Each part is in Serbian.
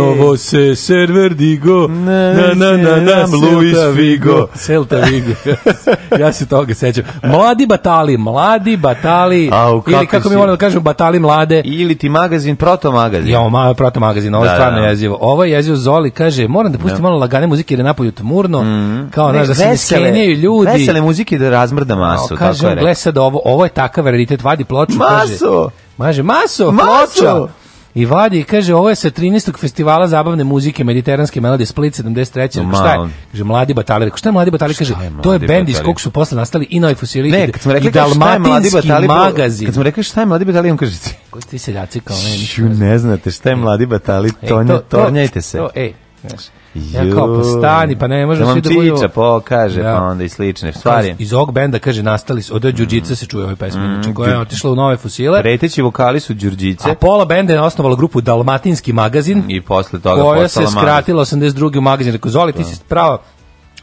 Novo se server digo, na na na na, na Luis Vigo Celta Vigo. ja se toga sećam. Mladi batali, mladi batali, kako ili kako mi volimo da kažemo, batali mlade. Ili ti magazin, proto magazin. Jao, ma, proto magazin, ovo je da, stvarno jezivo. Ovo je jezivo Zoli, kaže, moram da pustim malo lagane muzike jer je napolju tmurno, mhm. kao, znaš, da se skenjaju ljudi. Vesele muzike da razmrda masu. tako kaže, gle sad ovo, ovo je takav raritet, vadi ploču, maso! Maže, maso, maso, i vadi i kaže ovo je sa 13. festivala zabavne muzike mediteranske melodije Split 73. No, šta je? Kaže mladi batali, šta je mladi batali kaže to je bend iz kog su posle nastali i Novi Fusili ne, kad smo rekli i dalmatinski batali, magazin. Kad smo rekli šta je mladi batali, on kaže koji ste ljaci kao ne, ne znate šta je e, mladi batali, e, to, to, tornjajte se. To, ej, znaš. Ja kao, pa stani, pa ne možemo svi da budu... Da pokaže, pa onda i slične stvari. Iz ovog benda, kaže, nastali su, od mhm. Đurđica se čuje ovoj pesmi, mhm. znači, koja je otišla u nove fusile. Preteći vokali su Đurđice. A pola benda je osnovala grupu Dalmatinski magazin. I posle toga koja se skratila 82. u magazin. Rekao, Zoli, ti si prava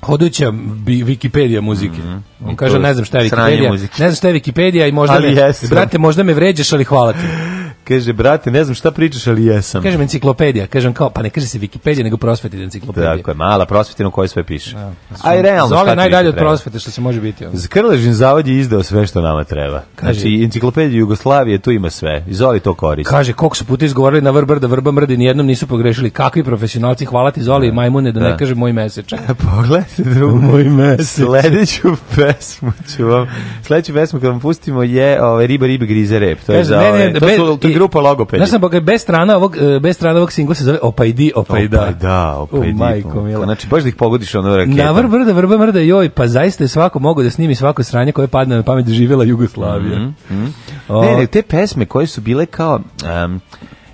hoduća Wikipedia muzike. Mhm. On kaže, ne znam šta je Wikipedia. Ne znam šta je Wikipedia i možda me... Brate, možda me vređaš, ali hvala ti. Kaže, brate, ne znam šta pričaš, ali jesam. Kažem enciklopedija, kažem kao, pa ne kaže se Wikipedia, nego prosvetna enciklopedija. Tako je, mala prosvetina u kojoj sve piše. Pa A i realno najdalje od prosvete što se može biti. Ono. zavod je izdao sve što nama treba. Kaže, znači, enciklopediju Jugoslavije, tu ima sve. I Zoli to koristi. Kaže, koliko su puta izgovorili na vrbrda, vrba mrdi, nijednom nisu pogrešili. Kakvi profesionalci, hvala ti Zoli i majmune, da, ne kaže moj meseč. Pogledajte drugu. Moj Sledeću pesmu vam, sledeću pesmu kad pustimo je ove, ovaj, Riba ribe grize rep. To je za grupa logopedi. Znaš sam, bez strana ovog, e, bez strana ovog singla se zove Opajdi, Opajda. Opajda, Opajdi. Oh, majko, mila. Znači, baš da ih pogodiš ono raketa. Na vrb, vrda, vrba, joj, pa zaista je svako mogu da snimi svako sranje koje padne na pamet živjela Jugoslavija. Mm -hmm. ne, ne, te pesme koje su bile kao...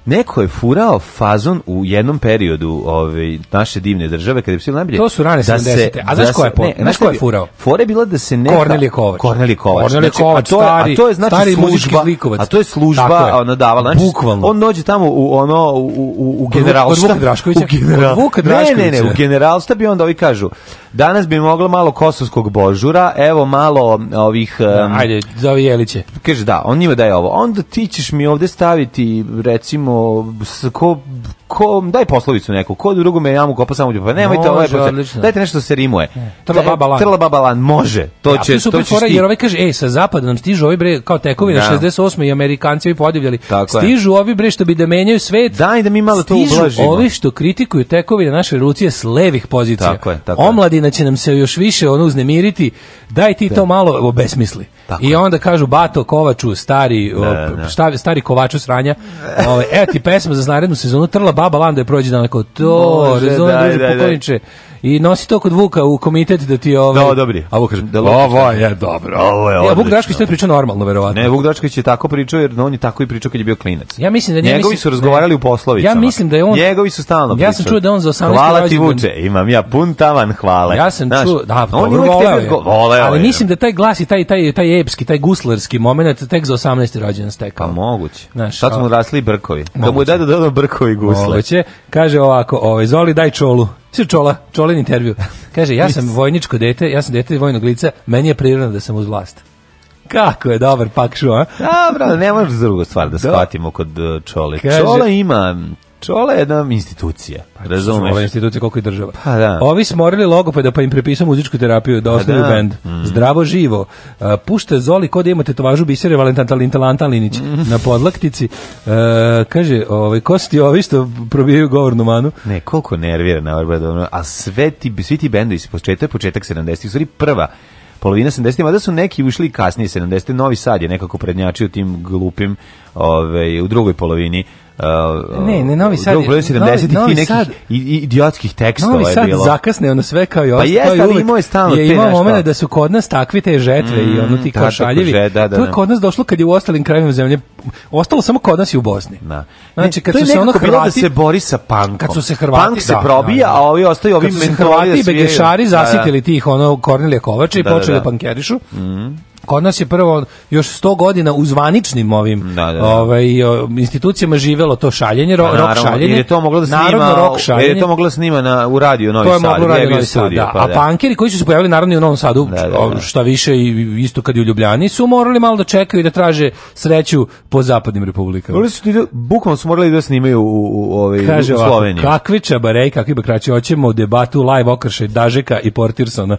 Neko je furao fazon u jednom periodu ove, ovaj, naše divne države, kada je bilo najbolje... To su rane 70. A znaš ko je, po, ne, znaš ko je furao? Fore je bila da se neka... Kornelije Kovač. Kornelije Kovač. Kornelije Kovač, znači, a to je, a to je znači stari služba, a to je služba, je. ona davala. Znači, Bukvalno. On dođe tamo u, ono, u, u, u generalsta. Od Vuka Draškovića? U general... Vuka Draškovića. Ne, ne, ne, u generalsta bi onda ovi kažu, danas bi moglo malo kosovskog božura, evo malo ovih... Um, Ajde, zove Jeliće. Kaže, da, on njima daje ovo. Onda ti ćeš mi ovde staviti, recimo, smo ono, ko, daj poslovicu neku, ko drugome me jamu kopa samo Pa nemojte pa. Dajte nešto se rimuje. Trla babalan. Trla babalan može. To će to će. jer ovaj kaže ej sa zapada nam stižu ovi bre kao tekovi tekovina 68 i Amerikanci bi podivljali. Tako stižu je. ovi bre što bi da menjaju svet. Daj da mi malo to ublažimo. Ovi što kritikuju na naše rucije s levih pozicija. Tako je, tako Omladina će nam se još više ono uznemiriti. Daj ti to malo besmisli besmisli I onda kažu Bato Kovaču, stari, stari Kovaču sranja, ovaj, evo ti pesma za narednu sezonu, Trla Baba Landa je prođe dan, to, i nosi to kod Vuka u komitet da ti ovaj. Da, dobri. A Vuk da ovo je dobro. Ovo je. Ja Vuk Drašković to pričao normalno verovatno. Ne, Vuk Drašković je tako pričao jer on je tako i pričao kad je bio klinac. Ja mislim da njegovi su razgovarali u poslovicama. Ja mislim da je on Njegovi su stalno Ja sam čuo da on za 18 Hvala ti Vuče, imam ja pun tavan hvale. Ja sam čuo, da, on ali mislim da taj glas i taj taj taj epski, taj guslerski momenat tek za 18. rođendan stekao. Pa moguće. Znaš, smo rasli brkovi. Da mu je brkovi gusle. Kaže ovako, ovaj Zoli daj čolu. Sve čola, čolen intervju. Kaže, ja sam vojničko dete, ja sam dete vojnog lica, meni je prirodno da sam uz vlast. Kako je dobar pak šo, a? Dobro, ne možeš drugu stvar da shvatimo kod e, Čole. Kaže, Čola ima Čola je jedna institucija, pa, razumeš? Ova institucija koliko je država. Pa da. Ovi smorili logopeda pa im prepisao muzičku terapiju da osnovi pa bend. Mm. Zdravo živo. Uh, Zoli kod ima tetovažu bisere Valentan Talinta Lantalinić mm. na podlaktici. Uh, kaže, ovaj, ko su ti ovi što probijaju govornu manu? Ne, koliko nervira na Orbadovno. Ovaj a sve ti, svi ti bendovi se početak, početak 70-ih, prva polovina 70-ih, mada su neki ušli kasnije 70 Novi Sad je nekako prednjačio tim glupim, ovaj u drugoj polovini Uh, ne, ne, Novi Sad. Drugog 70 novi, i nekih sad, idiotskih tekstova novi sad zakasne, ono sve kao i ostao. Pa jeste, ali imao je stalno je, te imao momene da su kod nas takvi te žetve mm, i ono ti kao šaljevi. Da, da, da. To je kod nas došlo kad je u ostalim krajevima zemlje, ostalo samo kod nas i u Bosni. Da. Znači, kad su se ono Hrvati... da se bori sa punkom. Kad su se Hrvati... Punk se probija, a ovi ostaju ovi mentori. Kad su se Hrvati i Begešari zasitili tih, ono, Kornelija Kovača i počeli da pankerišu. Mhm kod nas je prvo još 100 godina u zvaničnim ovim da, da, Ovaj, institucijama živelo to šaljenje, ro, pa rok šaljenje. je to moglo da snima, rok šaljenje. je to moglo da snima na, u radiju Novi je radio Novi Sad, pa A pankeri koji su se pojavili naravno i u Novom Sadu, šta više i isto kad i u Ljubljani, su morali malo da čekaju i da traže sreću po zapadnim republikama. Morali su ti, bukvalno su morali da snimaju u, u, ovaj, u Sloveniji. kakvi čabarej, kakvi hoćemo debatu live okršaj Dažeka i Portirsona.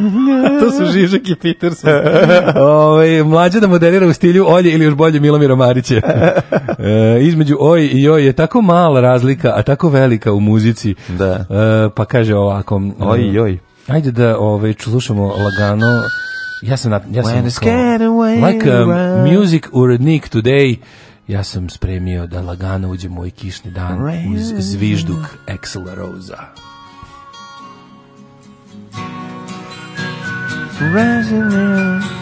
to su Žižek i Peterson. Ove, ovaj, mlađe da moderira u stilju Olje ili još bolje Milomira Marića. E, između Oj i Joj je tako mala razlika, a tako velika u muzici. Da. E, pa kaže ovako... Oj i Joj. Ajde da ove, ovaj, slušamo lagano... Ja sam... ja sam like um, a music urednik today ja sam spremio da lagano uđe moj kišni dan uz zvižduk Axel Rosa. Resonance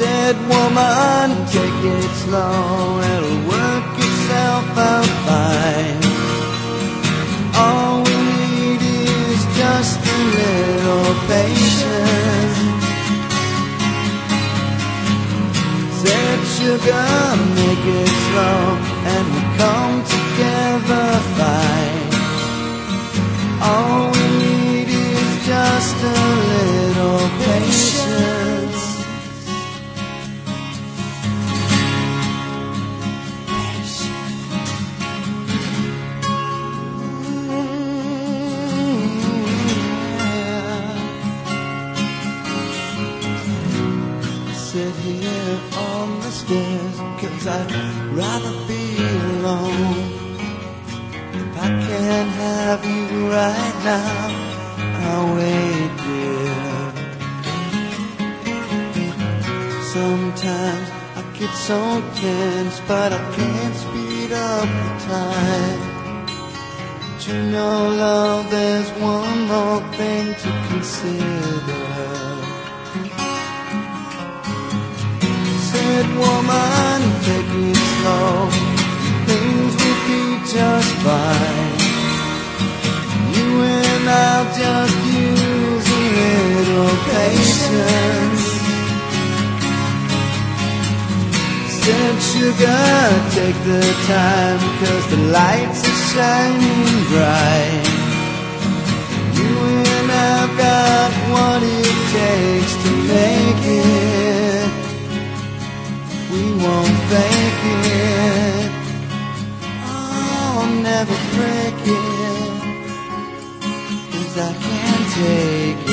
said, woman, take it slow, it'll work itself out fine. All we need is just a little patience. Said, sugar, make it slow, and we'll come together fine. All we need is just a alone. If I can't have you right now, I'll wait, dear. Sometimes I get so tense, but I can't speed up the time. But you know, love, there's one more thing to consider. woman, take it slow things would be just fine. You and I'll just use a little patience. Said sugar, take the time, cause the lights are shining bright. You and I've got what it takes to make it. We won't fake it never break it Cause I can't take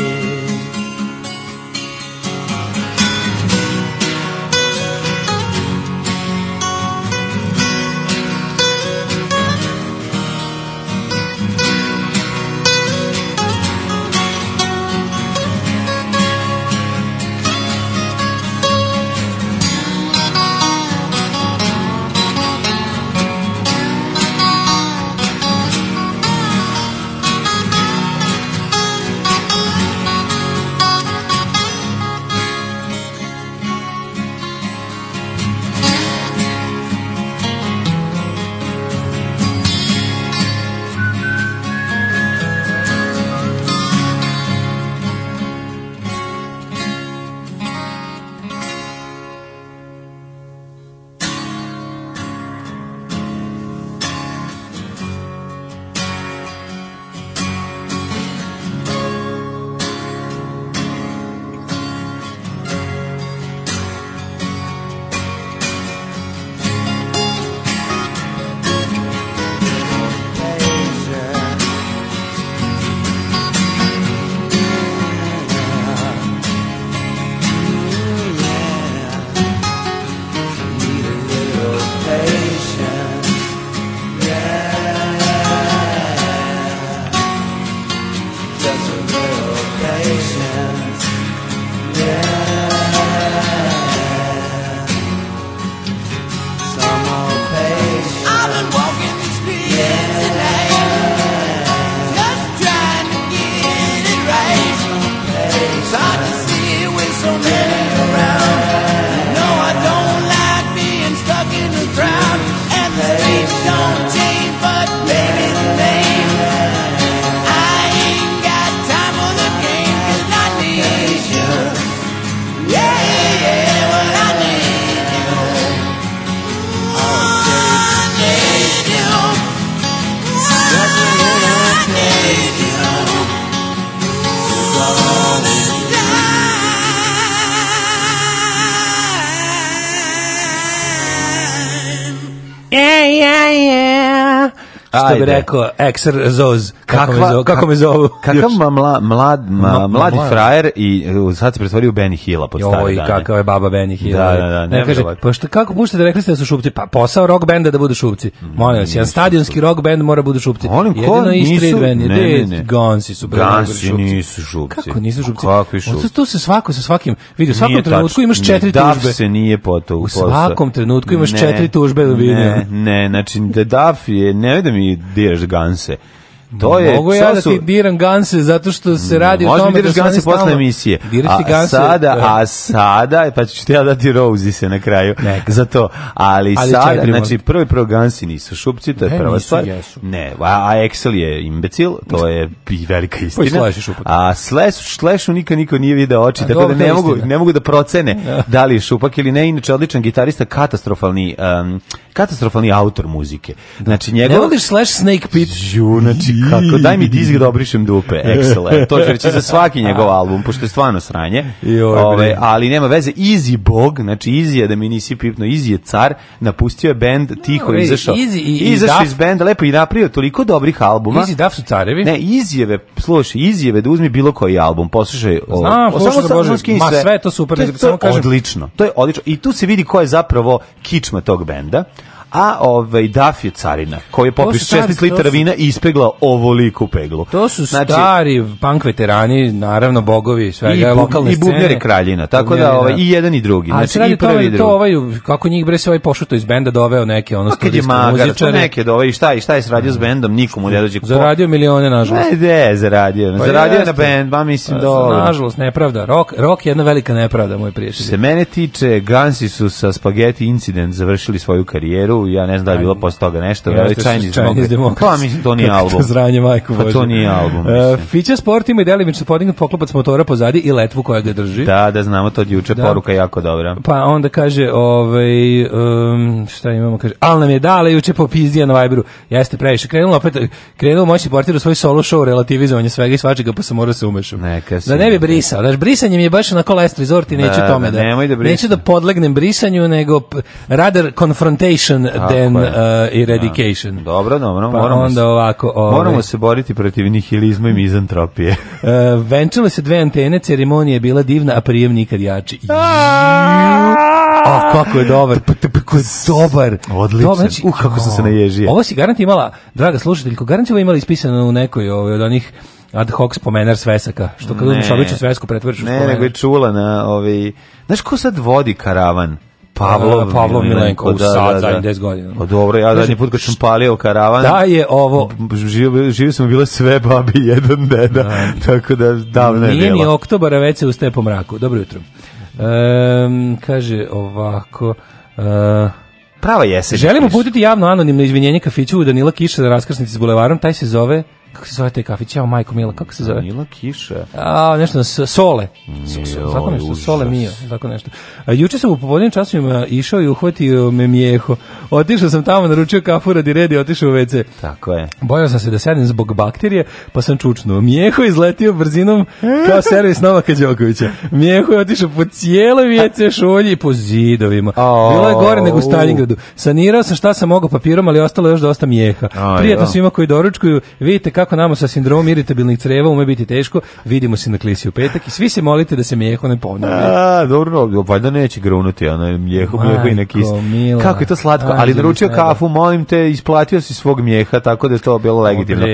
bi rekao Zoz kako, me zovu, kako me zovu? Kakav mlad, mladi frajer i sad se pretvorio u Benny Hilla pod stare dane. kakav je baba Benny Hilla. Da, da, da, ne, ne kaže, pa što, kako pušte da rekli ste da su šupci? Pa posao rock benda da budu šupci. Molim vas, jedan stadionski rock bend mora budu šupci. Oni ko Jedino nisu, Street ne, ne, Gansi su Gansi nisu šupci. Kako nisu šupci? Kakvi šupci? Tu se svako sa svakim, vidi, u svakom trenutku imaš četiri tužbe. se nije potao u svakom trenutku imaš četiri tužbe Ne, ne, znači da Daf je, ne vidim mi diraš Ganse. To je Mogu ja da ti diram ganse zato što se radi o tome da se ganse posle emisije. Diraš Sada, a sada pa ću ti ja dati Rozi se na kraju. Neka. Za to. Ali, ali sada, znači prvi prvo gansi nisu šupci, to je ne, prva stvar. Ne, a, Excel je imbecil, to je velika istina. A slash slashu nikad niko nije video oči, tako da ne mogu ne mogu da procene da li je šupak ili ne. Inače odličan gitarista, katastrofalni katastrofalni autor muzike. Znači njegov Ne slash Snake Pit? Znači, kako, daj mi disk da obrišem dupe, Excel, to je reći za svaki njegov album, pošto je stvarno sranje, Ove, ovaj, ali nema veze, Easy Bog, znači Easy je da mi nisi pipno, Easy je car, napustio je band, tiho no, izašao, i, izašao iz benda, lepo i napravio toliko dobrih albuma. Easy da su carevi? Ne, Izjeve, slušaj, Izjeve da uzmi bilo koji album, poslušaj, Znam, o, ma sve to super, to, to, samo kažem. Odlično, to je odlično, i tu se vidi ko je zapravo kičma tog benda, a ovaj Daf carina, koji je popio 16 litara vina i ispegla ovoliku peglu. To su znači, stari punk veterani, naravno bogovi svega i, lokalne i bubnjari kraljina, tako da ovaj, i jedan i drugi. A znači, i prvi i drugi. ovaj, kako njih bre se ovaj pošuto iz benda doveo neke ono pa studijske pa muzičare. neke doveo ovaj, i šta, i šta je sradio s bendom, nikomu ne dođe. Zaradio milione, nažalost. Ne, ne, zaradio. Pa zaradio na bend, ba mislim pa, Nažalost, nepravda. Rok, rok je jedna velika nepravda, moj prijatelj. Se mene tiče, Gansi su sa Spaghetti Incident završili svoju karijeru, ja ne znam da je bilo posle toga nešto, ja, ali Chinese, Chinese Democracy. Pa mislim, to nije album. zranje, majku Bože. Pa to nije album. Uh, Fića Sport ima i delimično podignut poklopac motora pozadi i letvu koja ga drži. Da, da, znamo to od juče, da. poruka jako dobra. Pa onda kaže, ovaj, um, šta imamo, kaže, al nam je dala juče popizdija na Viberu. Jeste previše. Krenulo opet, krenulo moći portir u svoj solo show relativizovanje svega i svačega, pa sam morao se umešam. Neka si. Da ne bi brisao. Znaš, mi je baš na last resort i neću da, tome da, da, da podlegnem brisanju, nego rather confrontation than uh, eradication. Dobro, dobro. Pa moramo onda se, ovako... Ovaj- moramo se boriti protiv nihilizma i mizantropije. uh, venčale se dve antene, ceremonija je bila divna, a prijem nikad jači. A kako je dobar. Kako je dobar. Odlično. Znači, uh, kako sam se naježio. Ovo si garant imala, draga slušateljko, garant ovo imala ispisano u nekoj ove, ovaj, od onih ad hoc spomenar svesaka, što kad uzmeš običnu svesku pretvoriš spomenar. Ne, nego je čula na ovi... Ovaj, znaš ko sad vodi karavan? Pavlo Pavlo Milenko, Milenko da, sad, da, da. 10 godina. Pa dobro, ja zadnji put kad sam palio karavan, da je ovo... Živio, živio sam bilo sve babi, jedan deda, da. tako da davno je bilo. Nije mi oktobar, već se ustaje po mraku. Dobro jutro. Um, kaže ovako... Uh, Prava jesen. Želimo putiti javno anonimno izvinjenje kafiću u Danila Kiša za raskrsnici s bulevarom, taj se zove kako se zove taj kafić, majko Mila, kako se zove? Mila Kiša. A, nešto Sole. Tako nešto, Sole Mio, tako nešto. A, juče sam u popodnim časovima išao i uhvatio me mijeho. Otišao sam tamo, naručio kafu radi redi, otišao u WC. Tako je. Bojao sam se da sedem zbog bakterije, pa sam čučnuo. Mijeho izletio brzinom kao servis Novaka Đokovića. Mijeho je otišao po cijelo WC šolji i po zidovima. Bilo je gore nego u Stalingradu. Sanirao sam šta sam mogao papirom, ali ostalo još dosta mijeha. Prijetno svima koji doručkuju. Vidite kako nama sa sindromom iritabilnih creva ume biti teško, vidimo se na klisi u petak i svi se molite da se mjeho ne ponovi. A, dobro, valjda neće grunuti, ona mjeho, mjeho i na Kako je to slatko, ali naručio kafu, molim te, isplatio si svog mjeha tako da je to bilo legitimno.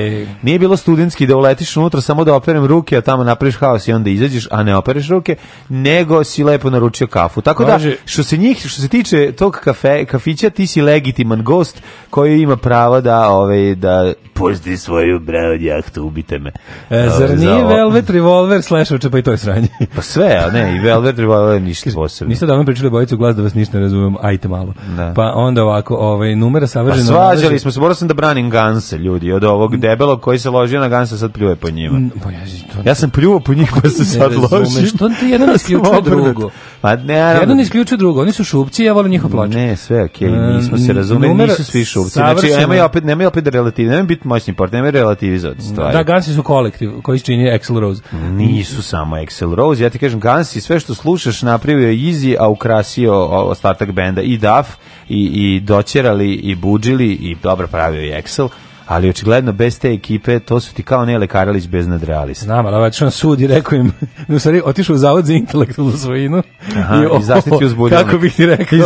Nije bilo studentski da uletiš unutra samo da operem ruke, a tamo napraviš haos i onda izađeš, a ne opereš ruke, nego si lepo naručio kafu. Tako da, što se njih, što se tiče tog kafe, kafića, ti si legitiman gost koji ima pravo da, ovaj, da pozdi svoju od jahtu, ubite me. E, zar nije Velvet Revolver slash pa i to je sranje? pa sve, a ne, i Velvet Revolver ništa posebno. Niste davno pričali bojicu glas da vas ništa ne razumijem ajte malo. Da. Pa onda ovako, ovaj, numera savržena... Pa svađali smo se, morao sam da branim Ganse, ljudi, od ovog mm. debelo koji se ložio na Ganse, sad pljuje po njima. Mm, pa ja, to... ja sam pljuo po njih, pa se sad ložim. Što ti jedan isključuje drugo? Pa ne, Jedno ne drugo, oni su šupci, ja volim njihov ploče. Ne, sve okej, okay. Mm, nismo se razumeli, nisu svi šupci. Znači, nema opet, nema opet relativi, nema biti moćni port, nema relativizovati stvari. Da, Gansi su kolektiv koji čini Axl Rose. Nisu samo Excel Rose, ja ti kažem Gansi sve što slušaš napravio je Easy, a ukrasio ostatak benda i Duff i i doćerali i budžili i dobro pravio je Excel ali očigledno bez te ekipe to su ti kao Nele Karalić bez nadrealista. Znam, ali ovaj ću sud i rekao im, u stvari, otišao u zavod za intelektualnu svojinu Aha, i, i zaštiti Kako ti rekao? I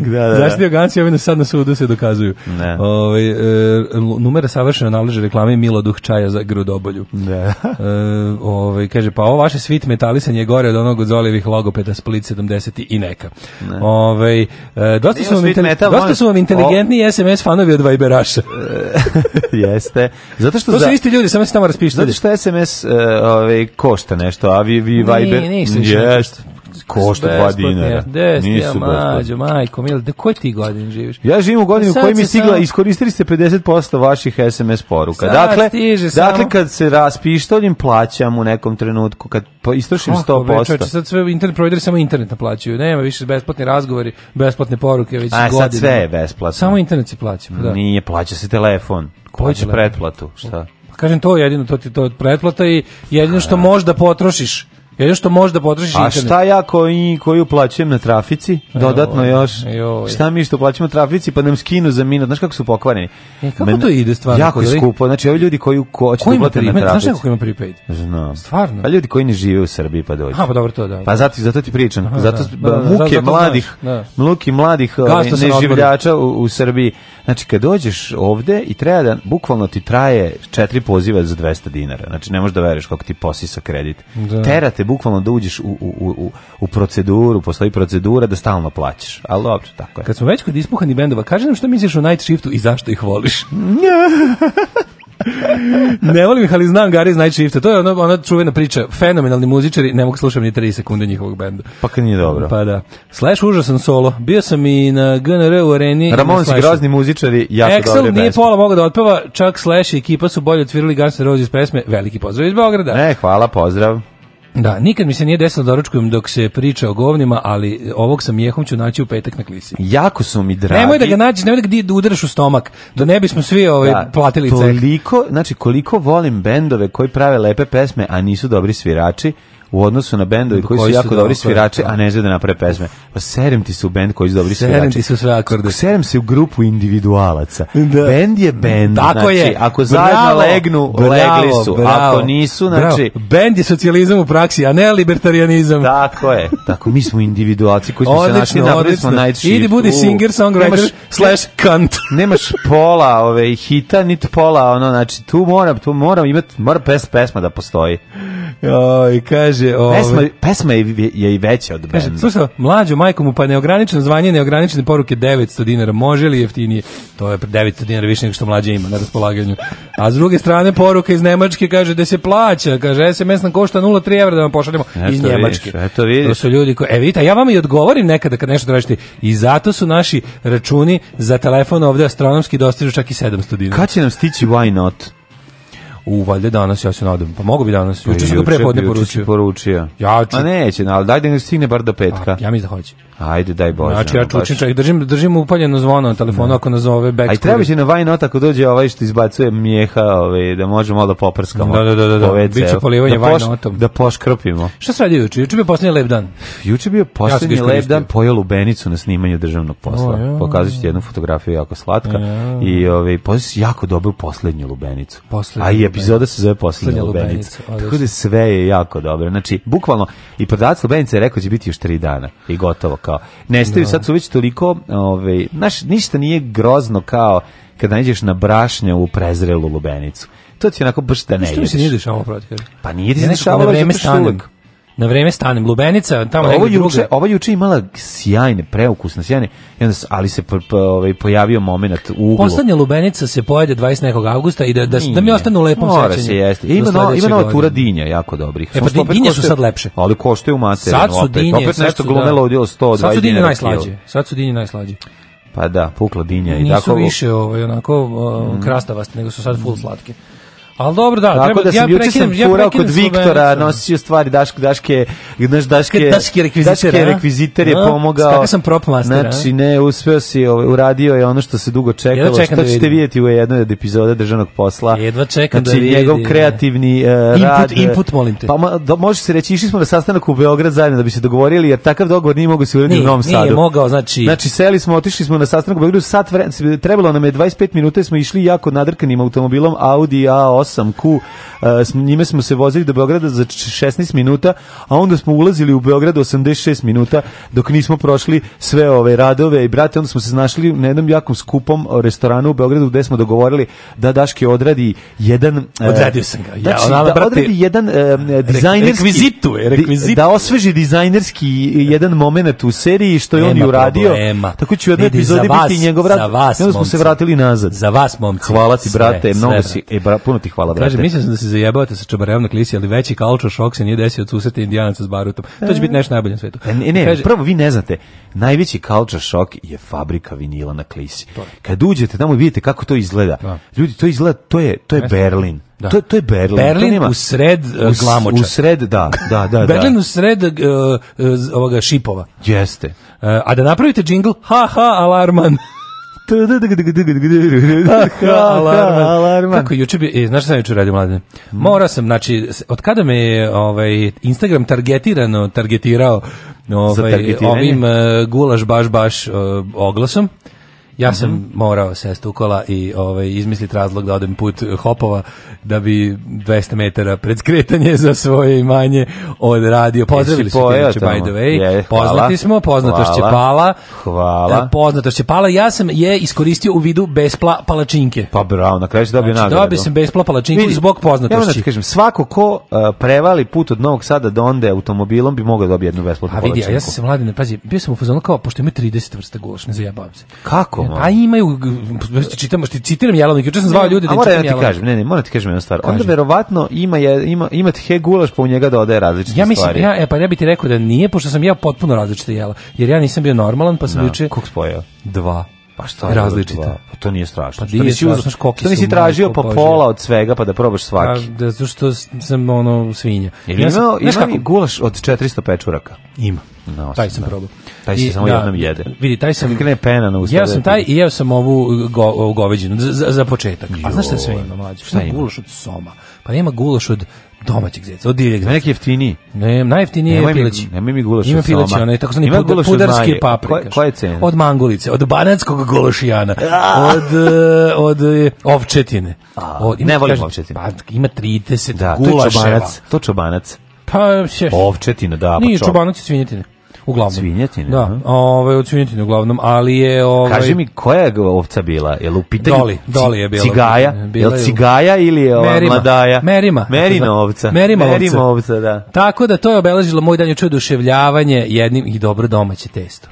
da, da. oganci, ovi sad na sudu se dokazuju. Ne. Ove, ovaj, e, numera savršeno reklame Milo Duh čaja za grudobolju. Da. E, ovaj, kaže, pa ovo vaše svit metalisanje je gore od onog od Zolijevih logopeda Split 70 i neka. Ne. Ove, ovaj, dosta, su vam, su inteligentni o... SMS fanovi od viberaša. Jeste. Zato što to su za, isti ljudi, samo se tamo raspišu. Zato što SMS uh, e, ovaj košta nešto, a vi vi Viber. Nije, nije, košta 2 dinara. Des, Nisu ja, mađo, majko, mil, da koji ti godin živiš? Ja živim u godinu u pa kojoj mi stigla, sam... iskoristili ste 50% vaših SMS poruka. Sad dakle, dakle kad se raspištoljim, plaćam u nekom trenutku, kad istrošim 100%. Be, sad sve internet provideri samo internet plaćaju, nema više besplatni razgovori, besplatne poruke, već A, godine. sad sve je besplatno. Samo internet se plaća. Pa da. Nije, plaća se telefon. Koji će pretplatu? Šta? Pa kažem to jedino to ti to pretplata i jedino što možda potrošiš jedno što možda potrošiš internet. A šta ja koji, koju plaćujem na trafici? Dodatno još. Joj. Šta mi što plaćamo trafici pa nam skinu za minut? Znaš kako su pokvareni? E, kako to ide stvarno? Jako je skupo. Znači, ovi ljudi koji hoće da plate na trafici. Znaš kako ima prepaid? Znam. Stvarno? A pa ljudi koji ne žive u Srbiji pa dođu. A, pa dobro to da. Pa zato, zato ti pričam. Aha, zato, da, muke zato mladih, muke mladih, mladih ovaj, neživljača u, u Srbiji Znači, kad dođeš ovde i treba da, bukvalno ti traje četiri poziva za 200 dinara. Znači, ne možeš da veriš kako ti posisa kredit. Da. Tera te bukvalno da uđeš u, u, u, u proceduru, postoji procedura da stalno plaćaš. Ali dobro, tako je. Kad smo već kod ispuhani bendova, kaži nam što misliš o Night Shiftu i zašto ih voliš. ne volim ih, ali znam Gary Night Shift. To je ona, ona čuvena priča. Fenomenalni muzičari, ne mogu slušati ni 3 sekunde njihovog benda. Pa kad nije dobro. Pa da. Slash užasan solo. Bio sam i na GNR u areni. Ramon si grozni muzičari, jako Excel nije pola mogao da otpeva, čak Slash i ekipa su bolje otvirili Guns N' Roses pesme. Veliki pozdrav iz Beograda. Ne, hvala, pozdrav. Da, nikad mi se nije desilo da ručkujem dok se priča o govnima, ali ovog sam jehom ću naći u petak na klisi. Jako su mi dragi. Nemoj da ga nađeš, nemoj da ga udaraš u stomak, da ne bismo svi ove ovaj, da, platili toliko, Znači, koliko volim bendove koji prave lepe pesme, a nisu dobri svirači, u odnosu na bendovi koji, koji su jako dobri svirači, a ne znaju da naprave pesme. Pa serem ti se u bend koji su dobri svirači. Serem ti sve akorde. Serem se u grupu individualaca. Da. Bend je bend. Tako znači, je. Ako zajedno bravo, legnu, bravo, legli su. ako nisu, znači... Bend je socijalizam u praksi, a ne libertarianizam Tako je. Tako, mi smo individualci koji smo se našli, Idi budi singer, songwriter, nemaš, slash cunt. Nemaš pola ove, hita, niti pola, ono, znači, tu moram tu moram imati, mora pes, pesma da postoji. Oj, kaže, kaže, ovaj, pesma, pesma je, je i veća od benda. Kaže, slušaj, mlađu majku mu pa neograničeno zvanje, neograničene poruke 900 dinara, može li jeftinije? To je 900 dinara više nego što mlađe ima na raspolaganju. A s druge strane poruka iz Nemačke kaže da se plaća, kaže SMS nam košta 0,3 evra da vam pošaljemo iz Njemačke. eto vidiš. To su ljudi koji, e vidite, ja vam i odgovorim nekada kad nešto tražite i zato su naši računi za telefon ovdje astronomski dostižu čak i 700 dinara. Kad će nam stići why not? U valjda danas ja se nadam. Pa mogu bi danas. Juče sam ga prepodne poručio. Ja ću. Ma neće, ali daj da ne stigne bar do petka. A, ja mislim da hoće. Ajde, daj Bože. Znači, ja čučim, ono, čak, držim, držim upaljeno zvono na telefonu ne. ako nazove backstory. Aj, treba će na nota ako dođe ovaj što izbacuje mijeha, ovaj, da možemo malo da poprskamo. Da, da, da, da, da. polivanje da poš, Da poškrpimo. Šta se radi juče? Juče bio posljednji lep dan. Juče bio posljednji ja lep dan, pojel u Benicu na snimanju državnog posla. ja. Pokazat ću jednu fotografiju jako slatka. Ja. I ovaj, pozit jako dobro posljednju lubenicu. Poslednju A i epizoda se zove posljednja lubenica. Tako da sve je jako dobro. Znači, bukvalno, i prodavac lubenice je rekao će biti još tri dana. I gotovo, kao. Nestaju, sad su već toliko, ovaj, naš, ništa nije grozno kao kada nađeš na brašnja u prezrelu lubenicu. To ti onako baš da ne ideš. mi se nije dešavalo Pa nije ti se dešavalo, vreme na vreme stanem lubenica tamo ovo juče ovo juče imala sjajne preukusne sjajne ali se po, po, ovaj pojavio momenat u uglu poslednja lubenica se pojede 20 nekog avgusta i da da, da mi ostane u lepom sećanju mora se jesti ima no, ima nova tura dinja jako dobrih e, pa dinje koštaju, su sad lepše ali koštaju mater sad su dinje opet, opet sad nešto sad su dinje najslađe sad su dinje najslađe pa da pukla dinja i tako nisu više ovaj onako krastavaste nego su sad full slatke ali dobro, da, Tako treba, da ja prekinem sam ja furao kod Viktora, nosio stvari Daške, Daške, znaš, Daške, Daške rekviziter, daške rekviziter je pomogao. Da sam prop master, Znači, ne, uspeo si, ovaj, uradio je ono što se dugo čekalo, što da ćete vidjeti u jednoj od epizoda državnog posla. Jedva čekam znači, da vidim. njegov kreativni uh, input, rad. E, input, molim te. Pa do, može se reći, išli smo na sastanak u Beograd zajedno da bi se dogovorili, jer takav dogovor nije mogao se urediti u Novom Sadu. Nije mogao, znači... Znači, seli smo, otišli smo na sastanak u Beogradu, sat vremena, trebalo nam je 25 minuta, smo išli jako nadrkanim automobilom Audi A8, 8Q. Uh, e, njime smo se vozili do Beograda za 16 minuta, a onda smo ulazili u Beograd 86 minuta dok nismo prošli sve ove radove i brate, onda smo se znašli na jednom jakom skupom e, restoranu u Beogradu gde smo dogovorili da Daški odradi jedan... E, Odradio sam ga. Ja, znači, da odradi jedan uh, dizajnerski... Rekvizitu, rekvizitu. Da osveži dizajnerski jedan moment u seriji što je on i uradio. Problema. Tako će u jednoj epizodi biti njegov rad. Za vas, onda smo se vratili nazad. Za vas, momci. Hvala ti, brate, sve, mnogo si. E, bra, puno ti hvala hvala brate. Kaže, mislim da se zajebavate sa čobarevom klisi, ali veći culture shock se nije desio od susreta indijanaca s barutom. To će biti nešto najbolje na svetu. E, ne, ne, prvo vi ne znate, najveći culture shock je fabrika vinila na klisi. Kad uđete tamo vidite kako to izgleda. Ljudi, to izgleda, to je, to je Berlin. To, to je Berlin. Berlin u sred uh, glamoča. U sred, da, da, da. Berlin u sred e, ovoga šipova. Jeste. a da napravite džingl, ha, ha, alarman. Alarma alarma. Kako juče bi, e, znaš šta sam juče radio mlade? mora sam, znači, od kada me je ovaj, Instagram targetirano, targetirao ovaj, ovim uh, gulaš baš baš uh, oglasom, ja mhm. sam mm -hmm. morao se stukola i ovaj, izmisliti razlog da odem put hopova da bi 200 metara pred skretanje za svoje imanje odradio. Pozdravili su inače, by the way. Poznati smo, poznatošće pala. Hvala. E, poznatošće pala. Ja sam je iskoristio u vidu bespla palačinke. Pa bravo, na kraju si dobio znači, nagradu. Dobio sam bespla palačinke zbog poznatošći. Ja kažem, svako ko uh, prevali put od Novog Sada do onde automobilom bi mogao dobiti jednu besplatnu palačinku. A vidi, ja sam se ne, pazi, bio sam u fazonu kao, pošto ima 30 vrsta gulaša, ne zajebavam se. Kako? A imaju, čitam, citiram jelovnik, juče sam zvao ljude da čitam ja ti kažem, ne, ne, moram ti kažem jednu stvar. Onda verovatno ima, je ima, ima he gulaš pa u njega dodaje različite stvari. ja mislim, Ja, e, pa ja bih ti rekao da nije, pošto sam ja potpuno različite jela. Jer ja nisam bio normalan, pa sam juče... Kog spojao? Dva. Pa šta različita. Pa to nije strašno. Pa nisi što nisi tražio po pola od svega pa da probaš svaki. da pa, zato što sam ono svinja. Ili ima, ima, ima, kako gulaš od 400 pečuraka? Ima. No, taj sam probao. Taj se samo da, jednom jede. Vidi, taj sam... Krene pena na ustavu. Ja sam taj i jeo sam ovu go, goveđinu, za, za početak. Jo. A znaš šta sve ima, mlađe? Šta ima? Gulaš od soma. Pa nema gulaš od domaćeg zeca, od divljeg zeca. Neki jeftiniji. Ne, najjeftiniji je pileć. Nemoj mi gulaš Ima ono, je onaj takozvani pud, pudarski paprikaš. Koje cene? Od mangulice, od banatskog gološijana, ah! od, e, od e, ovčetine. od, ne volim ovčetine. Pa, ima 30 da, gulaševa. To je čobanac. To čobanac. Pa, Ovčetina, da. Pa Nije čobanac i svinjetina uglavnom. Svinjetine? Da, ovaj, od uglavnom, ali je... Ovaj, Kaži mi, koja je ovca bila? Je u pitanju doli, doli je bila, cigaja? Bila cigaja ili je ova merima, mladaja? Merima. ovca. Merima, merima ovca. da. Tako da to je obeležilo moj danju čudu jednim i dobro domaće testo.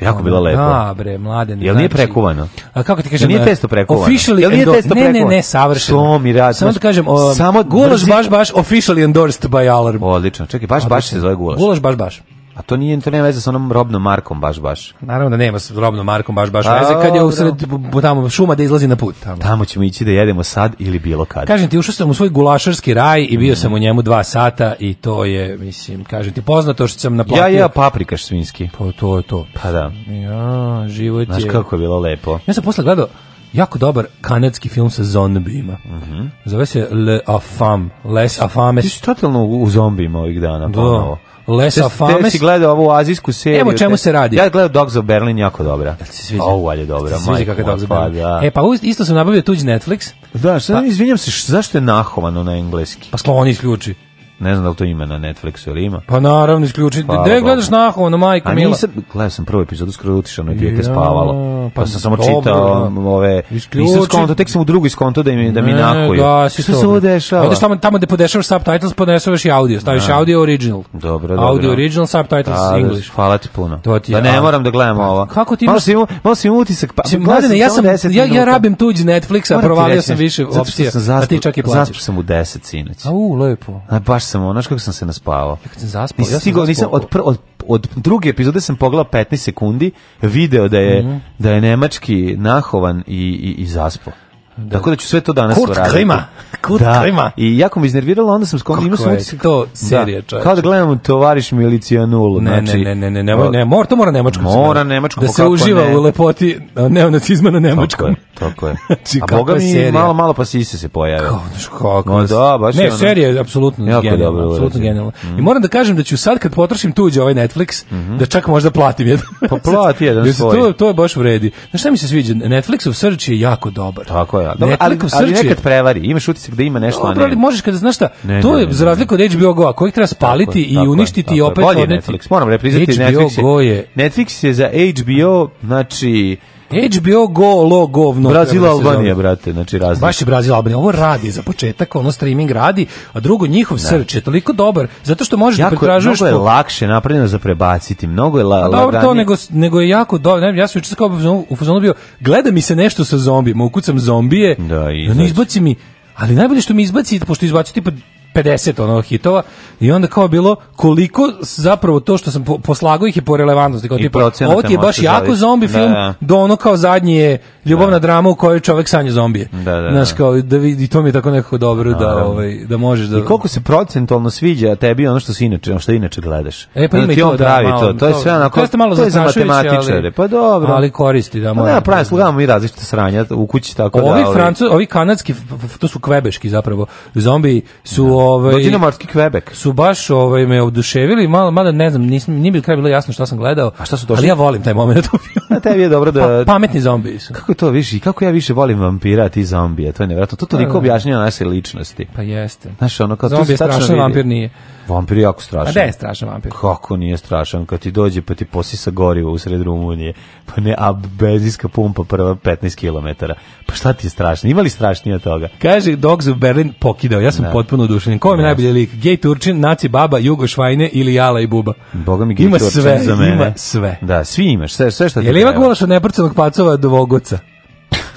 Jako bilo ono, lepo. Da, bre, mlade. Jel nije znači- prekuvano? A kako ti kažem? Jel nije testo prekuvano? Officially Jel nije testo prekuvano? Ne, ne, ne, savršeno. mi radi? Samo da kažem, o, samo gulaš baš baš officially endorsed by Alarm. Odlično. Čekaj, baš baš se zove gulaš. Gulaš baš baš. A to nije to nema veze sa onom robnom markom baš baš. Naravno da nema sa robnom markom baš baš veze kad je u sred tamo šuma da izlazi na put tamo. Tamo ćemo ići da jedemo sad ili bilo kad. Kažem ti ušao sam u svoj gulašarski raj i bio sam u njemu dva sata i to je mislim kažem ti poznato što sam naplatio. Ja ja paprikaš svinski. Pa to je to. Pa da. Ja, život Znaš je. Znaš kako je bilo lepo. Ja sam posle gledao jako dobar kanadski film sa zombijima. Mm Zove se Le Afam, Les Afames. Ti si totalno u zombijima ovih dana. Da. Lesa Afames. Ti si gledao ovu azijsku seriju. Evo čemu se radi. Ja gledam Dogs of Berlin, jako dobra. Da se sviđa? Ovo je dobra. Sviđa kako Dogs of pa Berlin. E, pa isto sam nabavio tuđi Netflix. Da, sad pa, izvinjam se, zašto je nahovano na engleski? Pa skloni isključi. Ne znam da li to ima na Netflixu ili ima. Pa naravno, isključi. Pa, Gde gledaš Nahova, na majka A Mila? nisam, gledao sam prvu epizodu, skoro utišano i dijete ja, spavalo. Pa, pa sam samo čitao ove... Isključiti. Nisam skonto, tek sam u drugu iskonto da mi, da mi ne, nakuju. Da, si Što se ovo dešava? Odeš tamo, tamo gde podešavaš subtitles, podešavaš i audio. Staviš da. audio original. Dobro, dobro. Audio original, subtitles da, English. Hvala ti puno. To ti, da ne audio. moram da gledam pa ovo. Kako ti imaš? Malo si imao utisak. Pa, Mladine, ja, sam, ja, ja rabim tuđi Netflix, a provalio sam više opcija. A ti čak Zaspio sam u 10 sinoć. A u, lepo. baš sam, onaš ono, kako sam se naspavao. Ja kad sam zaspao, nisam ja od, od, od druge epizode sam pogledao 15 sekundi, video da je, mm -hmm. da je nemački nahovan i, i, i zaspao. Da. Tako da ću sve to danas Kurt uraditi. Klima. Kurt da. Klima. I jako me iznerviralo, onda sam skonio, imao sam utisak. to serija, da. Kao da gledam tovariš milicija nulu. Ne, znači, ne, ne, ne, ne, ne, ne, mora, to mora nemačko. Mora nemačko. Da se uživa ne. u lepoti neonacizma na nemačkom. Tako je, tako je. A znači, boga mi serija? malo, malo pa sise se pojave. Kao, znaš, kako. No, da, baš ne, je ono... serija je apsolutno jako genijalna. Dobro, apsolutno genijalna. Mm. I mhm. moram da kažem da ću sad kad potrošim tuđe ovaj Netflix, mm -hmm. da čak možda platim jedan. Pa plati jedan svoj. To, to je baš vredi. Znaš šta mi se sviđa? Netflixov search je jako dobar. Tako je. Dobro, ali, ali nekad prevari, imaš utisak da ima nešto, Dobro, a ne. Ali možeš kada znaš šta, ne, to je za razliku od HBO Go-a, kojeg treba spaliti tako, i uništiti tako, i opet... Bolje Netflix, moram reprizati Netflix. HBO je, Go je... Netflix je za HBO, znači HBO Go, Lo, Govno. Brazil, Albanija, brate, znači razlika. Baš Brazil, Albanija. Ovo radi za početak, ono streaming radi, a drugo, njihov da. search je toliko dobar, zato što možeš jako, da Mnogo je lakše napravljeno za prebaciti, mnogo je la, a Dobro to, nego, nego je jako dobro. Ja sam učestak kao u fazonu bio, gleda mi se nešto sa zombijima, ukucam zombije, da, ono, i ne izbaci mi... Ali najbolje što mi izbaci, pošto izbaci pa. 50 ono hitova i onda kao bilo koliko zapravo to što sam poslagao ih je po relevantnosti kao tipa ovo ti je baš jako zombi film da. do ono kao zadnje je ljubavna da. drama u kojoj čovjek sanja zombije. Da, da, Znaš kao da vidi to mi je tako nekako dobro da, da ovaj da možeš da I koliko se procentualno sviđa tebi ono što si inače, ono što inače gledaš. E pa ima znači, i to, pravi to, to je sve onako to, malo to je za matematičare. Ali, pa dobro. Ali koristi da mora. Pa, da, pravi slugamo mi različite sranja u kući tako ovi da. Ovi ovaj- ovi kanadski to su kvebeški zapravo. Zombi su ovaj Dodinomarski Quebec. Su baš ovaj me oduševili, malo mada ne znam, nisam nije bilo kraj bilo jasno šta sam gledao. A šta su došli? Ali ja volim taj momenat u filmu. Na tebi je dobro da pa, pametni zombiji su. Kako to više? Kako ja više volim vampira ti zombije, to je neverovatno. To toliko objašnjava naše ličnosti. Pa jeste. Naše ono kao Zombi tu vampir nije. Vampir je jako strašan. A pa da je strašan vampir? Kako nije strašan? Kad ti dođe pa ti posisa gorivo usred Rumunije, pa ne, a benzinska pumpa prva 15 km. Pa šta ti je strašno? Ima li strašnije od toga? Kaže, Dogs of Berlin pokidao, ja sam potpuno udušenjen. Ko je najbolji lik? Gej Turčin, Naci Baba, Jugo Švajne ili Jala i Buba? Boga mi Gej ima Turčin sve, za mene. Ima sve. Da, svi imaš, sve, sve što ti Jel ima gulaš od neprcenog pacova do Vogoca?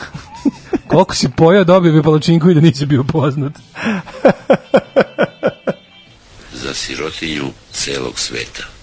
Koliko si pojao, dobio bi palačinku i da nisi bio poznat. sirotinju celog sveta.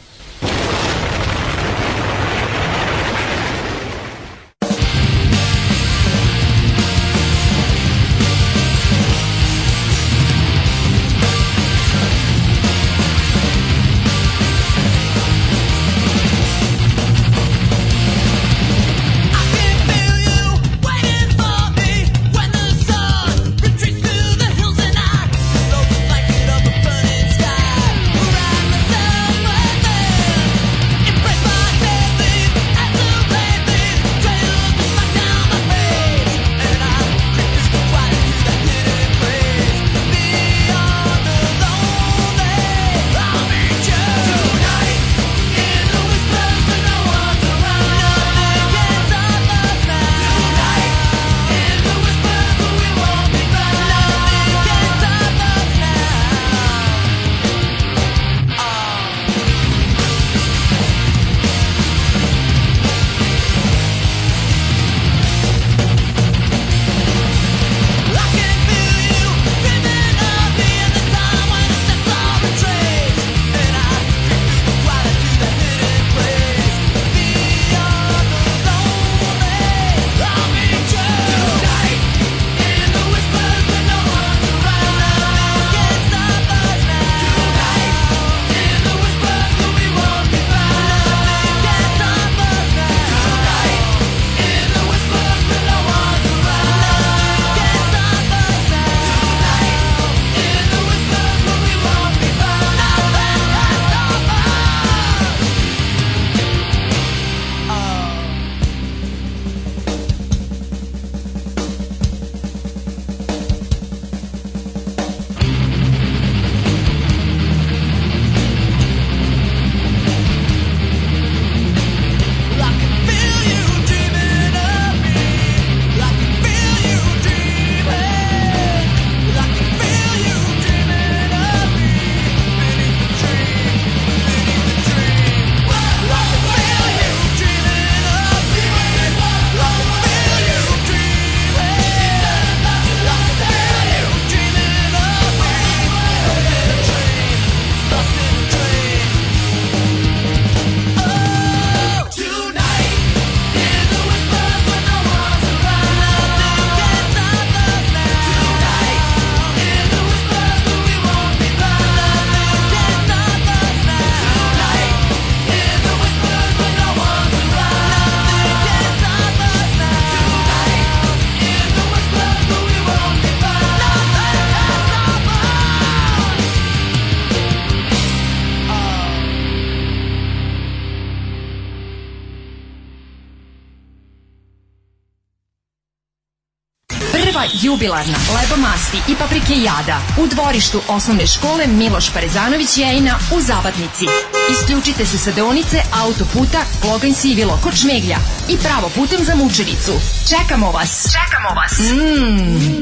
jubilarna, masti i paprike jada u dvorištu osnovne škole Miloš Parezanović Jejna u Zabatnici. Isključite se sa deonice autoputa Kloganj Sivilo kod Čmeglja i pravo putem za Mučericu. Čekamo vas! Čekamo vas! Mm.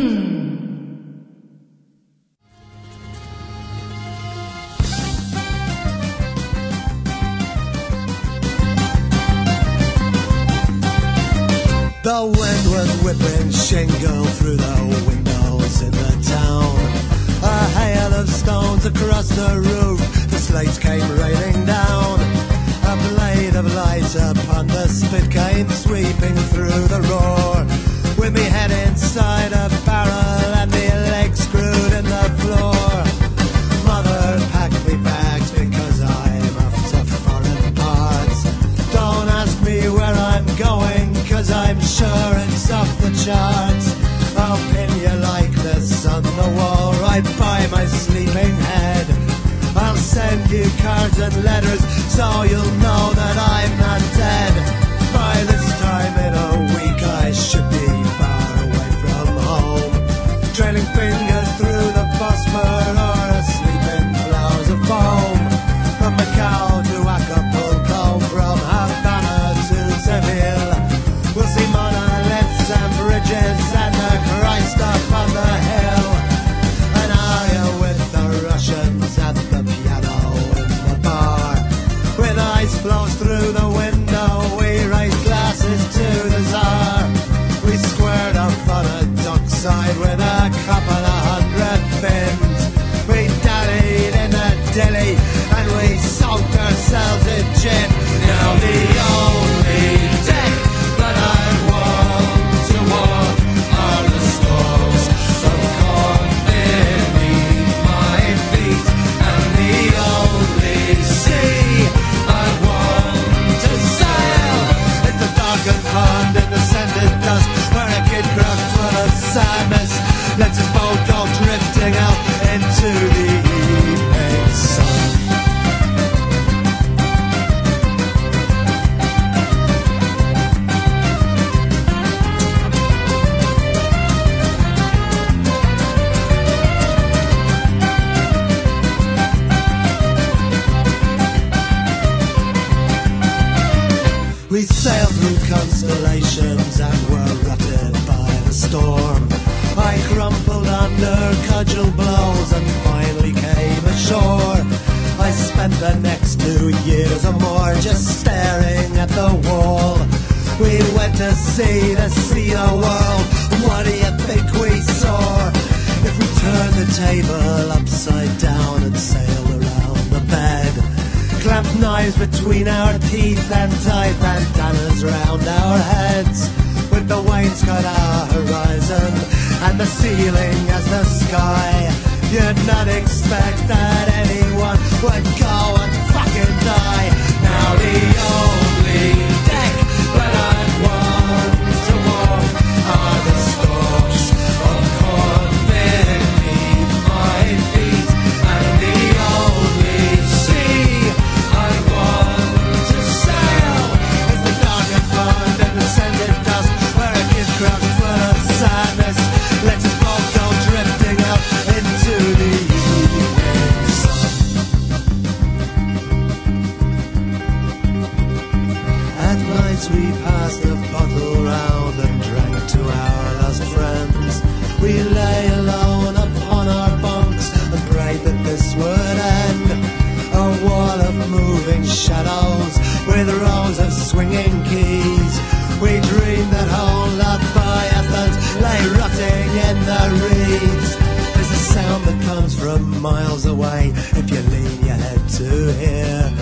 if you lean your head to hear.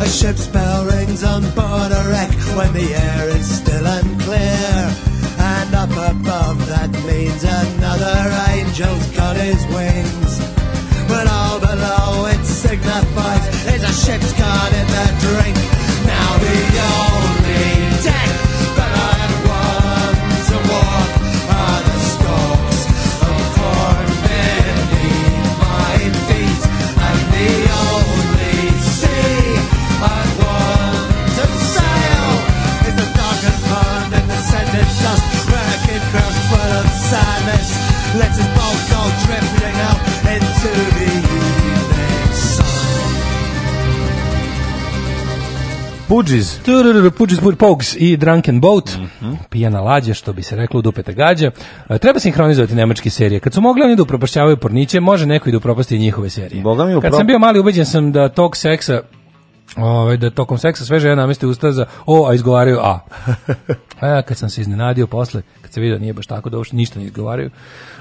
A ship's bell rings on board a wreck when the air is still unclear. And up above that means another angel's got his wings. But all below it signifies there's a ship's caught in the drink. Pudges. Pogs i Drunken Boat. Mm -hmm. Pijana lađa, što bi se reklo, dupeta gađa. E, treba sinhronizovati nemačke serije. Kad su mogli oni da upropašćavaju porniće, može neko i da upropasti njihove serije. Boga mi Kad sam bio mali, ubeđen sam da tog seksa ovaj, da tokom seksa sve žena misli usta za o, a izgovaraju a. a kad sam se iznenadio posle, kad se vidio nije baš tako da ništa ne izgovaraju.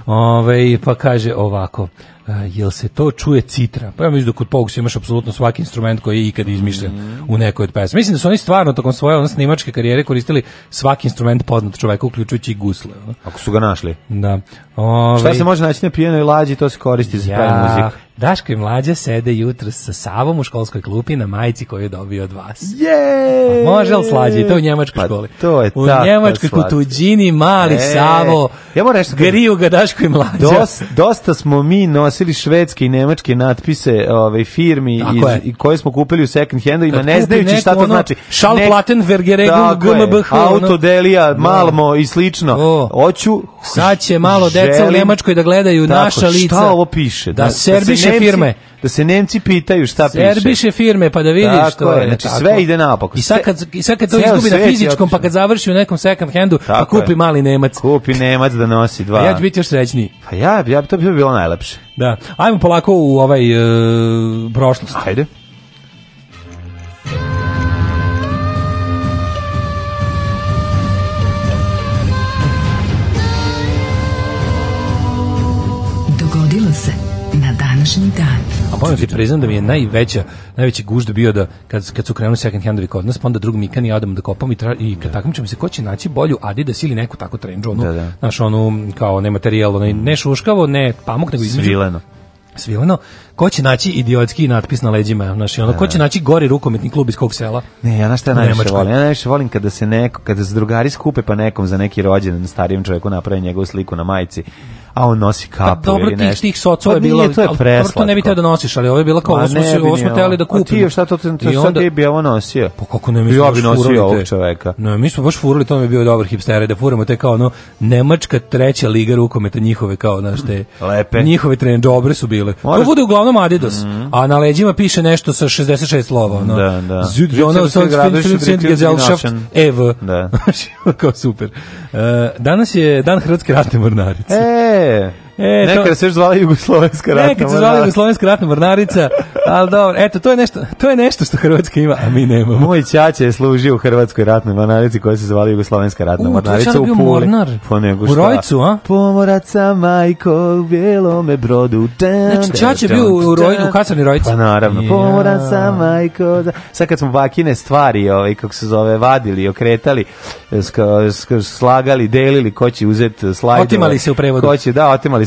Ove, ovaj, pa kaže ovako jel se to čuje citra? Pa ja mislim da kod Pogusa imaš apsolutno svaki instrument koji je ikad izmišljen u nekoj od pesama. Mislim da su oni stvarno tokom svoje ono, snimačke karijere koristili svaki instrument poznat čoveka, uključujući i gusle. Ono. Ako su ga našli. Da. Ove... Šta ovaj se može naći na pijenoj lađi, to se koristi za ja. pravi muziku. Daško i mlađa sede jutro sa Savom u školskoj klupi na majici koju je dobio od vas. Je! Pa može li slađe? I to u njemačkoj pa, To je u njemačkoj kutuđini mali e, Savo. Ja moram reći griju ga Daško i mlađa. Dosta, dosta smo mi nos nosili švedske i nemačke natpise ove ovaj, firmi iz, i koje smo kupili u second handu ima ne znajući šta to ono znači. Schallplatten Vergeregung GmbH ono- Autodelija, Malmo i slično. hoću sad će malo deca u Nemačkoj da gledaju naša lica. Šta ovo piše? da serbiše firme da se Nemci pitaju šta piše. Serbiše firme pa da vidiš tako što je. Znači tako. sve ide napako. I sad kad, i sad kad to izgubi na fizičkom pa kad završi u nekom second handu pa kupi je. mali Nemac. Kupi Nemac da nosi dva. ja ću biti još srećniji. Pa ja, ja to bi bilo najlepše. Da. Ajmo polako u ovaj uh, prošlost. Ajde. današnji dan. A moram ti priznam da mi je najveća, najveći gužd bio da kad, kad su krenuli second handovi kod nas, pa onda drugom Mikan i da kopam i, tra, i kad takmičem se ko će naći bolju Adidas ili neku tako trendžu, ono, da, Naš, onu kao ne materijal, ne šuškavo, ne pamuk, nego između. Svileno. Svileno ko će naći idiotski natpis na leđima, znači ono, ko će naći gori rukometni klub iz kog sela? Ne, ja šta najviše volim, ja najviše volim kada se neko, kada se drugari skupe pa nekom za neki rođendan starijem čovjeku napravi njegovu sliku na majici, a on nosi pa kapu pa, dobro, ili nešto. Tih, tih socova pa je bilo, to je preslatko. Dobro, to ne bi teo da nosiš, ali ovo je bilo kao, ovo smo, se, smo teli ono. da kupimo. ti još šta to, to, to onda, sad bi ovo nosio? Pa kako ne, mi smo ja bi nosio ovog čoveka. No, mi smo baš furali, to mi je bio dobar hipster, da furamo te kao ono, Nemačka treća liga rukometa njihove kao, znaš, te, lepe. njihove dobri su bile. Moraš, to bude uglavnom Adidas, mm -hmm. a na leđima piše nešto sa 66 slova, ono. Da, da. Gesellschaft EV. Ono da. Kao super. Uh, danas je dan Hrvatske ratne mornarice. E! E, Nekada se još zvala Jugoslovenska ratna Nekada se zvala Jugoslovenska ratna mornarica, ali dobro, eto, to je, nešto, to je nešto što Hrvatska ima, a mi nemamo. Moj čače je služio u Hrvatskoj ratnoj mornarici koja se zvala Jugoslovenska ratna mornarica u Puli. Mornar. Po pa U Rojcu, a? Pomoraca majko, bijelome brodu. Tam, znači, je bio u, roj, u kasarni Rojcu. Pa naravno, yeah. pomoraca majko. Da. Sad kad smo bakine stvari, ovaj, kako se zove, vadili, okretali, slagali, delili, ko će uzeti slajdove. Otimali se u prevodu. Ko će, da, otimali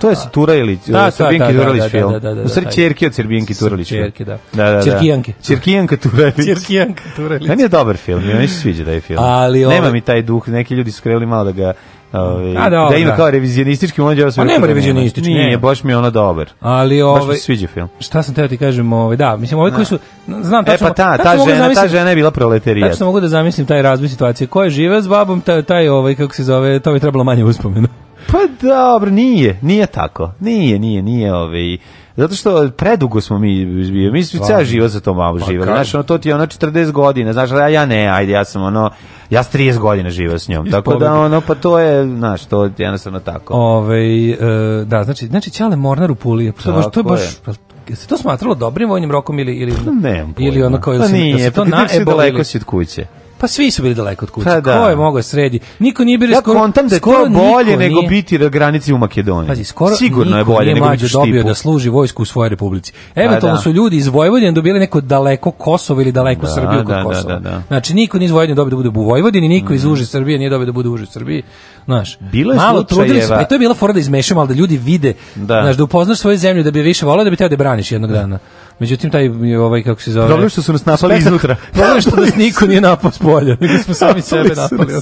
To je e, Turalić, da, Srbinki Turalić film. Da, da, da, u stvari Čerki od Srbinki Turalić. Čerki, da. da, da, da. Čerkijanke. Čerkijanke Turalić. Čerkijanke Turalić. Meni je dobar film, mi se sviđa da film. Ali, ove... Nema mi taj duh, neki ljudi su krenuli malo da ga Ove, ovaj, A da, da ima da. kao revizionistički mlađe ja sam. nema revizionistički. Nije, baš mi je ona dobar. Ali ovaj baš mi sviđa film. Šta sam teo ti kažem, ovaj da, mislim ovaj koji su znam tačno. E pa ta, ta žena, ta žena je bila proleterija. Tačno mogu da zamislim taj razvoj situacije. Ko je živa s babom, taj, taj ovaj kako se zove, to bi trebalo manje uspomenu. Pa dobro, nije, nije tako. Nije, nije, nije ovaj... Zato što predugo smo mi izbio. Mi smo pa, ceo život za to malo pa živeli. znaš, ono, to ti je ono 40 godina. Znaš, ja, ja ne, ajde, ja sam ono... Ja sam 30 godina živio s njom. Tako da, ono, pa to je, znaš, to je jednostavno tako. Ove, ovaj, da, znači, znači Ćale Mornar u Puli. To, baš, to je baš... Pa, se to smatralo dobrim vojnim rokom ili ili ne, ili ono kao ili pa, nije, to na daleko si od kuće. Pa svi su bili daleko od kuće. Pa da. Ko je mogao sredi? Niko nije bio ja skoro. da je to bolje nego biti na granici u Makedoniji. Pazi, skoro sigurno je bolje nego biti dobio da služi vojsku u svojoj republici. Pa Eventualno da, su ljudi iz Vojvodine dobili neko daleko Kosovo ili daleko da, Srbiju kod Kosova. Znači niko ni iz Vojvodine dobio da bude u Vojvodini, niko mm. iz mhm. uže Srbije nije dobio da bude u uže Srbiji. Znaš, bilo je malo I e, to je bila fora da izmešamo, ali da ljudi vide, da. znaš, da upoznaš svoju zemlju, da bi više volao, da bi teo da braniš jednog dana. Međutim, taj, ovaj, kako se zove... Problem što su nas napali iznutra. Problem što nas niko nije napao s polja, nego smo sami sebe napali.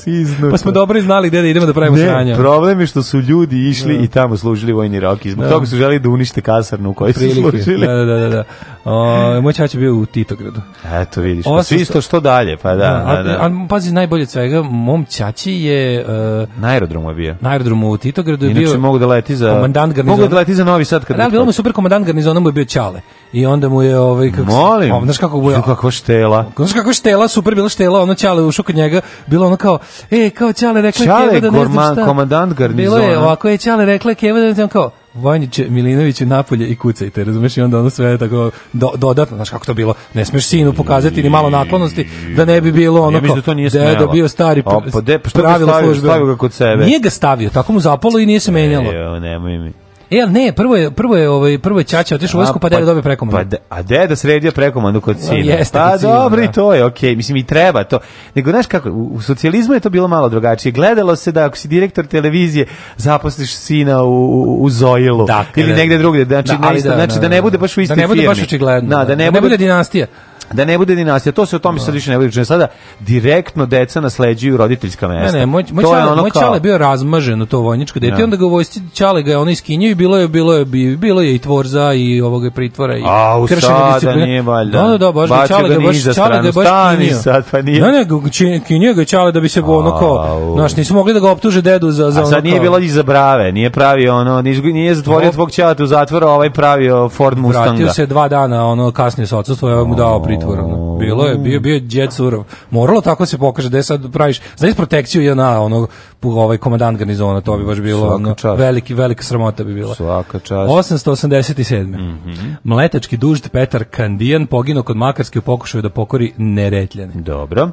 Pa smo dobro znali gde da idemo da pravimo ne, problem je što su ljudi išli i tamo služili vojni rok i zbog da. toga su želi da unište kasarnu u kojoj su služili. Da, da, da. da. O, moj čač je bio u Titogradu. Eto, vidiš, pa svi isto što dalje, pa da. da, A, a, pazi, najbolje od svega, mom čači je... Uh, aerodromu je bio. Na aerodromu u Titogradu je bio. Inače mogu da leti za komandant garnizona. Mogu da leti za Novi Sad kad. Da, bio mu super komandant garnizona mu je bio Ćale. I onda mu je ovaj kako Molim. Ovaj, znaš kako bio. Kako štela. Znaš kako štela, super bila štela, ono Ćale ušao kod njega, bilo ono kao ej, kao Ćale rekla Ćale, da ne znam šta. Komandant garnizona. Bilo je ovako je Ćale rekla Keva da ne znam kao Milinović Milinoviću napolje i kucajte, razumeš? I onda ono sve tako dodatno, znaš kako to bilo, ne smiješ sinu pokazati ni malo naklonosti, da ne bi bilo ono ja da je dobio bio stari pa, pa što stavio, stavio kod sebe? Nije ga stavio, tako mu zapalo i nije se e, menjalo. nemoj mi. E, ne, prvo je, prvo je, ovaj, prvo je Čača otišao u vojsku, pa deda pa- dobio prekomandu. Pa, a deda sredio prekomandu kod sina. Jeste, pa dobro, i to je ok, mislim i treba to. Nego, znaš kako, u, socijalizmu je to bilo malo drugačije. Gledalo se da ako si direktor televizije, zaposliš sina u, u, Zojilu dakle, ili negdje drugdje. Znači, znači, da, da, znači da, ne bude baš u isti firmi. Da ne bude baš očigledno. Da, ne, da ne bude dinastija da ne bude dinastija. To se o tome no. sad više ne Sada direktno deca nasleđuju roditeljska mesta. Ne, ne, moj, moj, čale, je ono moj bio razmažen to vojničko dete, onda ga vojsci čale ga je ono iskinio i bilo je, bilo je, bilo je i tvorza i ovoga pritvora i A, u sada nije valjda. Da, da, da, čale ga baš, čale ga baš pa Ne, ne, ga čale da bi se ono kao, nisu mogli da ga optuže dedu za, za A sad ono nije bilo iza brave, nije pravio ono, nije zatvorio tvog čata u zatvora, ovaj pravio Ford Mustanga. Vratio se dva dana, ono, kasnije sa odsutstvo, ovaj mu dao pritvor. Ono. Bilo je, bio, bio je Moralo tako se pokaže, da je sad praviš, znaš protekciju JNA, onog, ovaj komandant garnizona, to bi baš bilo ono, veliki, velika sramota bi bila. Svaka čast. 887. Mm -hmm. Mletački dužd Petar Kandijan poginuo kod Makarske u pokušaju da pokori Neretljane. Dobro.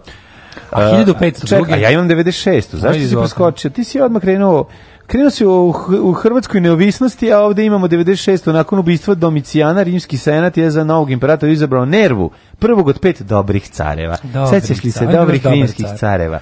A 1502. Čekaj, a ja imam 96. Zašto si preskočio? Ti si odmah krenuo Krenuo se u, Hrvatskoj neovisnosti, a ovdje imamo 96. nakon ubistva Domicijana, rimski senat je za novog imperatora izabrao Nervu, prvog od pet dobrih careva. Dobri li se dobrih rimskih careva?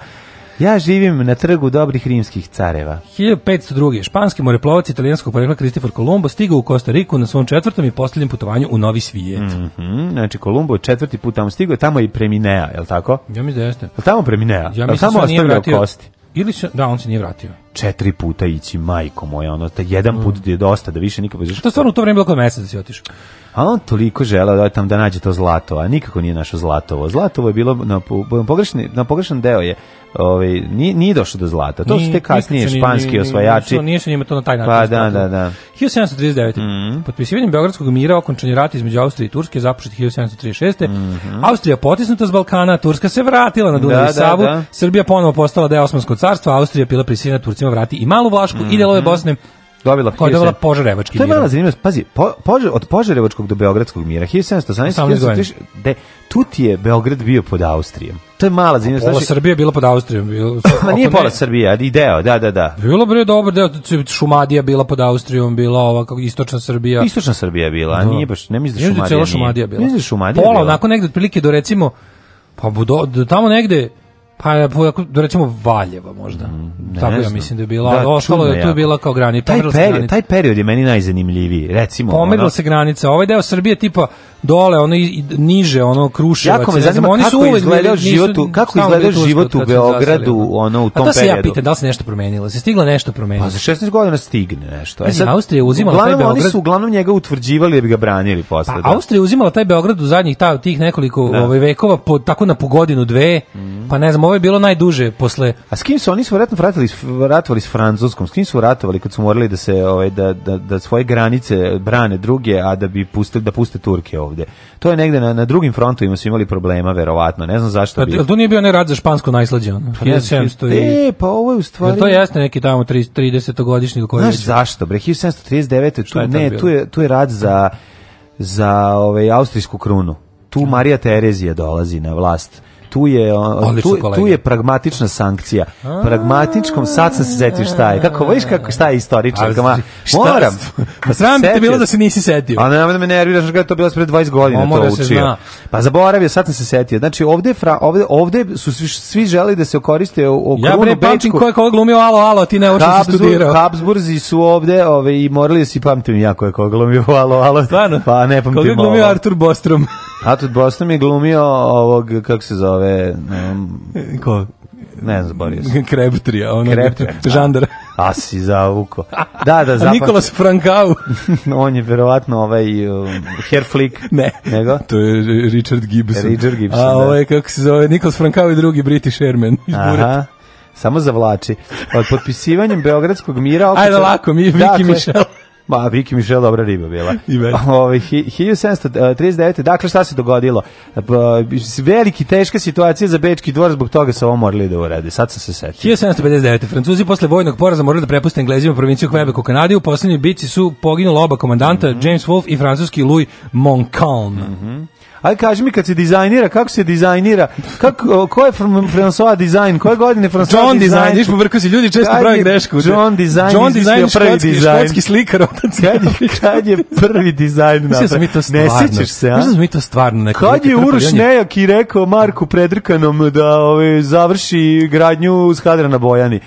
Ja živim na trgu dobrih rimskih careva. 1502. Španski moreplovac italijanskog porekla Kristifor Kolumbo stigao u Kostariku na svom četvrtom i posljednjem putovanju u Novi svijet. Mm -hmm. Znači, Kolumbo četvrti put tamo stigao, tamo je i preminea, je tako? Ja mi da jeste. tamo preminea? Ja tamo ostavljao kosti? Ili se, da, on se nije vratio. Četiri puta ići, majko moja, ono, te jedan mm. put je dosta, da više nikad ne to stvarno u to vrijeme bilo kod mjesec da si otišao. A on toliko želeo da tam da nađe to zlato, a nikako nije našo zlatovo. Zlatovo je bilo na, pogrešni, na pogrešan deo je ovaj ni ni došlo do zlata. To su te kasnije španski osvajači. Nije njima to na taj pa način. Pa da, da, da. 1739. Mm Potpisivanjem beogradskog mira okončan je rat između Austrije i Turske započet 1736. Mm -hmm. Austrija potisnuta s Balkana, Turska se vratila na Dunav i Savu, Srbija ponovo postala deo Osmanskog carstva, Austrija bila prisiljena Turcima vrati i malu Vlašku mm i mhm. delove Bosne dobila koja je dobila Požarevački mir. To je mala zanimljivost. Pazi, po, požar, od Požarevačkog do Beogradskog mira 1718 tu ti je Beograd bio pod Austrijom. To je mala zanimljivost. Pola znači, Srbije bila pod Austrijom. Bilo, ma nije pola ne, Srbije, ali deo, da, da, da. Bilo bre dobro, deo, Šumadija bila pod Austrijom, bila ova istočna Srbija. Istočna Srbija bila, a nije baš, ne mislim da Šumadija. Nije, Šumadija bila. Šumadija. Pola, onako negde otprilike do recimo Pa do, do tamo negde pa recimo Valjeva možda. Mm, ne Tako ja mislim da je bila, da, ostalo je tu je bila kao granica. Taj, period, taj period je meni najzanimljiviji, recimo. Pomerila ono... se granica. Ovaj deo Srbije tipa dole, ono i, niže, ono Kruševac. Jako me zanima oni kako izgledao život u, kako izgledao život u Beogradu, ono u tom periodu. A to se ja pitam, da li se nešto promenilo? Se stiglo nešto promenilo? Pa za 16 godina stigne nešto. E sad, Austrija uzimala taj Beograd. Oni su uglavnom njega utvrđivali da bi ga branili posle. Pa, Austrija uzimala taj Beograd u zadnjih ta, tih nekoliko ovaj, vekova tako na pogodinu godinu dve, mhm. pa ne znam, ovo je bilo najduže posle... A s kim su oni su verovatno ratovali, s Francuskom? S kim su ratovali kad su morali da se ovaj, da, da, da svoje granice brane druge, a da bi pustili, da puste Turke ovdje? To je negde na, na drugim frontovima su imali problema, verovatno. Ne znam zašto bi... to nije bio onaj rad za špansko najslađe? Ono? Pa, e, pa ovo je u stvari... to jeste neki tamo 30-godišnji koji Znaš zašto? Bre, 1739. Tu, ne, tu je, tu je rad za za ovaj austrijsku krunu. Tu Marija Terezija dolazi na vlast tu je, tu, tu je pragmatična sankcija. Pragmatičkom, sad se setiš šta je. Kako, viš kako šta je istoričarka? Ma, moram. Pa sram te bilo da se nisi setio. A ne da me nerviraš, kad to bilo pred 20 godina to učio. Pa zaboravio, sad sam se setio. Znači, ovde, fra, ovde, ovde su svi, svi želi da se koriste u o Ja bre, pamtim ko je koga glumio, alo, alo, ti ne hoćeš da studirao. Habsburzi su ovde ove, i morali se si pamtim ja ko je koga glumio, alo, alo. Stvarno? Pa ne pamtim ovo. Koga glumio Artur Bostrom? Hatut mi je glumio ovog, kako se zove... Um, Ko? Ne znam, zaborio sam. krebtrija, ono. Kreptrija. Žandar. A si zavuko. Da, da, za Nikolas Frankau. on je verovatno ovaj um, hair Herflik. Ne. Nego? To je Richard Gibson. Richard Gibson, A je, ovaj, kako se zove, Nikolas Frankau i drugi British Airman. Aha samo zavlači. Od potpisivanjem Beogradskog mira... Ajde lako, mi, Viki dakle, Ma, Viki Mišel dobra riba bila. Ovaj, e, već. 1739. Dakle, šta se dogodilo? E, pa, veliki, teška situacija za Bečki dvor, zbog toga se ovo morali da uredi. Sad sam se setio. 1759. Francuzi posle vojnog poraza morali da prepuste Englezima provinciju Quebec u Kanadi. U posljednjoj bici su poginula oba komandanta, mm -hmm. James Wolfe i francuski Louis Montcalm. Mm Aj kaži mi kad se dizajnira, kako se dizajnira? Kako ko je François dizajn? Koje godine François John dizajn? Niš povrko se ljudi često pravi grešku. John dizajn. John prvi dizajn. Škotski slikar otac. Kad je, kad je prvi dizajn napravio? Ne sećaš se, a? Mislim to stvarno neko. Kad je Uroš Nejak i rekao Marku Predrkanom da ove ovaj, završi gradnju Skadra na Bojani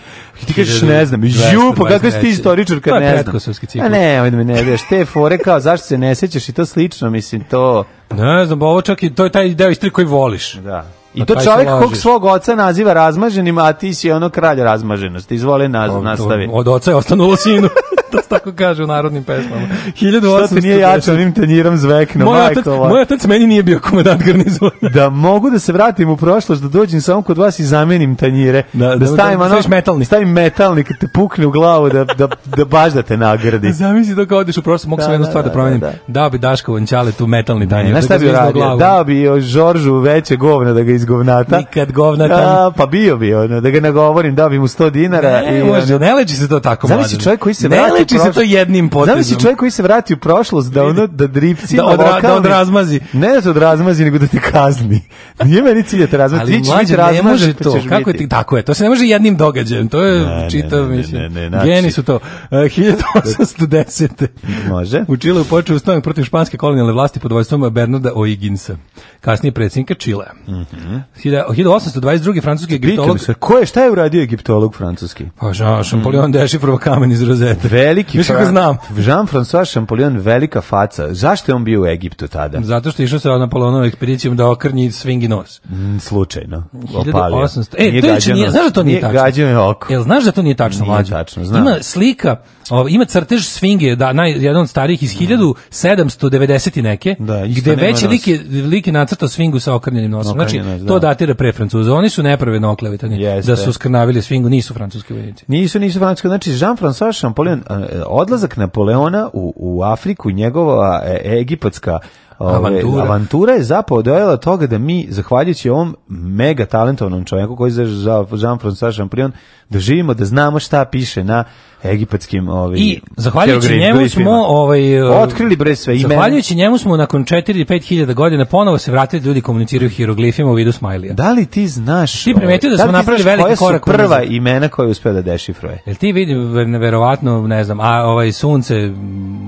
ti kažeš ne znam, Ju, pa kakve si ti istoričar, kad ne znam. To je ciklus. A pa ne, ovdje mi ne vješ, te fore kao zašto se ne sećaš i to slično, mislim, to... Ne znam, ovo čak i, to je taj deo istri koji voliš. Da. I to čovjek kog svog oca naziva razmaženim, a ti si ono kralj razmaženosti. Izvoli naz, pa, nastavi. Od oca je ostanulo sinu. to tako kaže u narodnim pesmama. 1800 Što ti nije jače ovim teniram zvekno? Moj otac, moj otac meni nije bio komedant garnizona. da mogu da se vratim u prošlost, da dođem samo kod vas i zamenim tanjire. Da, da, da stavim, da, da, ono- metalni. stavim metalni kad te pukne u glavu da, da, da baš da te nagradi. Zamisli to kao odeš u prošlost, mogu da, jednu stvar da, promenim. Da, da. Dao bi Daško Vančale tu metalni tanjir. Ne, bi radio? Žoržu veće govna da ga iz govnata. Nikad govnata. pa bio bi ono, da ga nagovorim, dao bi mu 100 dinara. Ne, i, može, ono. ne leči se to tako, mladen. Znaš čovjek koji se ne vrati Ne leči se to jednim potezom. Znaš čovjek koji se vrati u prošlost, da ono, da dripci da, odra, da odrazmazi. Ne da se odrazmazi, nego da te kazni. Nije meni cilj da te razmazi. Ali mlađe, ne može to. Pa Kako je, tako je, to se ne može jednim događajem. To je čitav, mislim. Znači- geni su to. 1810. E, može. U je počeo ustanak protiv španske kolonijalne vlasti pod vojstvom Bernarda Oiginsa, kasnije predsjednika Čilea. Mm -hmm. 1822. francuski egiptolog... Se, ko je, šta je uradio egiptolog francuski? Pa Jean Champollion mm. dešifrova kamen iz rozete. Veliki... znam. Jean-François Champollion, velika faca. Zašto je on bio u Egiptu tada? Zato što je išao sa Napoleonovom ekspedicijom da okrnji svingi nos. Mm, slučajno. 1800... E, to je, nije, znaš da to nije, nije tačno? je oko. Jel znaš da to nije tačno, Nije tačno, znam. Ima slika, o, ima crtež svinge, da, naj, jedan od starijih iz 1790 mm. i neke, da, gde već lik je, lik je nacrtao svingu sa okrnjenim nosom. Znači, to datira pre Francuza. Oni su nepravedno oklevitani Jeste. da su skrnavili svingu, nisu francuski vojnici. Nisu, nisu francuski. Znači, Jean-François Champollion, e, odlazak Napoleona u, u Afriku, njegova e, egipatska egipatska avantura. je zapravo dojela toga da mi, zahvaljujući ovom mega talentovnom čovjeku koji je Jean-François Champollion, da živimo, da znamo šta piše na egipatskim ovaj I zahvaljujući njemu smo ovaj e, otkrili bre sve ime. Zahvaljujući njemu smo nakon 4 5000 godina ponovo se vratili ljudi komuniciraju hieroglifima u vidu smajlija. Da li ti znaš? Ti primetio da, da smo napravili veliki korak prva u imena koje uspeo da dešifruje. Jel ti vidi neverovatno ne znam, a ovaj sunce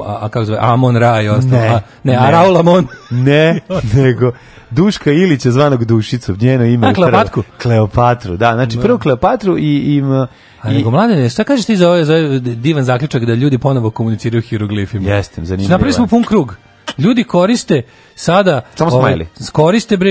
a, a kako zove Amon Ra i ostalo. Ne, a, ne, ne. Araul Amon. Ne, nego Duška Ilić je zvanog dušica njeno ime. je Kleopatru, da, znači prvo Kleopatru i, im, i, A nego, mladene, šta kažeš ti za ove, za divan zaključak da ljudi ponovo komuniciraju hieroglifima. Jeste, zanimljivo. Napravili smo pun krug. Ljudi koriste Sada samo ovaj, smajli. Skoriste bre,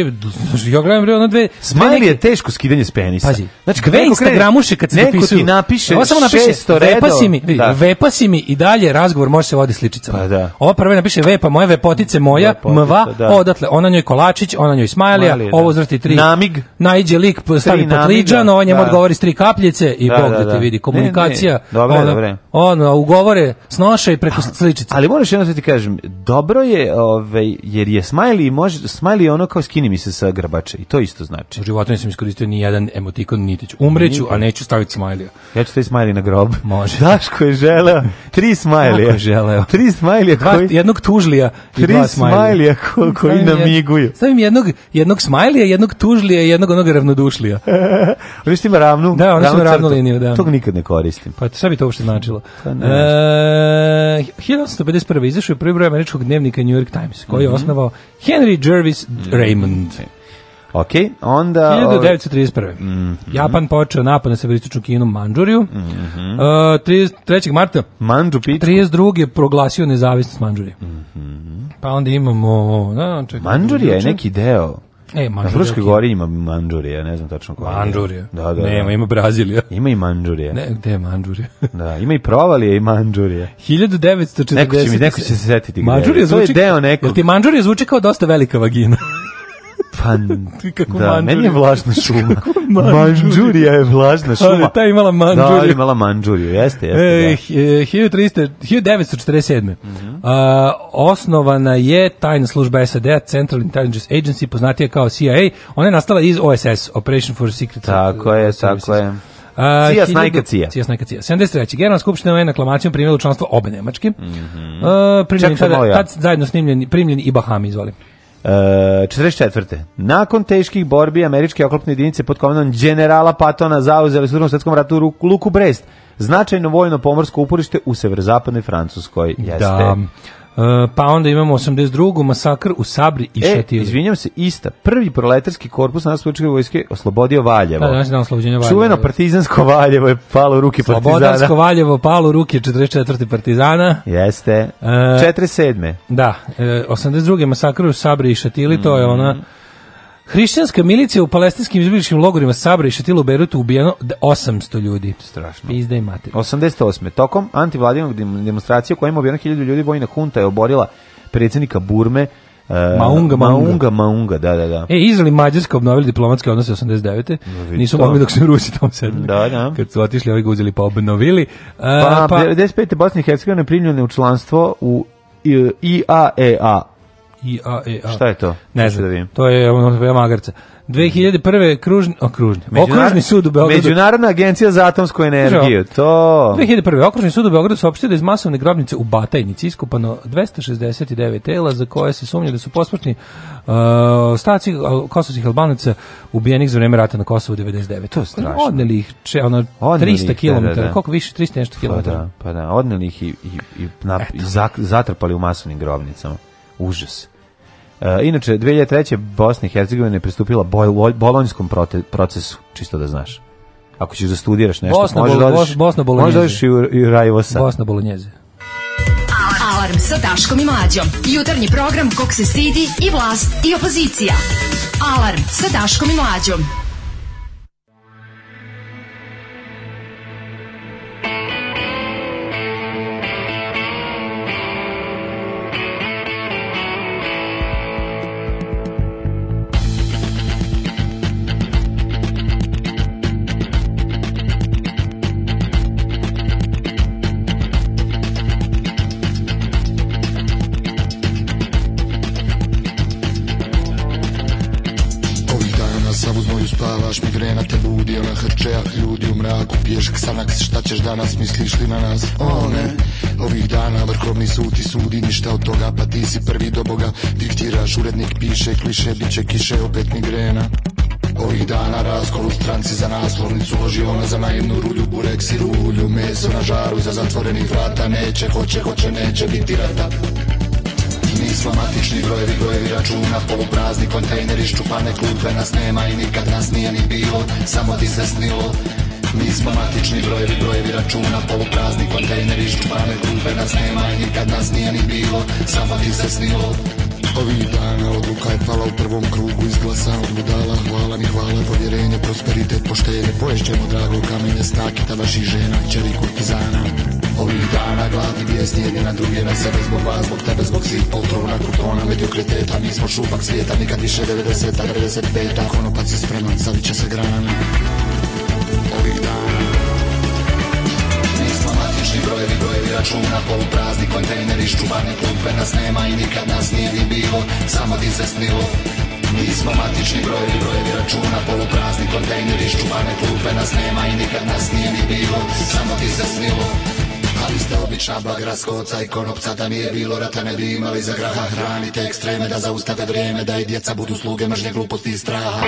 ja gledam bre na ono dve. Smajli je teško skidanje s penisa. Pazi, znači kad neko Instagramuše kad se napiše, ovo samo napiše vepa si mi, da. vepa si mi i dalje razgovor može se voditi sličicama. Pa da. Ova napiše vepa moje vepotice moja, vepotica, mva, da. odatle ona njoj kolačić, ona njoj smajlija, ovo zrti tri. Namig. Naiđe lik stavi potliđan, on ovaj njemu odgovori s tri kapljice i bog da vidi komunikacija. Dobro, ono, ono ugovore snoše i preko sličica Ali možeš jedno ti kažem, dobro je, ovaj jer je smiley, može, smiley ono kao skini mi se sa grbače i to isto znači. U životu nisam iskoristio ni jedan emotikon niti ću. Umreću, a neću staviti smiley. Ja ću staviti smiley na grob. Može. ko je želeo tri smiley. je želeo. Tri smiley koji... jednog tužlija i dva smiley. Ko, koji namiguju. stavim jednog, jednog smiley, jednog tužlija i jednog onog ravnodušlija. Oni što ravnu, da, su ravnu liniju. Da. Tog nikad ne koristim. Pa šta bi to uopšte značilo? Pa ne. E, 1851. izašao je prvi broj američkog dnevnika New York Times, koji je mhm. osnovao Henry Jervis mm. Raymond. Ok, onda... 1931. Mm -hmm. Japan počeo napad na severističnu Kinu Manđuriju. Mm uh, 3. marta... Manđu pičku. 32. je proglasio nezavisnost Manđurije. Mm Pa onda imamo... Da, Manđurija je neki deo E, Manđurija. Na Fruškoj gori ima Manđurija, ne znam tačno koja. Manđurija. Da, da. Nema, ima Brazilija. Ima i Manđurija. Ne, gde je Manđurija? da, ima i provalije i Manđurija. 1940. Neko će mi neko će se setiti. Manđurija zvuči. To je deo nekog. Jel ti Manđurija zvuči kao dosta velika vagina? Pa, kako da, manđurija. meni je vlažna šuma. Manđurija je vlažna šuma. ta je imala manđuriju. Da, imala manđuriju, jeste, jeste. E, da. 1947. Mm -hmm. A, osnovana je tajna služba sad Central Intelligence Agency, poznatija kao CIA. Ona je nastala iz OSS, Operation for Secret Tako je, services. tako je. Uh, Cija snajka Cija. Cija snajka Cija. 73. Generalna skupština je naklamacijom primjela članstvo obe Nemačke. Mm -hmm. uh, sam ovo ja. tad zajedno snimljeni, primljeni i Bahami, izvolim. 44. E, Nakon teških borbi američke oklopne jedinice pod komandom generala Patona zauzeli su u drugom svjetskom ratu Luku Brest, značajno vojno pomorsko uporište u severozapadnoj Francuskoj. Jeste. E, pa onda imamo 82. masakr u Sabri i e, izvinjam se, ista. Prvi proletarski korpus nastavljačke vojske oslobodio Valjevo. Da, znači da, oslobođenje Valjevo. Čuveno partizansko Valjevo je palo u ruke partizana. Slobodansko Valjevo palo u ruke 44. partizana. Jeste. E, 47. Da, e, 82. masakr u Sabri i Šatili, mm. to je ona mm. Hrišćanska milicija u palestinskim izbjegličkim logorima Sabra i Šatilu u Beirutu ubijeno 800 ljudi. Strašno. Pizda i mater. 88. Tokom antivladinog demonstracije u kojima je ubijeno 1000 ljudi, vojna hunta je oborila predsjednika Burme Uh, Maunga, Maunga, Maunga, Maunga, da, da, da. E, Izrael i Mađarska obnovili diplomatske odnose 89. No, Nisu mogli dok su Rusi tamo sedli. Da, da. Kad su otišli, ovi ga uzeli pa obnovili. E, pa, pa, 95. Bosni i Hercegovina primljene u članstvo u IAEA, e i A E A. Šta je to? Ne znam, da to je ono magarca. 2001. kružni, o, okružni sud u Beogradu. Međunarodna agencija za atomsku energiju, to... 2001. okružni sud u Beogradu saopštio da iz masovne grobnice u Batajnici iskupano 269 tela za koje se sumnja da su posmrtni uh, staci kosovskih albanaca ubijenih za vreme rata na Kosovu 99. To je strašno. Odneli ih, če, ono, odneli 300 km, da, da, koliko više, 300 nešto km. Pa da, pa da, odneli ih i, i, i, i zatrpali u masovnim grobnicama. Užas. E, inače, 2003. Bosna i Hercegovina je pristupila bolonjskom procesu, čisto da znaš. Ako ćeš da studiraš nešto, Bosna, možeš da Bosna možeš i, i Bosna Bolonjeze. Alarm. Alarm sa Daškom i Mlađom. Jutarnji program kog se stidi i vlast i opozicija. Alarm sa Daškom i Mlađom. misliš na nas? O ne, ovih dana vrhovni su ti sudi ništa od toga Pa ti si prvi do boga, diktiraš, urednik piše Kliše, bit kiše, opet grena. Ovih dana razkol u stranci za naslovnicu Loži ona za na rulju burek si rulju Meso na žaru za zatvorenih vrata Neće, hoće, hoće, neće biti rata Nismo matični brojevi, brojevi računa Poluprazni kontejneri, ščupane klupe Nas nema i nikad nas nije ni bilo Samo ti se snilo smo matični brojevi, brojevi računa Poluprazni kontejneri, župane klupe nas nema I nikad nas nije ni bilo, samo ti se snilo Ovih dana odluka je pala u prvom krugu Izglasa od budala, hvala mi hvala Povjerenje, prosperitet, poštenje Poješćemo drago kamenje, stakita, vaših žena Čeri kurtizana Ovih dana gladni vijest jedni na druge Na sebe zbog vas, zbog tebe, zbog svih poltrona Kupona, mediokriteta, mi smo šupak svijeta Nikad više 90-a, 95-a Konopac je spreman, će se grana brojevi, brojevi računa, poluprazni kontejneri, ščubane klupe nas nema i nikad nas nije ni bilo, samo ti se snilo. Mi smo matični brojevi, brojevi računa, poluprazni kontejneri, ščubane klupe nas nema i nikad nas nije ni bilo, samo ti se snilo. Ali ste obična bagra skoca i konopca Da nije bilo rata ne bi imali za graha Hranite ekstreme da zaustave vrijeme Da i djeca budu sluge mržnje gluposti i straha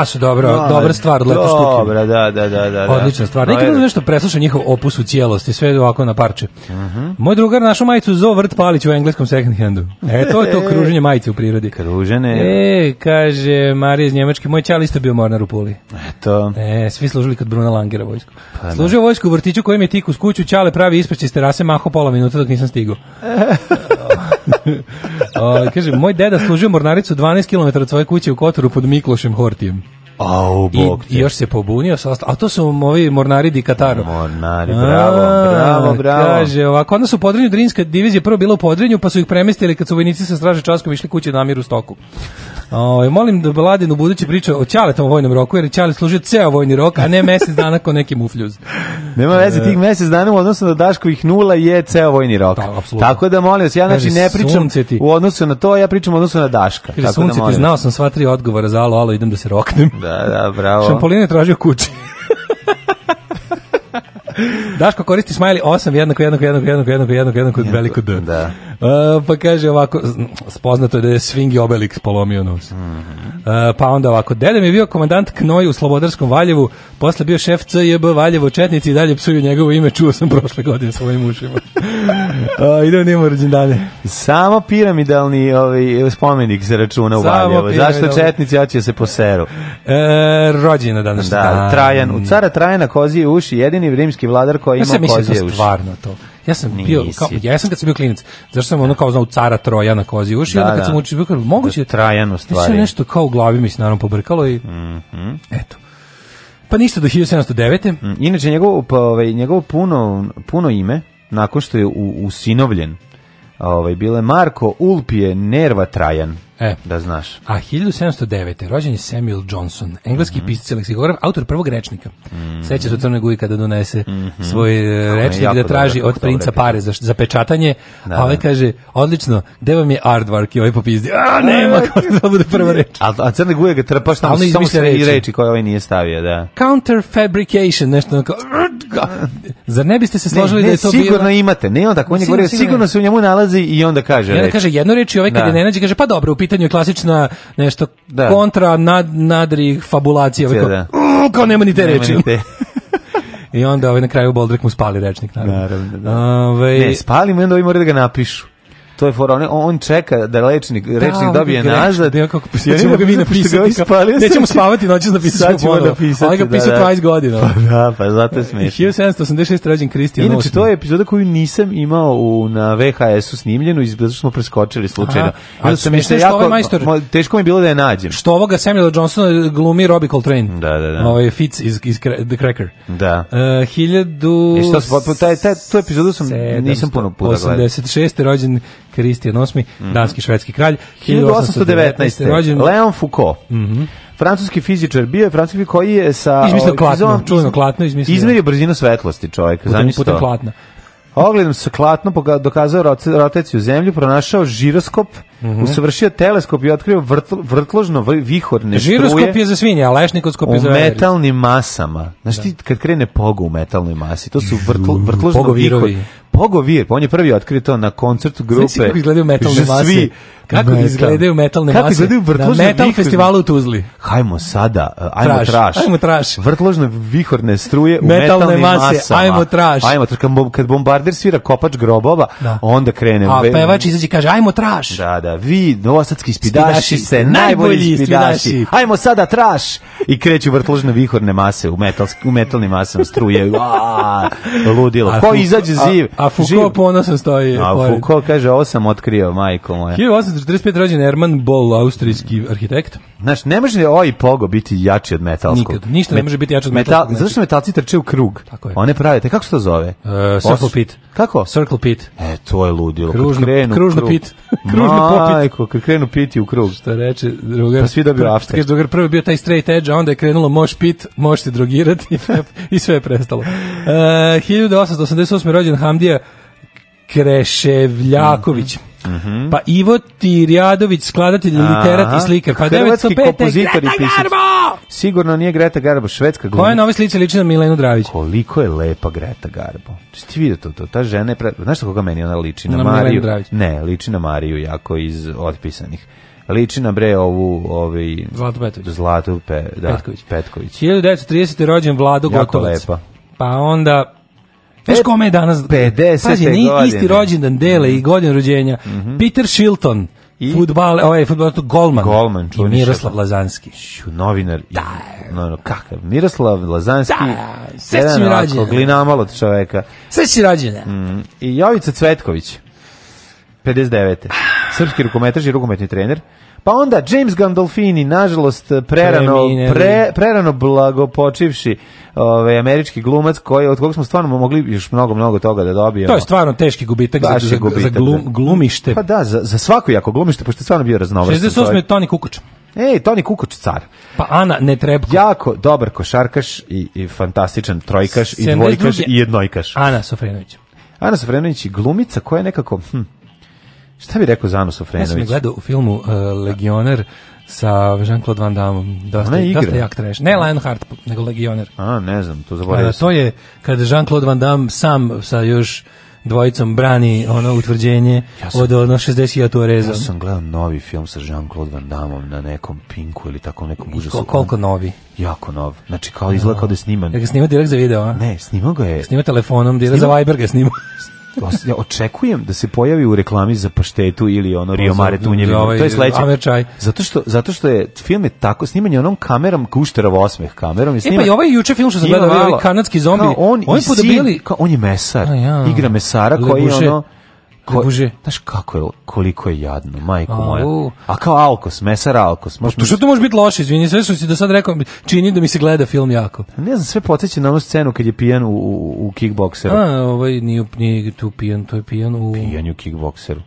A su dobro, no, dobra stvar, lepo štuki. Dobro, da, da, da, da. Odlična stvar. Neki no, nešto preslušao njihov opus u cijelosti, sve ovako na parče. Uh Moj drugar našao majicu zove Vrt Palić u engleskom second handu. E, to je to e. kruženje majice u prirodi. Kružene. E, kaže Marija iz Njemačke, moj čal isto bio mornar u Puli. Eto. E, svi služili kod Bruna Langera vojsku. Pa, Služio vojsku u vrtiću kojem je tik uz kuću, čale pravi ispreći iz terase, maho pola minuta dok nisam stigao. kaže, moj deda služio mornaricu 12 km od svoje kuće u Kotoru pod Miklošem Hortijem. Au, bok I, još se pobunio sa A to su ovi mornari di Kataru. Mornari, bravo, A, bravo, bravo. Kaže, ovako, onda su u Podrinju Drinska divizija prvo bila u Podrinju, pa su ih premestili kad su vojnici sa straže Časkom išli kuće na miru stoku. O, ovaj, molim da vladin u budući priča o tom vojnom roku, jer Ćale služio ceo vojni rok, a ne mesec dana ko neki mufljuz. Nema veze, e. tih mesec dana u odnosu na Daškovih nula je ceo vojni rok. tako da molim vas, ja znači ne pričam u odnosu na to, ja pričam u odnosu na Daška. Kaže, tako znao sam sva tri odgovora za alo, alo, idem da se roknem. Da, da, bravo. Šampolin je tražio kući. Daško koristi smajli 8 jednako jednako jednako jednako jednako jednako jednako Da. E, pa kaže ovako, spoznato je da je Svingi obelik polomio nos. Mhm. E, pa onda ovako, Dedem mi je bio komandant Knoj u Slobodarskom Valjevu, posle bio šef CJB Valjevo Četnici i dalje psuju njegovo ime, čuo sam prošle godine svojim ušima. uh, e, idemo nimo dalje Samo piramidalni ovaj, spomenik se računa u Zašto Četnici hoće se poseru? E, rođena danas. Da, Trajan. U cara Trajana kozije uši, jedini rimski vladar koji ima kozije uši. Ja mislim stvarno to. Ja sam Nisi. bio kao ja sam kad sam bio klinac, zašto sam ono kao znao cara Troja na kozi uši, da, onda kad da. sam učio bio moguće da Trajan stvari. Mislim nešto kao u glavi mi se naravno pobrkalo i mm eto. Pa ništa do 1709. Mm, inače njegovo pa, ovaj, njegovo puno puno ime nakon što je u, usinovljen ovaj, bile Marko Ulpije Nerva Trajan. E. Da znaš. A 1709. rođen je Samuel Johnson, engleski mm -hmm. pisac i leksikograf, autor prvog rečnika. Mm -hmm. Seća se u Crnoj Guji kada donese mm -hmm. svoj e, rečnik da traži od princa pare za, za pečatanje, da, a ovaj kaže, odlično, gde vam je aardvark i ovaj popizdi, a nema, kako da bude prva reč. A, a Crne Guje ga šta samo reči. reči koje ovaj nije stavio, da. Counter fabrication, nešto kao, zar ne biste se složili ne, da je to sigurno bila... imate, ne onda, on je govorio, sigurno se u njemu nalazi i onda kaže I kaže jednu reč i ovaj kada ne nađe, kaže, pa dobro, pitanju je klasična nešto kontra nad, nadri fabulacija. Ovaj kao, nema ni te nema reči. I onda ovaj na kraju Boldrek mu spali rečnik, naravno da. Ove... Ovaj- ne, spali mu i onda moraju da ga napišu. To je fora, on, on čeka da lečnik, da, rečnik dobije nazad. Da, kako, pisati. ja nećemo ga mi napisati. nećemo spavati noćas napisati. Sad ćemo napisati. Ali ga pisao 20 godina. Pa da, pa zato je smiješno. 1786. rađen Kristijan Osman. Inače, to je epizoda koju nisam imao u, na VHS-u snimljenu, zato smo preskočili slučajno. Aha, a sam mi se jako, ovaj majstor, teško mi je bilo da je nađem. Što ovoga Samuel Johnson glumi Robbie Coltrane. Da, da, da. Ovo ovaj je Fitz iz, iz The Cracker. Da. Uh, 1000... I što, taj, taj, taj, tu epizodu sam, nisam puno puta gledao. 86. rođen Kristijan VIII, mm danski švedski kralj. 1819. 1819. Leon Foucault. Mm -hmm. Francuski fizičar bio je francuski koji je sa izmislio klatno, ovaj, čujno klatno izmislio. brzinu svetlosti čovjek, zamislio. Putem klatna. Ogledom se klatno dokazao rotaciju zemlju, pronašao žiroskop, mm -hmm. usavršio teleskop i otkrio vrtl, vrtložno vihorne žiroskop struje. Žiroskop je za svinje, a lešnikotskop je za metalnim masama. Znaš ti kad krene pogo u metalnoj masi, to su vrtl, vrtložno vihorne Bogovir, pa on je prvi otkrio to na koncertu grupe. svi kako izgledaju metalne mase? Svi, kako metal. izgledaju metalne kako mase? Izgledaju vrtložne na metal vihorne. festivalu u Tuzli. Hajmo sada, e, ajmo traš. traš. Ajmo traš. Vrtložne vihorne struje metalne u Metalne mase, masama. Ajmo traš. Ajmo traš. Kad, bom, kad bombarder svira kopač grobova, da. onda krene. A pevač izađe i kaže, ajmo traš. Da, da, vi novosadski spidaši, spidaši ste najbolji spidaši. spidaši. Ajmo sada traš. I kreću vrtložne vihorne mase u, metal, u metalnim masama struje. ludilo. Ko izađe ziv? A, a Foucault stoji. A Foucault kaže, ovo sam otkrio, majko moja. 1845 rođen Erman Boll, austrijski arhitekt. Znaš, ne može ovaj pogo biti jači od metalskog. Nikad, ništa ne može biti jači od metal, Zato Zašto znači- metalci trče u krug? Tako je. One pravite. kako se to zove? E, circle pit. Kako? Circle pit. E, to je ludilo. Kružno, krenu, kružno pit. kružno Majko, kad krenu piti u krug. Što reče drugar? Pa svi dobiju after. drugar prvi bio taj straight edge, a onda je krenulo moš pit, moš se drogirati i sve je prestalo. E, uh, 1888. rođen Hamdija Kreševljaković. Mm Pa Ivo Tirjadović, skladatelj, literat i slikar. Pa Hrvatski kompozitor i pisac. Sigurno nije Greta Garbo, švedska glumica. Koja je na ovoj liči na Milenu Dravić? Koliko je lepa Greta Garbo. Či ti to? Ta žena je... Pra... Znaš koga meni ona liči? Na, Mariju. Ne, liči na Mariju jako iz Otpisanih liči na bre ovu ovi. Zlatu Petković. Zlatu pe, Petković. Petković. 1930. rođen Vlado Gotovac. lepa. Pa onda Znaš kome je danas? 50. Pazi, nije godine. isti rođendan, dele i mhm. godin rođenja. Mm -hmm. Peter Shilton, i fudbal, ovaj futbol, to golman. Golman, čuviš. I Miroslav Lazanski. Šu, novinar. Da. No, no, kakav. Miroslav Lazanski. Da. Sve Jedan ovako, glinamal od čoveka. Sveći si Mm, I Jovica Cvetković. 59. Srpski rukometaš i rukometni trener. Pa onda James Gandolfini, nažalost, prerano, pre, prerano blagopočivši ovaj, američki glumac koji, od kog smo stvarno mogli još mnogo, mnogo toga da dobijemo. To je stvarno teški gubitak, za, za, glumište. Pa da, za, za svako jako glumište, pošto je stvarno bio raznovrstan. 68. je Toni Kukuč. Ej, Toni Kukuč, car. Pa Ana treba. Jako dobar košarkaš i, i fantastičan trojkaš i dvojkaš i jednojkaš. Ana Sofrenović. Ana Sofrenović glumica koja je nekako... Hm, Šta bi rekao Zanu Sofrenović? Ja sam gledao u filmu e, Legioner sa Jean-Claude Van Damme. Dosta, jak treš Ne Lionheart, nego Legioner. A, ne znam, to zaboravim. sam. To je kad Jean-Claude Van Damme sam sa još dvojicom brani ono utvrđenje ja sam, od ono 60 Tuareza. Ja sam gledao novi film sa Jean-Claude Van Damme na nekom Pinku ili tako nekom užasu. koliko novi? Jako nov. Znači kao izgleda kao da je sniman. Ja ga snima direkt za video, a? Ne, snima ga je. Snima telefonom, direkt snima... za Viber ga snima. ja očekujem da se pojavi u reklami za paštetu ili ono Rio Mare tunjevinu. to je ovaj, sledeće. Zato što zato što je film je tako snimanje onom kamerom Kušterov osmeh kamerom i snima. E pa i ovaj juče film što sam gledao, kanadski zombi, on, on, on je mesar. ja. Igra mesara koji ono Ko, Znaš kako je, koliko je jadno, majko A, moja. A kao alkos, mesar alkos. Pa možeš to što to može biti loše, izvini, sve su si do sad rekao, čini da mi se gleda film jako. Ne znam, sve podsjeća na onu scenu kad je pijan u, u, u kickbokseru. A, ovaj nije, nije tu pijan, to je pijan u... Pijan u kickbokseru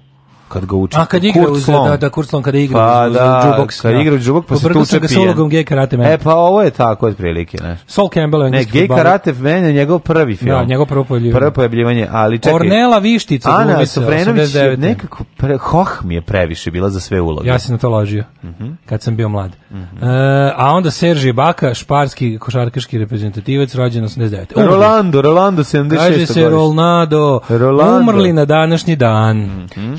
kad ga uči. A kad igra Kurt Slon. Da, da, Kurt Slon kada igra pa, uz, da, jukebox, Kad da. igra u jukebox, pa se tuče pijen. Pobrkao sam ga s karate man. E, pa ovo je tako otprilike, znaš. Sol Campbell je engleski Ne, gej karate man je njegov prvi film. Da, njegov prvo pojavljivanje. Prvo pojavljivanje, ali čekaj. Ornela Vištica, Ana glumica, Sofrenović je nekako, pre, hoh mi je previše bila za sve uloge. Ja sam na to ložio, mm -hmm. kad sam bio mlad. Mm -hmm. e, a onda Serži Baka, šparski košarkaški reprezentativac, rođen 89. Umrli. Rolando, Rolando 76. Kaže se Rolnado, Rolando. umrli na današnji dan. Mm -hmm.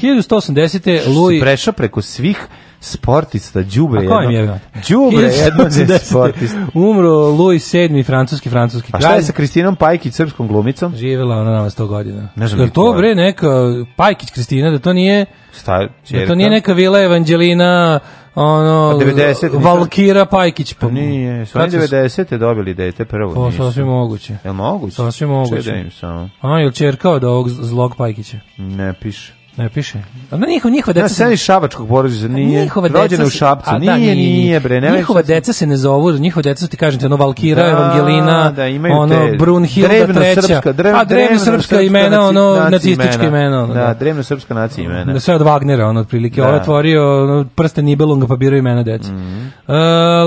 80. Louis... Prešao preko svih sportista, džubre jedno. A je Džubre jedno sportista. Umro Louis VII, francuski, francuski kralj. A šta je sa Kristinom Pajkić, srpskom glumicom? Živjela ona nama 100 godina. Ne znam. to bre neka Pajkić Kristina, da to nije... Šta, je? da to nije neka Vila Evanđelina ono, 90, Valkira Pajkić. Pa, pa- nije, su oni 90. dobili dete prvo. To pa, sasvim moguće. Jel moguće? Sasvim moguće. da im samo. A, jel čerka od ovog zlog Pajkića? Ne, piše. Ne piše. na njihov njihova deca. Na šabačkog porodice nije. Njihova rođena u Šapcu. nije, nije, bre, ne Njihova deca se ne zovu, njihova deca ti kažete ono Valkira, da, Evangelina, da, ono Brunhilda drevno treća. Srpska, drevno, a srpska imena, ono nacistički nacistička imena. Ono, da, drevno srpska nacija imena. sve od Wagnera, ono otprilike. Da. Ovo je tvorio ono, prste Nibelunga pa biraju imena deca. Mm e,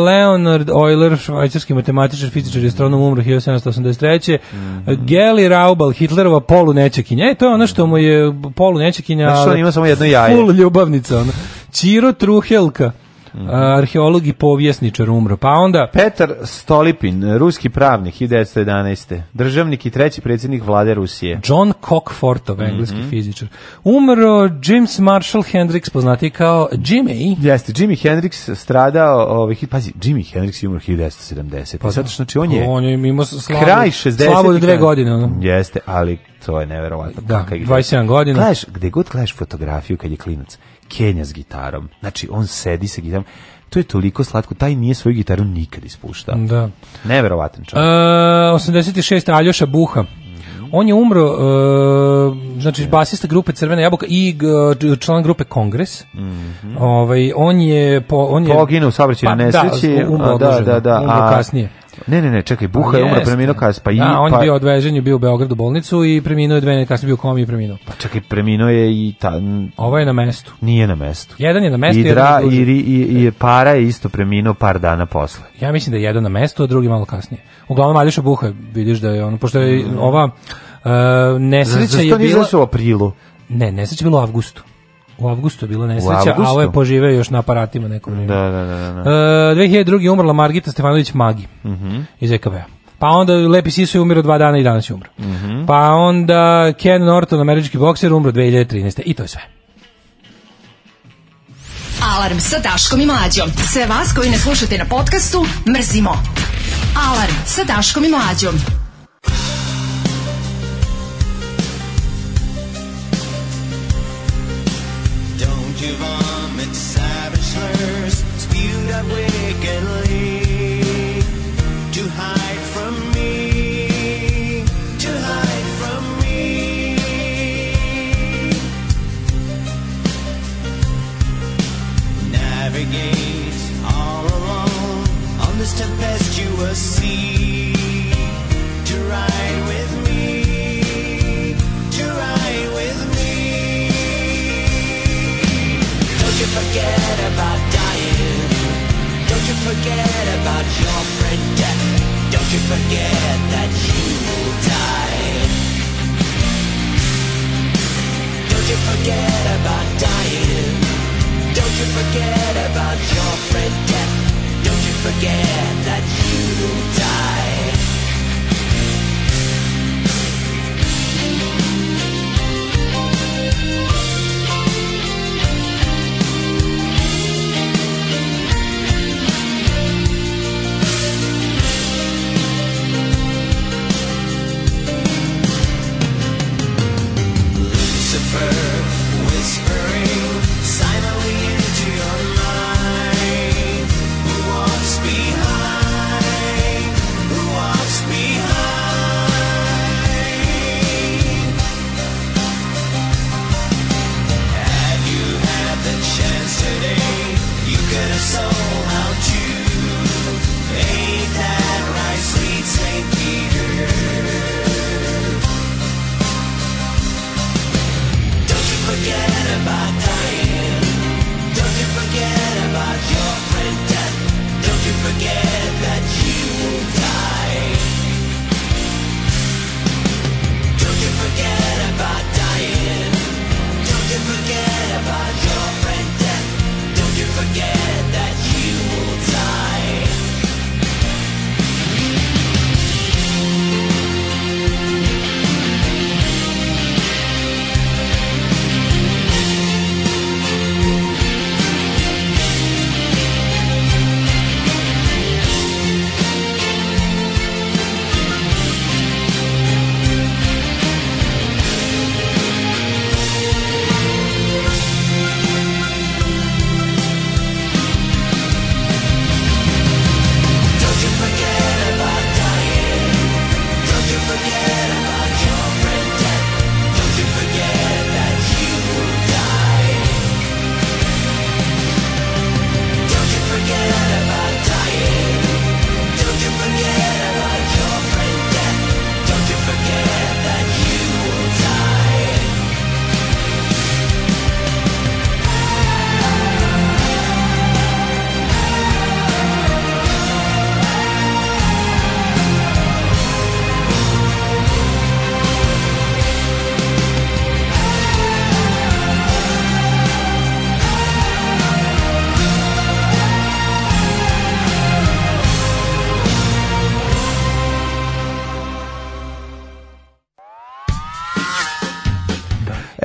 Leonard Euler, švajcarski matematičar, fizičar i astronom umro 1783. Mm -hmm. Geli Raubal, Hitlerova polunećekinja. E, to je ono što mu je polu nećak junakinja. Znači, on ima samo jedno jaje. Full ljubavnica, ona. Čiro Truhelka. Mhm. arheolog i povjesničar umro. Pa onda... Petar Stolipin, ruski pravnik, 1911. Državnik i treći predsjednik vlade Rusije. John Cockfortov, engleski mm -hmm. fizičar. Umro James Marshall Hendrix, poznati kao Jimmy. Jeste, Jimmy Hendrix stradao, ovaj, pazi, Jimmy Hendrix je umro 1970. Pa, zato što znači on je... On je imao slavu, kraj 60. Slavu dve godine. Ono. Jeste, ali to je neverovatno. Da, 27 godina. Gledaš, gde god gledaš fotografiju kad je klinac, Kenja s gitarom. Znači, on sedi sa gitarom. To je toliko slatko. Taj nije svoju gitaru nikad ispuštao. Da. Neverovatan čovjek. E, 86. Aljoša Buha. Mhm. On je umro, e, znači basista grupe Crvena jabuka i član grupe Kongres. Mm ovaj, on je... Po, on je u pa, Da, umro, da, da, da, da, a, kasnije. Ne, ne, ne, čekaj, Buha je umro, preminuo Kaspa. I, da, on je pa- bio odvežen, je bio u Beogradu bolnicu i preminuo je dve nedelje kasnije bio u komi i preminuo. Pa čekaj, preminuo je i ta... Ovo je na mestu. Nije na mestu. Jedan je na mestu, I, dra, i, i, i, para je isto preminuo par dana posle. Ja mislim da je jedan na mestu, a drugi malo kasnije. Uglavnom, Aljoša Buha, vidiš da je on, pošto je mm. ova... Uh, nesreća je bila... u aprilu? Ne, nesreća je bila u avgustu. U avgustu je bila nesreća, a ovo je poživeo još na aparatima nekom Da, da, da. da. E, 2002. umrla Margita Stefanović Magi mm iz ekb Pa onda Lepi Sisu je umiro dva dana i danas je umro. Mm Pa onda Ken Norton, američki bokser, umro 2013. I to je sve. Alarm sa Daškom i Mlađom. Sve vas koji ne slušate na podcastu, mrzimo. Alarm sa Daškom i Mlađom. to vomit savage slurs spewed out wickedly to hide from me, to hide from me. Navigate all alone on this tempestuous sea to ride forget about dying. Don't you forget about your friend death. Don't you forget that you will die. Don't you forget about dying. Don't you forget about your friend death. Don't you forget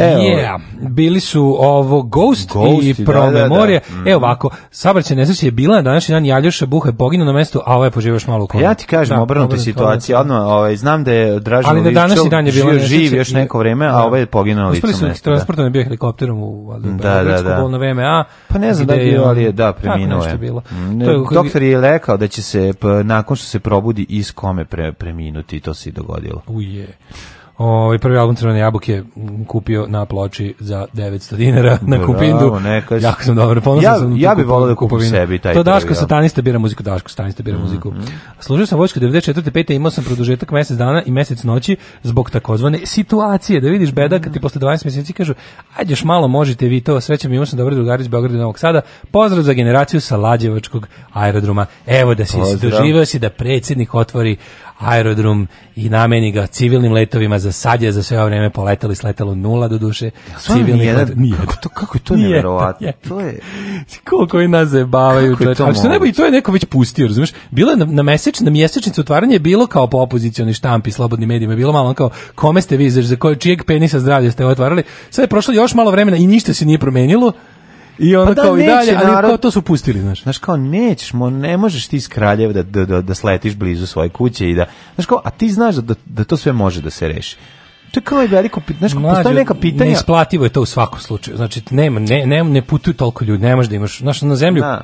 Evo. Yeah. Bili su ovo Ghost i Pro Da, da, da. E mhm. ovako, sabraće nesreće je bila, današnji Jaljoša Buha je poginuo na mestu, a ovo je poživio još malo u pa Ja ti kažem, da, obrnuta situacija, odmah, ovaj, znam da je Dražan Ali na današnji dan je živ još neko vreme, a ovo ovaj je poginuo na licu Uspeli su transportom je bio helikopterom u da, da, Pa ne znam da je bio, ali je da, preminuo je. Bilo. Mm, doktor je rekao da će se, pa, nakon što se probudi, iz kome preminuti, to se i dogodilo. Uje. Ovaj prvi album Crvene jabuke kupio na ploči za 900 dinara na Bravo, Kupindu. Jako sam dobro ponosan ja, sam. Ja bih voleo da kupim sebi taj. To Daško satanista bira muziku, Daško satanista bira mm -hmm. muziku. Služio sam vojsku 94. 5. imao sam produžetak mesec dana i mesec noći zbog takozvane situacije. Da vidiš beda kad ti mhm. posle 12 meseci kažu ajdeš malo možete vi to. Srećem imao sam dobro drugari iz Beograda i Novog Sada. Pozdrav za generaciju sa Lađevačkog aerodroma. Evo da se doživio si da predsjednik otvori aerodrom i nameni ga civilnim letovima za sadje, za sve ovo vreme poletali, sletalo nula do duše. Civilni jedan, Kako to, kako je to je To je... Koliko i nas zebavaju to, i to je neko već pustio, razumiješ? Bilo je na, na, na mjesečnicu otvaranje bilo kao po opozicioni štampi, slobodnim medijima, je bilo malo ono kao kome ste vi, za čijeg penisa zdravlja ste otvarali. sve je prošlo još malo vremena i ništa se nije promenilo i onda pa kao i dalje, kao to su pustili, znaš. Znaš kao nećeš, ne možeš ti iz Kraljeva da, da, da, sletiš blizu svoje kuće i da, znaš kao, a ti znaš da, da to sve može da se reši. To je kao i veliko pitanje, znaš, Mlađe, postoje neka pitanja. Isplativo je to u svakom slučaju. Znači nema ne ne ne putuju toliko ljudi, ne možeš da imaš, znaš, na zemlju. na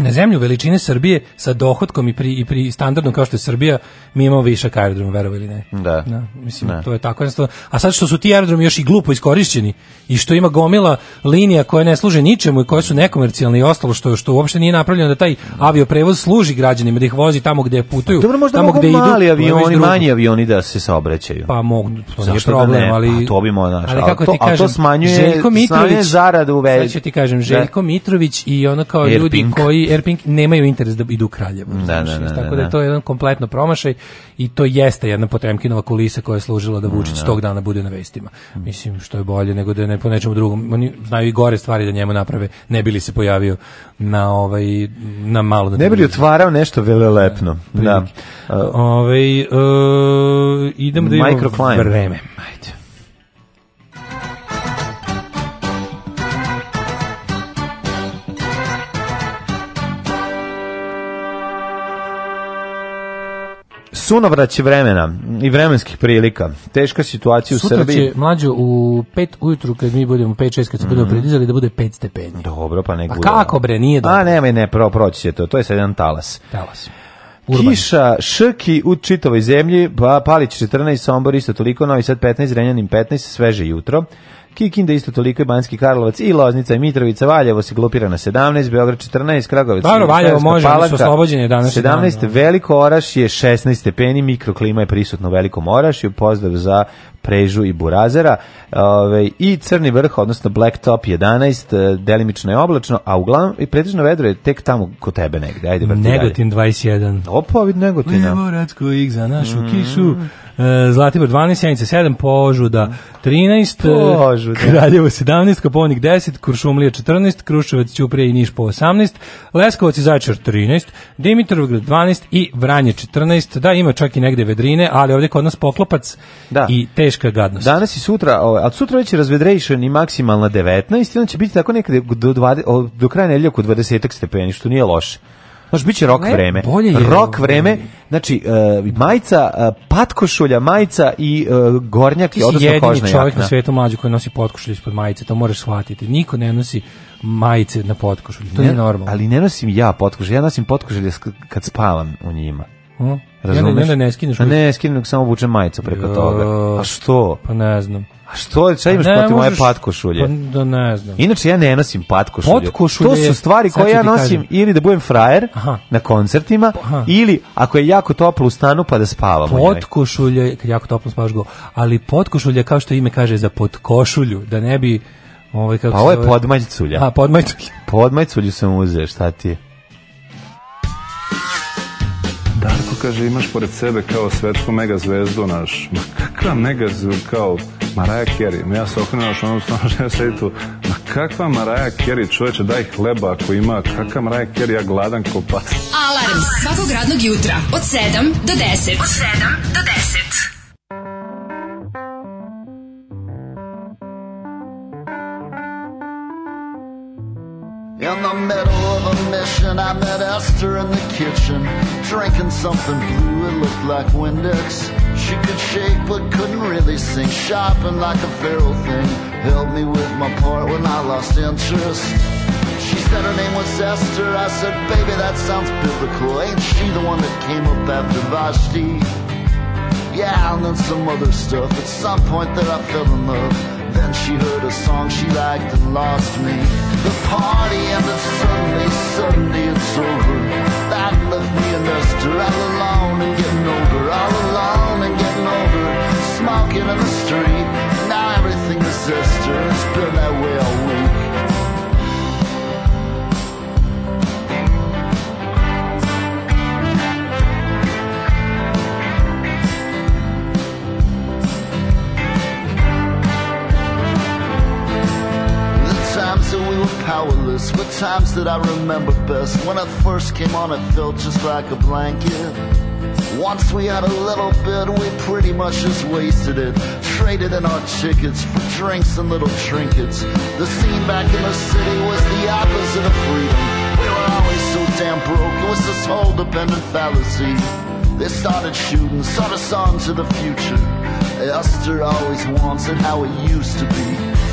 na zemlju veličine Srbije sa dohotkom i pri, i pri standardnom kao što je Srbija, mi imamo višak aerodroma, verovo ne. Da. mislim, to je tako. A sad što su ti aerodromi još i glupo iskorišćeni i što ima gomila linija koje ne služe ničemu i koje su nekomercijalne i ostalo, što, što uopšte nije napravljeno da taj avioprevoz služi građanima, da ih vozi tamo gdje putuju, Dobro, možda tamo gde idu. mali avioni, manji avioni da se saobraćaju. Pa mogu, to problem, pa ali... to bi moja ali, kako ti kažem, smanjuje, ti kažem, Željko Mitrović i ono kao ljudi koji nemaju interes da idu u Kraljevo. Da, da, da, Tako da je to jedan kompletno promašaj i to jeste jedna potremkinova kulisa koja je služila da Vučić tog dana bude na vestima. Mislim, što je bolje nego da je ne po nečemu drugom. Oni znaju i gore stvari da njemu naprave, ne bili se pojavio na ovaj na malo da Ne li otvarao nešto velelepno. Da. Ovaj, e, idemo da imamo vreme. Ajde. Sunovrać vremena i vremenskih prilika. Teška situacija Sutra u Srbiji. Sutra će mlađo u 5 ujutru kad mi budemo 5 6 kad se budemo mhm. predizali da bude 5 stepeni. Dobro, pa nego. A pa kako bre, nije dobro. A nema ne, pro, proći će to. To je sad jedan talas. Talas. Urban. Kiša, šrki u čitovoj zemlji, pa Palić 14, Sombor isto toliko, Novi Sad 15, renjanim 15, sveže jutro. Kikinda isto toliko, Banski Karlovac i Loznica i Mitrovica, Valjevo se glupira na 17, Beograd 14, Kragovic. Dobro, Valjevo može, su danas. 17, dan, Veliko Oraš je 16 stepeni, mikroklima je prisutno u Velikom Orašu pozdrav za Prežu i Burazera ove, i Crni vrh, odnosno Black Top 11, e, delimično je oblačno, a uglavnom i pretežno vedro je tek tamo kod tebe negde. Ajde, Negotin 21. Opa, vid Negotina. ih za našu mm. kišu. E, Zlatibor 12, Janice 7, Požuda 13, e, Požuda. Kraljevo 17, Kaponik 10, Kuršumlija 14, Kruševac, Ćuprije i Niš po 18, Leskovac i Zajčar 13, Dimitrovgrad 12 i Vranje 14. Da, ima čak i negde vedrine, ali ovdje kod nas poklopac da. i teška gadnost. Danas i sutra, ali sutra već je razvedrejšen i maksimalna 19, i onda će biti tako nekada do, do kraja nedelja oko 20 stepeni, što nije loše. Znaš, bit će rok ne, vreme. Bolje je rok vreme, znači, uh, e, majca, uh, e, patkošulja, majca i uh, gornjak, Ti si jedini čovjek na svetu mlađu koji nosi potkošulju ispod majice, to moraš shvatiti. Niko ne nosi majice na potkošulju, to ne, je normalno. Ali ne nosim ja potkošulju, ja nosim potkošulje kad spavam u njima. Hmm? Razumeš? Ja ne, ne, ne, ne ne, Ne, skinem, samo obučem majicu preko jo, toga. A što? Pa ne znam što, šta pa imaš protiv moje patkošulje? Pa da ne znam. Inače ja ne nosim patkošulje. Potkošulje. To su stvari koje ja nosim ili da budem frajer na koncertima ili ako je jako toplo u stanu pa da spavam. Potkošulje, kad jako toplo spavaš go, ali potkošulje kao što ime kaže za potkošulju, da ne bi ovaj kako pa ovo je podmajculja. A, podmajculju sam uzeo, šta ti Darko kaže, imaš pored sebe kao svetsku mega zvezdu, naš. Ma kakva mega kao Maraja Kerry. Ja se okrenuo što ja tu. Ma kakva Maraja Kerry, čoveče, daj hleba ako ima. Kakva Maraja Kerry, ja gladan ko pas. Alarm svakog radnog jutra od 7 do 10. Od 7 do 10. mission. I met Esther in the kitchen, drinking something blue. It looked like Windex. She could shake but couldn't really sing. Shopping like a feral thing. Helped me with my part when I lost interest. She said her name was Esther. I said, baby, that sounds biblical. Ain't she the one that came up after Vashti? Yeah, and then some other stuff. At some point that I fell in love. Then she heard a song she liked and lost me. The party ended suddenly, suddenly it's over. That left me a duster, all alone and getting older, all alone and getting older. Smoking in the street, now everything is sister. powerless. What times that I remember best? When I first came on, it felt just like a blanket. Once we had a little bit, we pretty much just wasted it. Traded in our tickets for drinks and little trinkets. The scene back in the city was the opposite of freedom. We were always so damn broke, it was this whole dependent fallacy. They started shooting, started on to the future. Esther always wants it how it used to be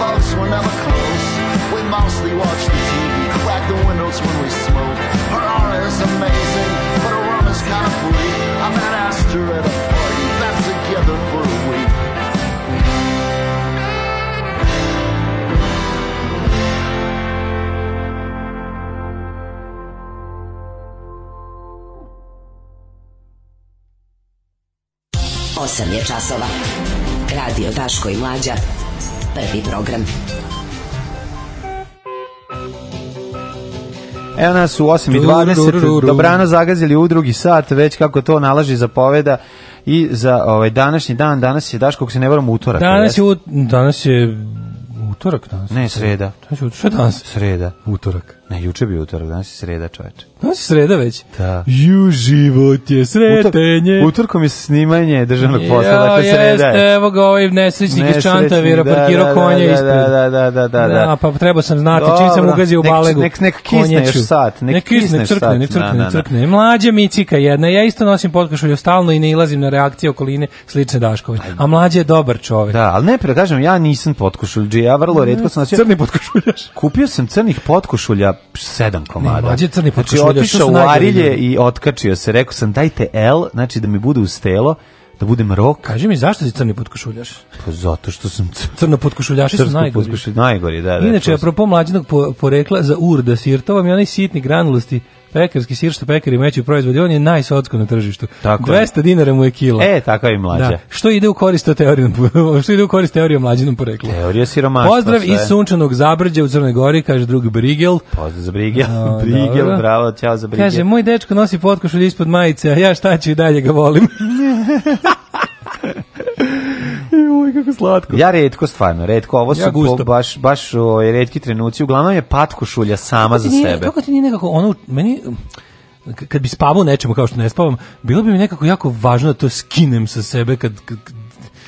folks were never close. We mostly watch the TV, crack the windows when we smoke. Her aura is amazing, but her room is kind of free. I met Astor at a party, together for a week. Osam je časova. Radio Daško i Mlađa. prvi program. Evo nas u 8.20, dobrano zagazili u drugi sat, već kako to nalaži zapoveda i za ovaj današnji dan, danas je, daš kako se ne varam, utorak. Danas je, u, danas je utorak danas. Ne, sreda. Danas je, što danas? Sreda. Utorak. Na juče bi utorak, danas je sreda, čoveče. Danas je sreda već? Da. Ju, život je sretenje. Utor, utorkom je snimanje državnog posla, ja, dakle sreda jest, je. evo ga ovaj nesrećnik, nesrećnik iz Čantavira, da, parkirao da, konje da, ispred. Da, da, da, da, da, da. pa trebao sam znati, Dobro. čim sam ugazio u balegu. Nek, nek, nek kisne još sat. Nek, nek kisne, nek crkne, nek crkne, ne crkne. Mlađa mi cika jedna, ja isto nosim potkošulju stalno i ne ilazim na reakcije okoline slične Daškovi. A mlađa je dobar čovjek Da, ali ne, prekažem, ja nisam potkošulj, ja vrlo redko sam... Crni potkošuljaš. Kupio sam crnih potkošulja sedam komada. Ne, crni znači, otišao u Arilje i otkačio se. Rekao sam, dajte L, znači da mi bude u telo, da budem rok. Kaži mi zašto si crni potkošuljaš? Pa zato što sam cr... crno potkošuljaši su najgori. Najgori, da, da. Inače apropo mlađenog porekla za urda sirtova, mi onaj sitni granulosti pekarski sir što pekari meću proizvodi, on je na tržištu. Tako 200 je. dinara mu je kila. E, tako i mlađa. Što ide u korist teorijom, što ide u korist teorijom mlađinom poreklu. Teorija siromaštva. Pozdrav sve. iz sunčanog Zabrđa u Crnoj Gori, kaže drug Brigel. Pozdrav za Brigel. brigel, bravo, čao za Brigel. Kaže, moj dečko nosi potkošulj ispod majice, a ja šta ću i dalje ga volim. Oj, kako slatko. Ja redko stvarno, redko. Ovo su gusto. baš baš ovaj, redki trenuci. Uglavnom je šulja sama za nije, sebe. Kako ti nije nekako ono meni kad bi spavao nečemu kao što ne spavam, bilo bi mi nekako jako važno da to skinem sa sebe kad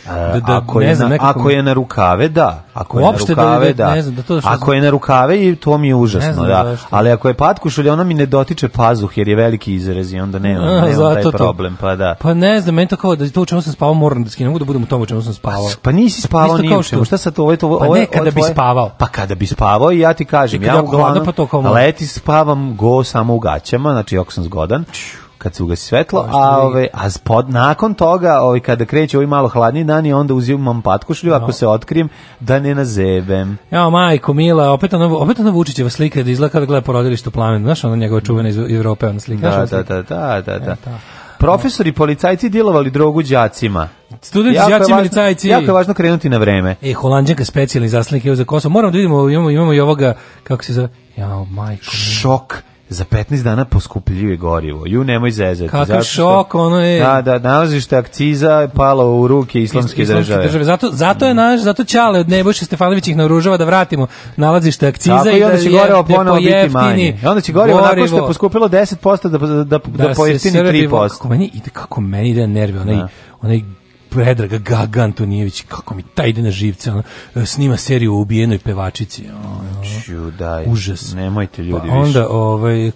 da, da, ako, je znam, na, ako je na rukave, da. Ako je Uopšte na rukave, da. ne znam, da to što ako je na rukave, to mi je užasno, da. Ali ako je patkušulj, ona mi ne dotiče pazuh, jer je veliki izrez i onda nema, taj problem, pa da. Pa ne znam, meni to kao da to u čemu sam spavao moram da skinem, da budem u tom u čemu sam spavao. Pa, pa nisi spavao ni u šta sad ovo je to... pa kada bi spavao. Pa kada bi spavao i ja ti kažem, ja pa uglavnom leti spavam go samo u gaćama, znači ako sam zgodan, kad se ugasi svetlo, a ove a spod nakon toga, kada kreće ovaj malo hladni dan i onda uzimam patkušlju ako se otkrijem, da ne nazebem. evo majko mila, opet ona opet ona Vučićeva slika da izlaka kada gleda porodilište plamen, znaš, ona njegova čuvena iz Evrope, ona slika. Da, da, da, da, da, da. E, Profesori, policajci djelovali drogu đacima. Studenti, đaci, policajci. Jako je važno krenuti na vreme. E, holanđanka specijalni zaslanik je za Kosovo. Moramo da vidimo, imamo, imamo i ovoga, kako se zove, ja, majko. Šok za 15 dana poskupljuje gorivo. Ju nemoj zezati. Kako zato što, šok, ono je. Da, da, nalaziš nalazište akciza palo u ruke islamske, islamske države. države. Zato, zato je naš, zato Čale od Nebojša Stefanović ih naoružava da vratimo Nalaziš nalazište akciza Tako, i, i onda će gorivo ponovo biti manje. I onda će gorivo, gorivo. što je poskupilo 10% da, da, da, da pojeftini 3%. Kako meni ide, kako meni ide nervi, onaj, onaj Predrag Gaga Antonijević, kako mi taj ide na živce, ono, snima seriju o ubijenoj pevačici. užas. Nemojte ljudi pa onda, ovaj, e,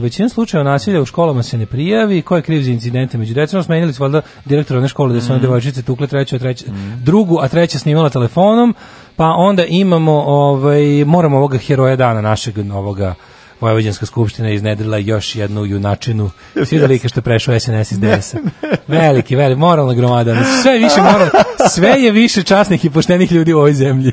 većina slučajeva nasilja u školama se ne prijavi, Koje je kriv za incidente među decom, smenili su valjda direktora one škole da su mm. one devojčice tukle treću, mm. drugu, a treća snimala telefonom, pa onda imamo, ovaj, moramo ovoga heroja dana našeg ovoga Vojvođanska skupština iznedrila još jednu junačinu. Svi da što što prešao SNS iz DS-a. Veliki, veliki, moralna gromada. Sve, više moral, sve je više časnih i poštenih ljudi u ovoj zemlji.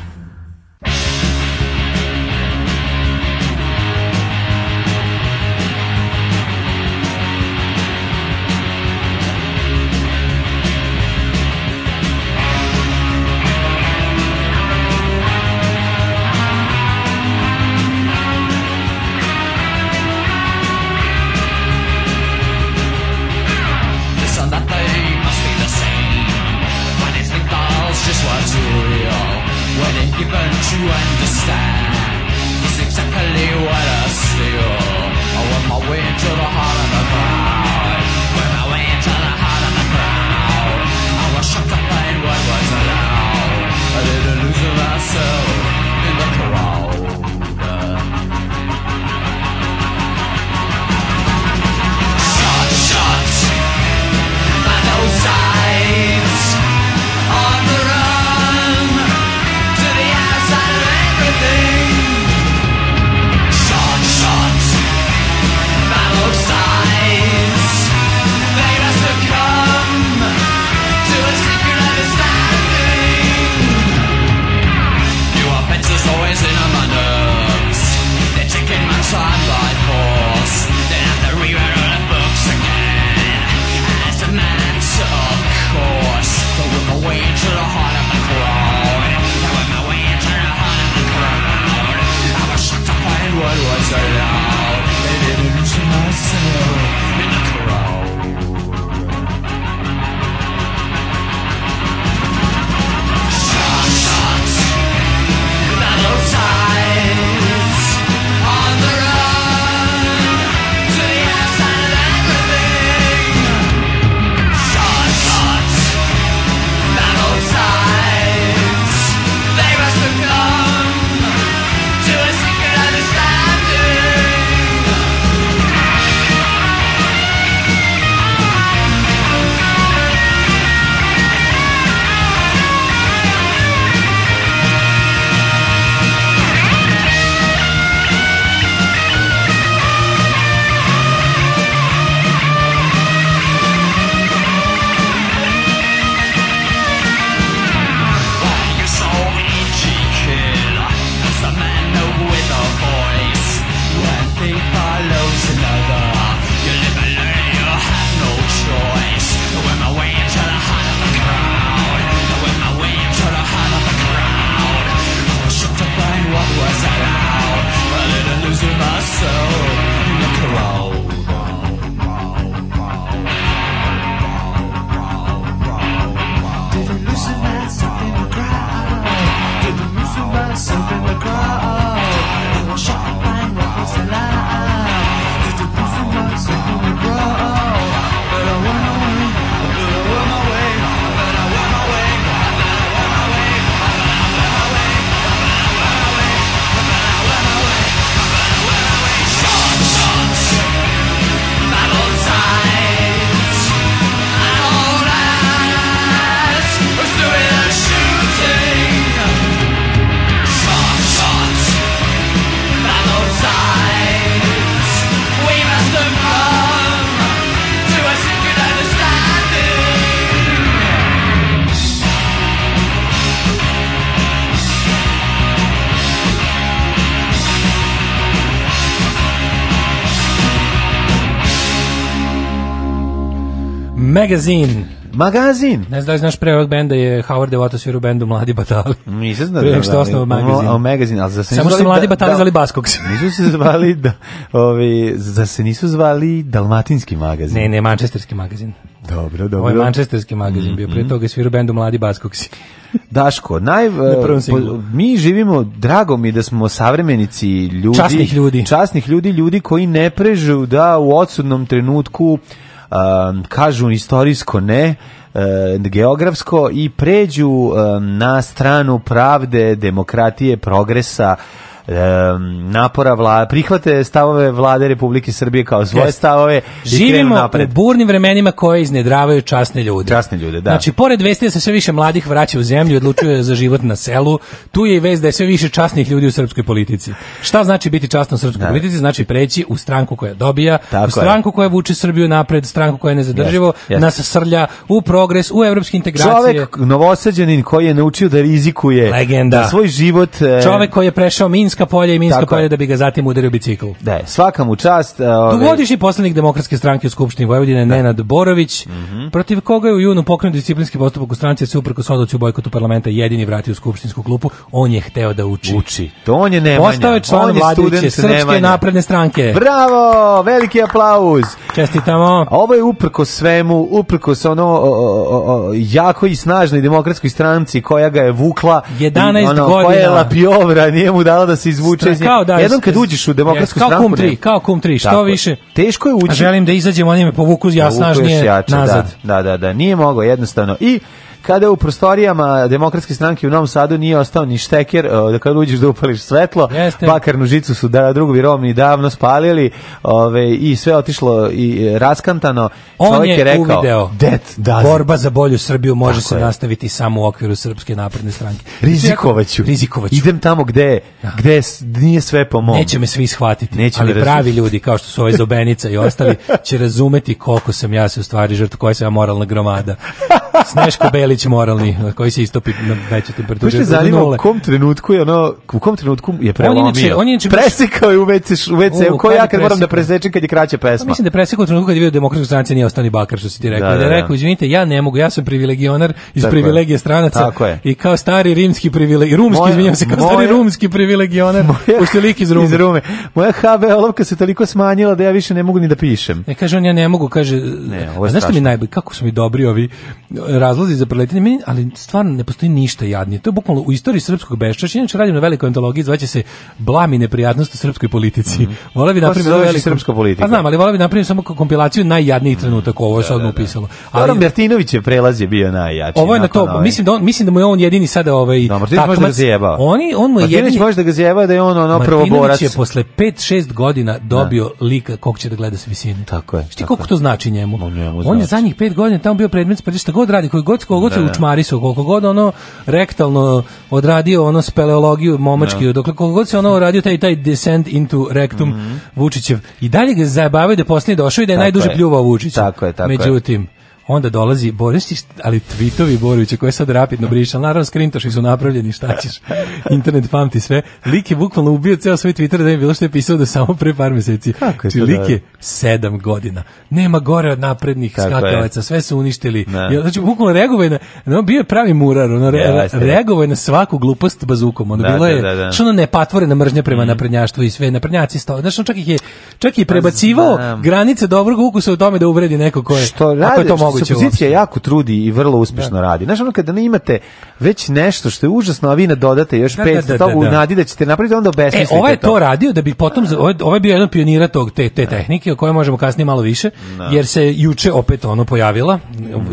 Magazine. Magazin. Ne znam da znaš pre ovog benda je Howard Devoto svira bendu Mladi Batali. Nisam znao da. što osnovao magazin. O, magazin, ali za se Mladi Batali zvali Baskoks. Nisu se zvali da, ovi, za se nisu zvali Dalmatinski magazin. Ne, ne, Manchesterski magazin. Dobro, dobro. Ovo je Manchesterski magazin bio, Prije mhm. toga je u bendu Mladi Baskoksi. Daško, naj, eh, mi živimo, drago mi da smo savremenici ljudi. Časnih ljudi. Časnih ljudi, ljudi koji ne prežu da u odsudnom trenutku Um, kažu istorijsko ne, uh, geografsko i pređu um, na stranu pravde, demokratije, progresa, napora vlade, prihvate stavove vlade Republike Srbije kao svoje stavove živimo u burnim vremenima koje iznedravaju časne ljude. Časne ljude, da. Znači, pored vesti da se sve više mladih vraća u zemlju i odlučuje za život na selu, tu je i vest da je sve više časnih ljudi u srpskoj politici. Šta znači biti časno u srpskoj da. politici? Znači preći u stranku koja dobija, u stranku je. koja vuče Srbiju napred, stranku koja je nezadrživo, nas srlja u progres, u evropske integracije. Čovek novosađanin koji je naučio da rizikuje Legenda. svoj život. E... koji je prešao Polje polja i Minska polja da bi ga zatim udario bicikl. Da, svaka mu čast. E, ove... Dugodišnji poslanik demokratske stranke u Skupštini Vojvodine da. Nenad Borović, mhm. protiv koga je u junu pokrenut disciplinski postupak u stranci se uprkos odluci u bojkotu parlamenta jedini vratio u skupštinsku klupu, on je hteo da uči. Uči. To on je Nemanja. Postao je član vladiće Srpske nemanja. napredne stranke. Bravo! Veliki aplauz. Čestitamo. Ovo je uprkos svemu, uprkos ono o, o, o, jako i snažnoj demokratskoj stranci koja ga je vukla. 11 ono, godina. Koja je lapiovra, nije mu dala da se izvuče. kao, da, Jednom kad uđeš u demokratsku stranku... kao Kum tri, kao kum što više. Teško je ući. A želim da izađem, oni me povuku ja snažnije nazad. Da, da, da, nije mogao jednostavno. I kada u prostorijama demokratske stranke u Novom Sadu nije ostao ni šteker, da kad uđeš da upališ svetlo, Jeste. bakarnu pa žicu su da, drugovi Romni davno spalili ove, i sve otišlo i raskantano. On je, rekao, uvideo, borba za bolju Srbiju može se nastaviti samo u okviru Srpske napredne stranke. Znači, Rizikovaću. Idem tamo gde, gde nije sve po mom. Neće me svi shvatiti, Neće ali pravi ljudi kao što su ove Zobenica i ostali će razumeti koliko sam ja se u stvari žrtva, koja sam ja moralna gromada. Sneško Beli Delić moralni koji se istopi na veće temperature. Više zanima u kom trenutku je ono, u kom trenutku je prelomio. On inače, on presekao je u WC, u WC, u koji ja kad moram da presečem kad je kraće pa pesma. Mislim da presekao u trenutku kad je video demokratska stranca nije ostani bakar što si ti rekao. Da, rekao, izvinite, ja ne mogu, ja sam privilegionar iz privilegije stranaca i kao stari rimski privilegij, rumski, izvinjavam se, kao stari rumski privilegionar, pošto lik iz Rume. Iz Rume. Moja HB olovka se toliko smanjila da ja više ne mogu ni da pišem. Ne, kaže on, ja ne mogu, kaže, ne, mi najbi kako su mi dobri ovi razlozi za letenje, meni, ali stvarno ne postoji ništa jadnije. To je bukvalno u istoriji srpskog beščašća. Inače radim na velikoj antologiji, zvaće se Blami neprijatnost u srpskoj politici. Mm -hmm. Vola bih srpska politika. Pa znam, ali volio bih naprimjer samo kompilaciju najjadnijih trenutaka, ovo je sad upisalo. Ali Martinović je prelaz je bio najjači. Ovo je na to, ovaj. mislim da on mislim da mu je on jedini sada ovaj da, da Oni on mu je jedini može da ga zjeba da je on ono prvo borac. je posle 5-6 godina dobio da. lika kog će da gleda s visine. Tako je. Šti koliko to znači njemu? On, je za znači. njih je zadnjih 5 godina tamo bio predmet, pa šta god radi, koji god, god da, da. u koliko god ono rektalno odradio ono speleologiju momački da. dokle koliko god se ono radio taj taj descent into rectum mm Vučićev i dalje ga zajebavaju da poslednji došao i da je tako najduže je. pljuvao Vučića. Tako je, tako Međutim, onda dolazi Boris, ali tvitovi Borovića koje sad rapidno briše, ali naravno skrintoši su napravljeni, šta ćeš, internet pamti sve. Lik je bukvalno ubio ceo svoj Twitter da je bilo što je pisao da samo pre par meseci. Kako je znači, Lik je sedam godina. Nema gore od naprednih skakavaca, sve su uništili. Ja, znači, bukvalno reagovao je na, on bio je pravi murar, on re, reagovao je na svaku glupost bazukom, ono, da, bilo je, da, da, da. što ono mržnja prema mm. naprednjaštvu i sve, naprednjaci sto, znači, on čak ih je čak i pa prebacivao granice dobrog ukusa u tome da uvredi neko ko je što radi, je to što moguće. jako trudi i vrlo uspešno da. radi. Znaš, ono kada ne imate već nešto što je užasno, a vi ne dodate još da, pet da, da, u nadi da ćete napraviti, onda e, obesmislite e, ovaj je to. radio da bi potom, ovaj, ovaj je bio jedan pionira tog, te, te tehnike o kojoj možemo kasnije malo više, jer se juče opet ono pojavila,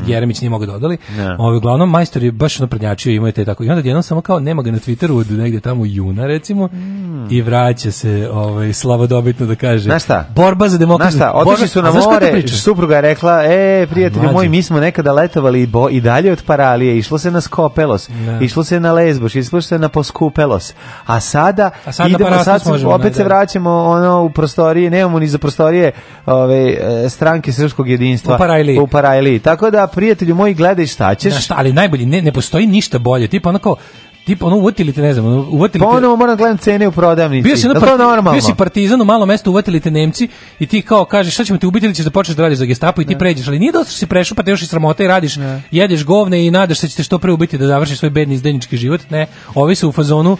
Jeremić nije mogo dodali, ovaj, uglavnom majstor je baš naprednjačio ono i imao te tako. I onda jednom samo kao, nema ga na Twitteru tamo juna, recimo, mm. i vraća se ovaj, slavodobitno da kaže Borba za demokratiju. otišli su na more, supruga je rekla, e, prijatelji moj moji, mi smo nekada letovali i, bo, i dalje od Paralije, išlo se na Skopelos, išlo se na Lesbos, išlo se na Poskupelos, a sada, a sada idemo, sad opet se vraćamo ono, u prostorije, nemamo ni za prostorije ove, e, stranke srpskog jedinstva u Paraliji. Tako da, prijatelju moji, gledaj šta ćeš. ali najbolje, ne, ne postoji ništa bolje, tipa onako, Tipo, ono, uvatili te, ne znam, ono, uvatili pa te... Ponovo moram gledam cene u prodavnici. Bio si, ono normalno? bio si partizan u malo mesto, uvatili te Nemci i ti kao kažeš, šta ćemo te ubiti ili ćeš da počneš da radiš za gestapo i ti pređeš, ali nije dosta što si prešao, pa te još i sramota i radiš, ne. jedeš govne i nadaš se ćeš što pre ubiti da završiš svoj bedni izdenički život, ne, ovi su u fazonu,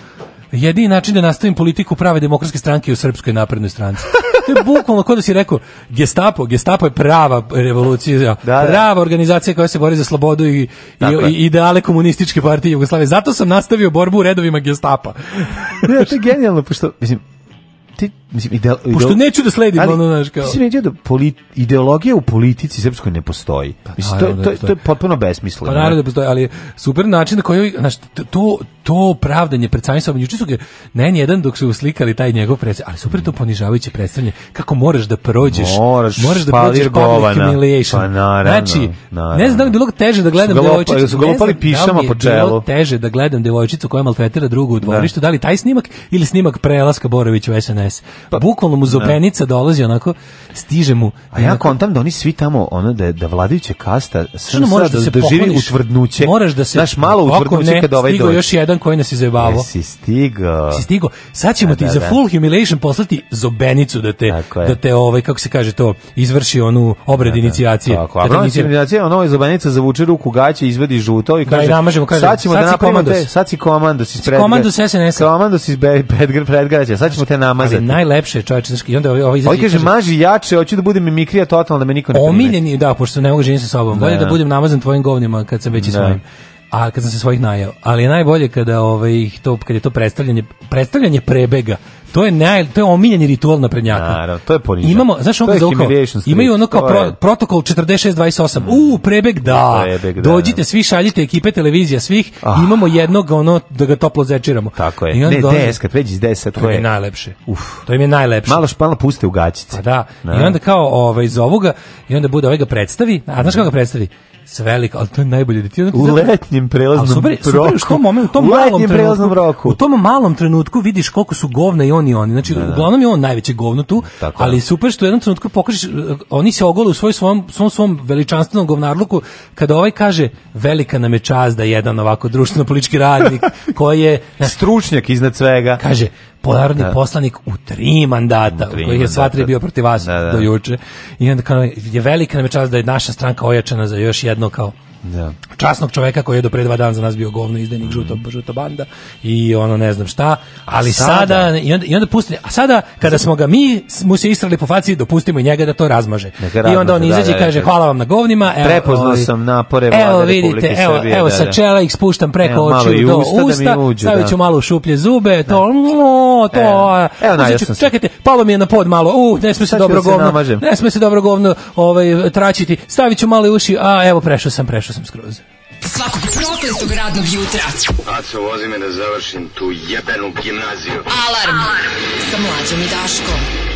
jedini način da nastavim politiku prave demokratske stranke u srpskoj naprednoj stranci. To je bukvalno kod da si rekao Gestapo, Gestapo je prava revolucija, prava organizacija koja se bori za slobodu i, i, ideale komunističke partije Jugoslavije. Zato sam nastavio borbu u redovima Gestapa. to je genijalno, pošto, mislim, ti mislim Pošto neću da sledim ali, ono znaš kao. Mislim da polit, ideologija u politici srpskoj ne postoji. Pa mislim to, to, to, je, to je potpuno besmisleno. Pa naravno da postoji, ali super način na koji znaš, to to pravdanje pred samim sobom juče su ne jedan dok su uslikali taj njegov predstav, ali super to ponižavajuće predstavljanje kako moraš da prođeš, moraš, da prođeš public humiliation. Pa naravno, znači, naravno. ne znam da bilo teže da gledam devojčicu, su golopali pišama po čelu. Teže da gledam devojčicu koja maltretira drugu u dvorištu, da li taj snimak ili snimak prelaska Borović u SNS. Pa, Bukvalno mu zobenica dolazi onako, stiže mu. A ja kontam da oni svi tamo, ono, da, da vladajuća kasta, sve mora da, se da živi utvrdnuće. Moraš da se... Znaš, malo utvrdnuće Kad ovaj dođe. još jedan koji nas je Si stigo. Si stigo. Sad ćemo ti za full humiliation poslati zobenicu da te, da te ovaj, kako se kaže to, izvrši onu obred inicijacije. Tako, inicijacije, ono je zobenica zavuče ruku gaće, izvedi žuto i kaže, sad ćemo da napravimo komando sad si se iz komando znači, Komandos SNS. Komandos sad ćemo te znači, namazati. Lepše je I onda ovo izađe... Ovo kaže, maži jače, hoću da budem mimikrija totalno, da me niko ne primeti. Omiljeni, da, pošto ne mogu ženiti sa sobom. Bolje da budem namazan tvojim govnima kad sam već i svojim a kad sam se svojih najao. Ali je najbolje kada ovaj to kad je to predstavljanje predstavljanje prebega to je naj, to je omiljeni ritual na prednjaka. to je poniža. Imamo, znaš ono za Imaju ono kao pro, protokol 4628. U, prebeg da. Prebeg, da Dođite, da. svi šaljite ekipe televizija svih. Ah. Imamo jednog ono da ga toplo zečiramo. Tako je. I ne, dođe, des, kad pređi iz 10, to, to je, najlepše. Uf, to im je najlepše. Malo špalno puste u gaćice. Pa da. I onda kao ovaj iz ovoga i onda bude ovaj ga predstavi. A znaš kako ga predstavi? svelik veliko, ali to je najbolje da ti u letnjem prelaznom super, super, roku. U tom, momentu, u tom u malom trenutku, U tom malom trenutku vidiš koliko su govna i on i oni. Znači, uglavnom je on najveće govno tu, ali super što u jednom trenutku pokažeš, eh, oni se ogole u svoj svom, svom, veličanstvenom govnarluku, kada ovaj kaže, velika nam je čast da jedan ovako društveno-politički radnik, koji je... Stručnjak iznad svega. Kaže, polarni poslanik u tri mandata, tri koji je sva bio protiv vas do juče. I onda kao, je velika nam je čast da je naša stranka ojačana za još jedno kao da. časnog čoveka koji je do pre dva dana za nas bio govno izdajnik mm banda i ono ne znam šta, ali sada, i onda, i onda a sada kada smo ga mi mu se istrali po faci, dopustimo i njega da to razmaže. I onda on izađe i kaže hvala vam na govnima. Evo, Prepoznao sam napore vlade evo, vidite, evo, Evo, sa čela ih spuštam preko očiju do usta, stavit ću malo šuplje zube, to, ono, to, evo, čekajte, palo mi je na pod malo, u ne sme se dobro govno, ne se dobro govno ovaj, tračiti, stavit ću malo uši, a evo, prešao sam, prešao prošao sam skroz. Svakog prokletog radnog jutra. Aco, vozi me da završim tu jebenu gimnaziju. Alarm, Alarm. sa mlađom i Daškom.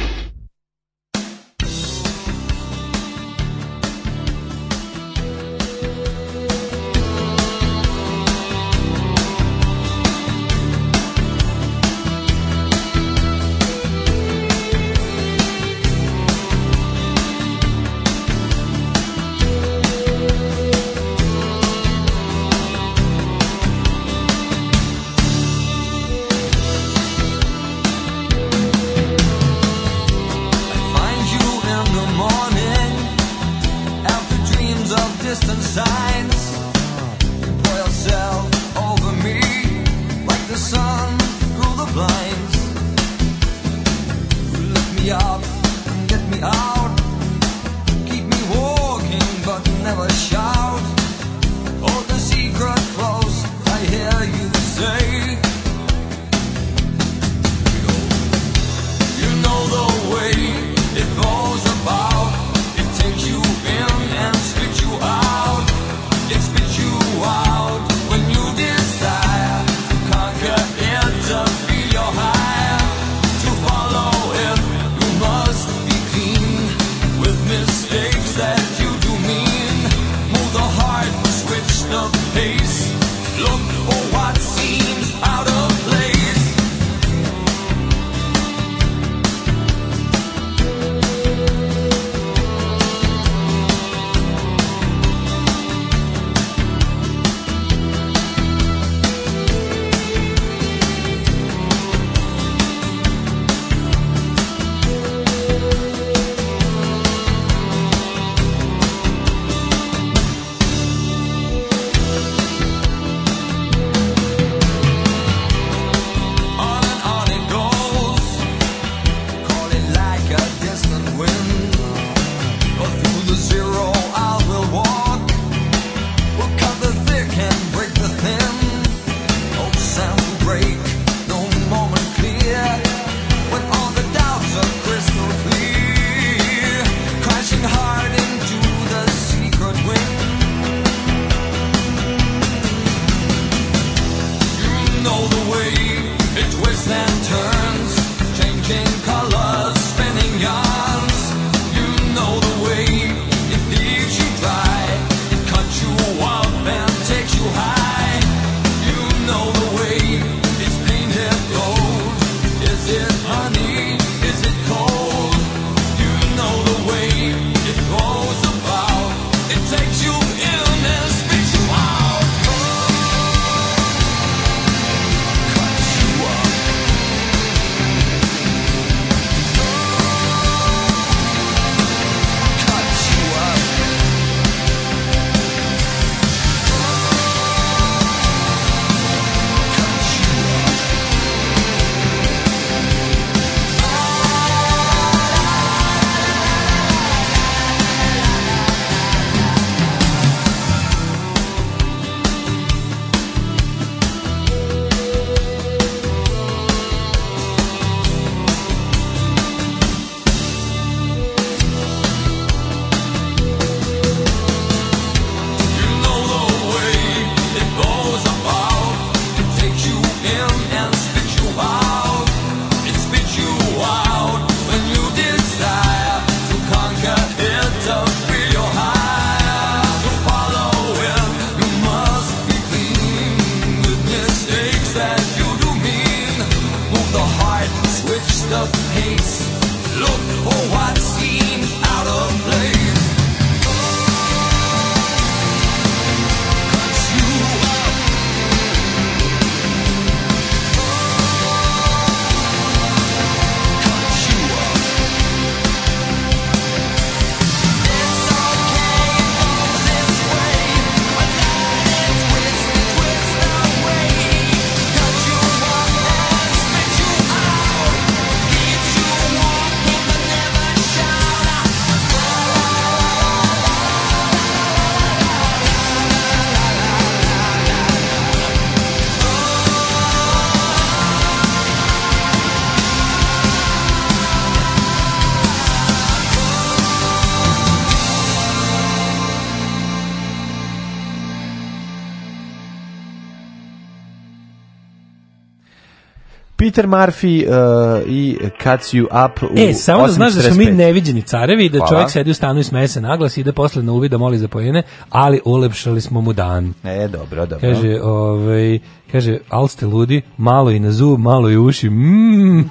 Peter Murphy uh, i Cuts You Up u E, samo da znaš da smo mi neviđeni carevi, da Hvala. čovjek sedi u stanu i smeje se naglas i da posle na uvida moli za pojene, ali ulepšali smo mu dan. E, dobro, dobro. Kaže, ovaj, kaže, al ste ludi, malo i na zub, malo i uši, mmm,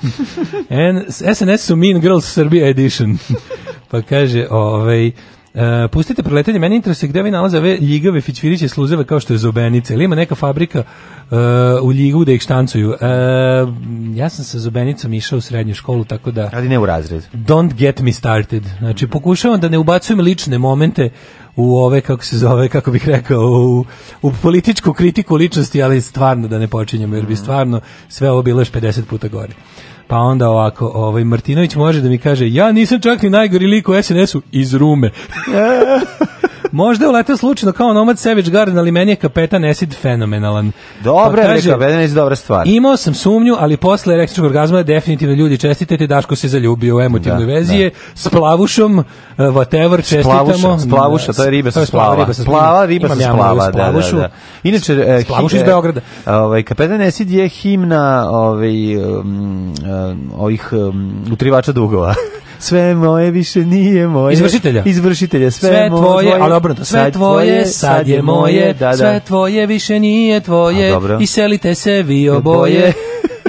SNS su Mean Girls Serbia Edition. pa kaže, ovaj, E, pustite preletanje, meni interesuje gde vi nalaze ove ljigave, Fičviriće sluzeve kao što je Zubenica Ili ima neka fabrika e, u ljigu da ih štancuju? E, ja sam sa Zubenicom išao u srednju školu, tako da... Ali ne u razred. Don't get me started. Znači, pokušavam da ne ubacujem lične momente u ove, kako se zove, kako bih rekao, u, političku kritiku ličnosti, ali stvarno da ne počinjemo, jer bi mm. stvarno sve ovo bilo još 50 puta gore. Pa onda ovako, ovaj Martinović može da mi kaže, ja nisam čak ni najgori lik u SNS-u iz Rume. Možda je uletao slučajno kao nomad Savage Garden, ali meni je kapetan Esid fenomenalan. Dobro, pa kaže, kapetan je dobra stvar. Imao sam sumnju, ali posle električnog orgazma definitivno ljudi čestitete, Daško se zaljubio u emotivnoj da, vezi, da. s plavušom, eh, whatever, čestitamo. s plavuša, to je riba sa splava. plava, sa riba sa splava, da, da, da. Inače, eh, iz eh, Beograda. Ovaj, kapetan Esid je himna ovaj, um, ovih um, utrivača dugova. sve moje više nije moje. Izvršitelja. Izvršitelja, sve, sve tvoje, moje, ali obrnuto, sve tvoje, sad je moje, sve tvoje više nije tvoje, i selite se vi oboje.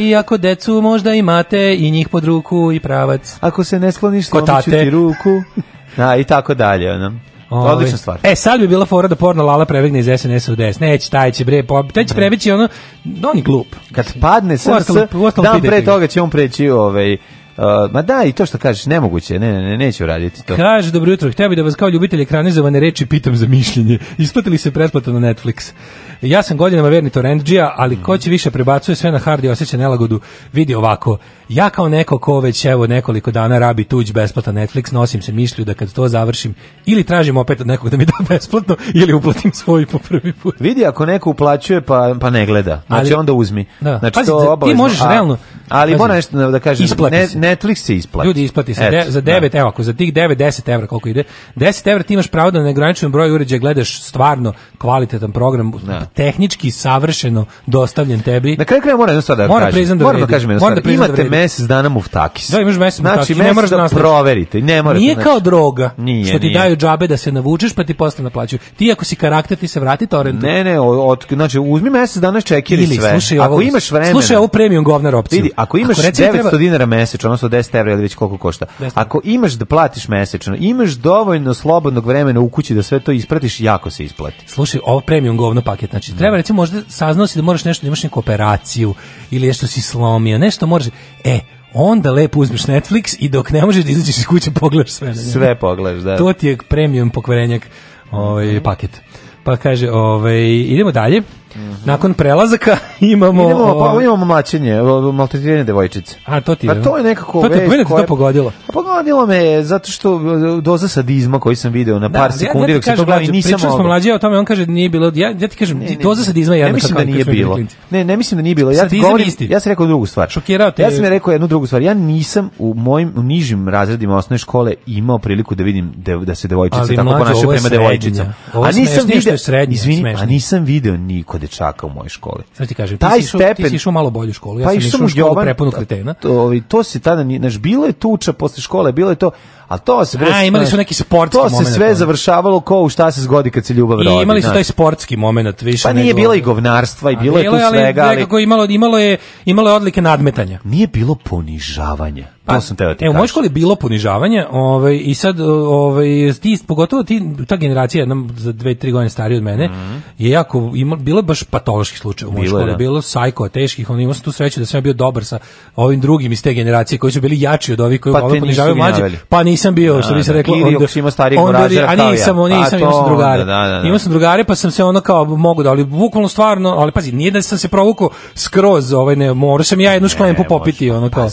I ako decu možda imate i njih pod ruku i pravac. Ako se ne skloniš, slomit ti ruku. i tako dalje, ono. Ovaj. Odlična stvar. E, sad bi bila fora da porno Lala prebegne iz sns u DS. Neće, taj će, bre, po, taj će ono, on je glup. Kad padne SNS, dan pre toga će on preći ovaj, ma da, i to što kažeš, nemoguće, ne, ne, neću raditi to. Kaže, dobro jutro, htio bi da vas kao ljubitelj ekranizovane reči pitam za mišljenje. Isplatili se pretplata na Netflix. Ja sam godinama verni a ali mm. ko će više prebacuje sve na hard i osjeća nelagodu, vidi ovako, ja kao neko ko već evo nekoliko dana rabi tuđ besplatan Netflix, nosim se mišlju da kad to završim ili tražim opet od nekog da mi da besplatno ili uplatim svoj po prvi put. Vidi, ako neko uplaćuje pa, pa ne gleda, znači ali, onda uzmi. Da. Znači, možeš realno, ali mora nešto da kažem, ne, Netflix se isplati. Ljudi isplati se, Et, za 9, da. evo, ako za tih 9, 10 evra koliko ide, 10 evra ti imaš pravo da na negraničenom broju uređaja gledaš stvarno kvalitetan program, da. tehnički savršeno dostavljen tebi. Na kraju kraja moram jedno stvar da mora kažem. Da moram da kažem jedno stvar. Da Imate da mesec dana muftakis. Da, imaš mesec znači, muftakis, ne moraš da nastaviš. proverite. Ne morate, nije znači. kao droga, nije, što ti nije. daju džabe da se navučeš pa ti posle naplaćuju. Ti ako si karakter ti se vrati torrentu. Ne, ne, od, znači uzmi mesec dana čekiri sve. Slušaj, ako imaš vremena. Slušaj ovu premium govnar opciju. Vidi, ako imaš ako 900 dinara mesečno, odnosno 10 evra ili već koliko košta, ako imaš da platiš mesečno, imaš dovoljno slobodnog vremena u kući da sve to ispratiš, jako se isplati. Slušaj, ovo premium govno paket, znači treba recimo možda saznao si da moraš nešto, imaš neku operaciju ili nešto si slomio, nešto moraš, e, onda lepo uzmeš Netflix i dok ne možeš da izađeš iz kuće pogledaš sve. Na sve pogledaš, da. To ti je premium pokvarenjak ovaj, mhm. paket. Pa kaže, ovaj, idemo dalje. Mhm. Nakon prelazaka imamo Idemo, pa, ovaj- imamo mlačenje, maltretiranje devojčice. A to ti je. A pa to je nekako to, vez, pogodilo. A pa pogodilo me zato što doza sadizma koji sam video na par sekundi ja, dok se to nisam. Pričali smo mlađe o tome, on kaže nije bilo. Ja, ja ti kažem, doza sadizma ja mislim da nije bilo. Ne, ne mislim da nije bilo. Ja ti govorim, ja sam rekao drugu stvar. Šokirao te. Ja sam rekao jednu drugu stvar. Ja nisam u mojim u nižim razredima osnovne škole imao priliku da vidim da, se devojčice tako ponašaju prema devojčicama. A nisam video, a nisam video niko dečaka u mojoj školi. Sad ti kažem, taj ti, si stepen, malo bolju školu, ja pa sam išao u školu Jovan, prepunu kretena. To, to, to si tada, znaš, bilo je tuča posle škole, bilo je to, a to se bre, imali su neki sportski To se sve ono. završavalo ko u šta se zgodi kad se ljubav rodi. I imali su taj sportski momenat više Pa nije bilo i govnarstva i bilo je tu svega, ali nekako imalo imalo je imalo je odlike nadmetanja. Nije bilo ponižavanja. Pa, to sam teo Evo, moj školi bilo ponižavanje, ovaj i sad ovaj ti pogotovo ti ta generacija nam za 2-3 godine starije od mene mhm. je jako bilo baš patološki slučaj u mojoj školi, da. bilo sajko teških, on imao tu sreću da sam ja bio dobar sa ovim drugim iz te generacije koji su bili jači od ovih koji pa, ponižavaju pa nisam bio, što bi se reklo, nisam, imao sam drugare. Imao sam drugare, pa sam se ono kao mogu da, ali bukvalno stvarno, ali pazi, nije da sam se provukao skroz, ovaj, ne, morao sam ja jednu šklempu popiti, pa ono kao.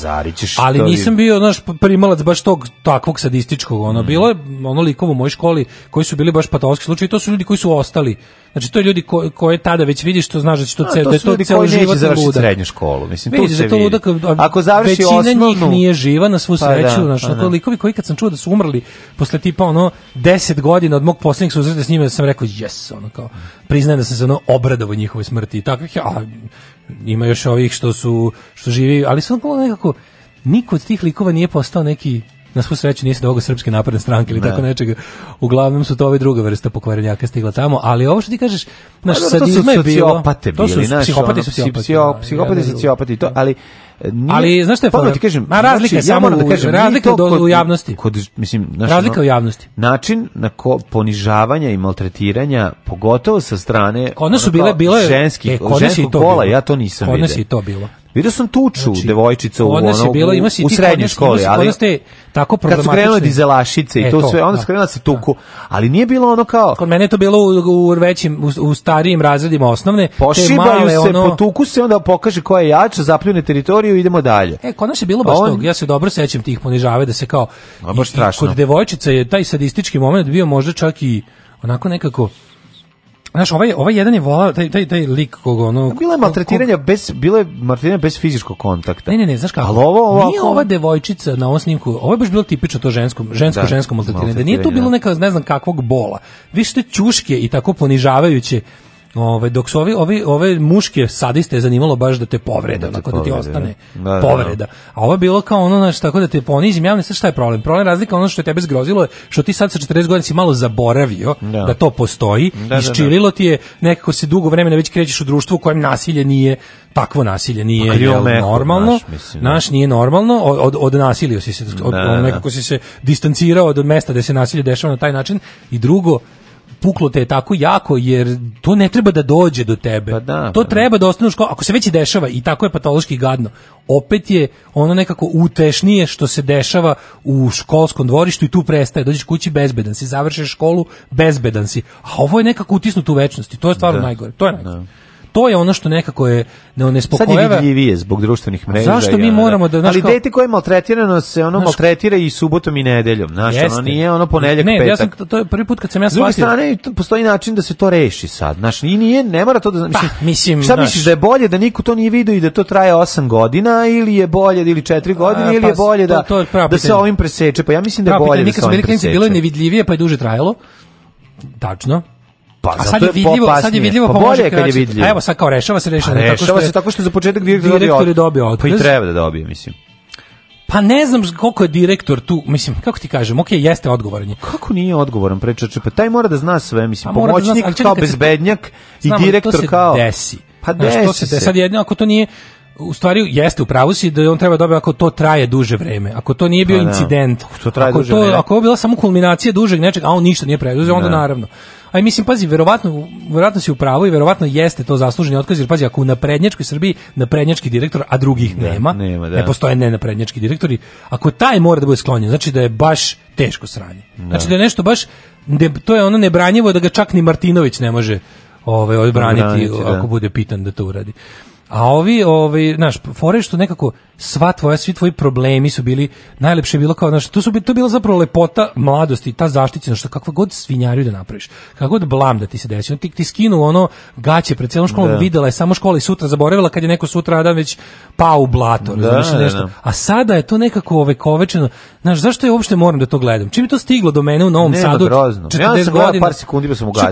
Ali nisam bio, znaš, primalac baš tog takvog sadističkog, ono, mm. bilo je ono likovo u mojoj školi koji su bili baš patovski slučajevi, to su ljudi koji su ostali Znači to je ljudi koji koje tada već vidiš što znaš da će to da je to život srednju školu. Mislim to ako završi osnovnu, njih nije živa na svu pa sreću, znači likovi koji sam čuo da su umrli posle tipa ono 10 godina od mog poslednjeg susreta s njima, sam rekao yes, ono kao priznajem da sam se ono obradovao njihovoj smrti i takvih, a ima još ovih što su što živi, ali sam kao ono nekako niko od tih likova nije postao neki na svu sreću nisi dogo srpske napredne stranke ili tako nečega. Uglavnom su to ove druge vrste pokvarenjaka stigla tamo, ali ovo što ti kažeš, naš pa sad je To su psihopate bili, psihopati ono, su psihopati. Psihopati psihopati, ali nije, ali znaš šta je kažem, znači, razlika je samo ja da kažem, razlika do, u javnosti. Kod, mislim, znaš, razlika ono, u javnosti. Način na ko ponižavanja i maltretiranja, pogotovo sa strane kod nas su ono bile bile ženski e, ženski to ja to nisam video. Kod nas je to bilo. Vidio sam tuču znači, devojčica u ono, bila, ima u srednjoj školi, ali ali ste tako kad su krenule dizelašice i e, to, sve, onda da, skrenula se tuku, ali nije bilo ono kao... Kod mene je to bilo u, u većim, u, u starijim razredima osnovne. Pošibaju se, ono, potuku se, onda pokaže koja je jača, zapljune teritoriju i idemo dalje. E, kod nas je bilo baš on, ja se dobro sećam tih ponižave da se kao... Baš strašno. Kod devojčica je taj sadistički moment bio možda čak i onako nekako Znaš, ovaj, ovaj jedan je volao, taj, taj, taj lik kog ono... Bilo je maltretiranje bez, bilo je bez fizičkog kontakta. Ne, ne, ne, znaš kako? Ali ovo, ovo, Nije ova devojčica na ovom snimku, ovo je baš bilo tipično to žensko, žensko, da, žensko maltretiranje. Da nije tu bilo neka, ne znam kakvog bola. Više te čuške i tako ponižavajuće Ove, dok su ovi, ove muške sadiste je zanimalo baš da te povreda da da ti ostane povreda. A ovo je bilo kao ono, znači tako da te ponizim, ja ne šta je problem. Problem razlika ono što je tebe zgrozilo je što ti sad sa 40 godina si malo zaboravio da, to postoji, Iščililo ti je, nekako se dugo vremena već krećeš u društvu u kojem nasilje nije takvo nasilje nije pa jel, normalno, naš, nije normalno, od, od si se, od, nekako si se distancirao od mesta da se nasilje dešava na taj način i drugo, puklo te tako jako jer to ne treba da dođe do tebe. Pa to pa treba da, u ostane ako se već i dešava i tako je patološki gadno. Opet je ono nekako utešnije što se dešava u školskom dvorištu i tu prestaje. Dođeš kući bezbedan si, završiš školu bezbedan si. A ovo je nekako utisnuto u večnosti. To je stvarno najgore. To je najgore to je ono što nekako je ne Sad je vidljivije zbog društvenih mreža. Zašto mi moramo da Ali dete koje je maltretirano se ono maltretira i subotom i nedeljom, znaš, ono nije ono ponedjeljak ne, petak. Ne, ja sam to je prvi put kad sam ja shvatio. S druge strane postoji način da se to reši sad, znaš, i nije ne mora to da mislim. Pa, mislim šta misliš da je bolje da niko to nije vidio i da to traje 8 godina ili je bolje ili 4 godine ili je pa, bolje da to, to da se ovim preseče? Pa ja mislim da je bolje da se ovim preseče. bilo je nevidljivije pa je duže trajalo. Tačno, pa, a sad je vidljivo, popasnije. sad je vidljivo pa, kad je vidljivo. evo sad kao rešava se rešava, tako što se tako što za početak direktor, direktor je dobio Pa i treba da dobije, mislim. Pa ne znam koliko je direktor tu, mislim, kako ti kažem, ok, jeste odgovoran Kako nije odgovoran, prečeče, pa taj mora da zna sve, mislim, pa pomoćnik da kao bezbednjak i direktor to se kao... desi. Pa desi se. Sad jedno, ako to nije, u stvari jeste u pravu si da on treba dobiti ako to traje duže vreme. Ako to nije bio pa incident, ako to traje ako duže to, Ako je bila samo kulminacija dužeg nečega, a on ništa nije preduzeo, onda naravno. A mislim pazi, verovatno verovatno si u pravu i verovatno jeste to zasluženi otkaz jer pazi ako u naprednjačkoj Srbiji naprednjački direktor, a drugih nema, ne postoje ne naprednjački direktori, ako taj mora da bude sklonjen, znači da je baš teško sranje. Znači da je nešto baš to je ono nebranjivo da ga čak ni Martinović ne može ovaj odbraniti, ako bude pitan da to uradi. A ovi, ovi, znaš, fore što nekako sva tvoja, svi tvoji problemi su bili, najlepše bilo kao, znaš, to, su, to je bila zapravo lepota mladosti, ta zaštićenost, što kakva god svinjariju da napraviš, kakva god blam da ti se desi, ti, ti skinu ono gaće pred celom školom, da. videla je samo škola i sutra zaboravila kad je neko sutra Adam već pao u blato, da, znaš, nešto. A sada je to nekako ovekovečeno, znaš, zašto je uopšte moram da to gledam? Čim je to stiglo do mene u Novom Sadu? Grozno. par sekundi pa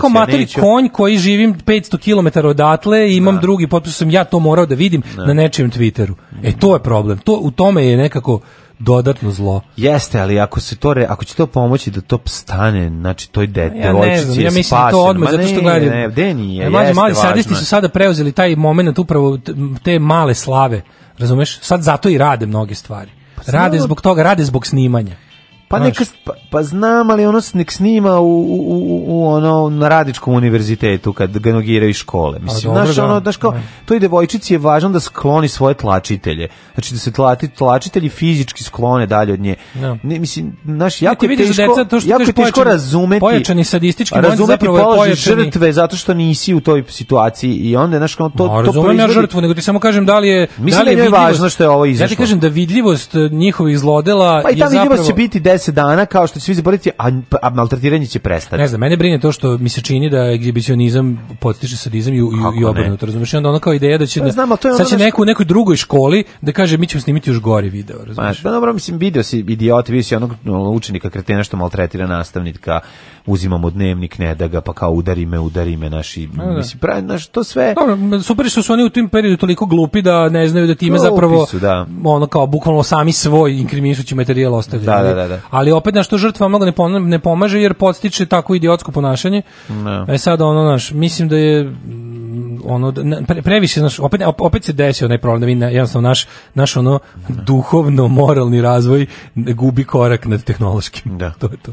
konj koji živim 500 km odatle i imam drugi potpis, sam ja morao da vidim na nečijem Twitteru. E to je problem. To u tome je nekako dodatno zlo. Jeste, ali ako se ako će to pomoći da to stane, znači toj de, ja ja mislim to odmah zato što gledam. Ne, e, mali sadisti su sada preuzeli taj moment upravo te male slave. Razumeš? Sad zato i rade mnoge stvari. Pa rade zbog toga, rade zbog snimanja. Pa neka pa, pa, znam, ali ono nek snima u, u, u, ono na Radičkom univerzitetu kad ga nogiraju škole. Mislim, dobro, naš, ono, naš kao, toj devojčici je važno da skloni svoje tlačitelje. Znači da se tlati, tlačitelji fizički sklone dalje od nje. Ne, mislim, naš jako ne, teško, deca, to što jako teško pojačani, razumeti. Pojačani sadistički razumeti položaj žrtve zato što nisi u toj situaciji i onda naš kao to Ma, to proizvodi... žrtvu, nego ti samo kažem da li je mislim da je, važno što je ovo izašlo. Ja ti kažem da vidljivost njihovih zlodela pa i ta je će biti 10 dana kao što će svi zaboraviti, a, a maltretiranje će prestati. Ne znam, mene brine to što mi se čini da egzibicionizam potiče sadizam i, i, i obrnuto, razumiješ? onda ono kao ideja da će, pa, znam, to je sad ono će neko u nekoj drugoj školi da kaže mi ćemo snimiti još gori video, pa, razumiješ? Pa, dobro, mislim, video si idiot, vidio si onog ono, učenika kretina što maltretira nastavnika, uzimamo dnevnik, ne da ga pa kao udari me, udari me, naši, mislim, pravi, naš, to sve... Dobro, super što su oni u tom periodu toliko glupi da ne znaju da time zapravo, da. ono kao, bukvalno sami svoj inkriminišući materijal ostavljaju. Da, da, da, Ali opet na što žrtva mnogo ne, pomaže jer podstiče takvo idiotsko ponašanje. E sad, ono, naš, mislim da je mm, ono previše znaš opet opet se desio onaj problem da vi naš naš ono duhovno moralni razvoj gubi korak nad tehnološkim da to je to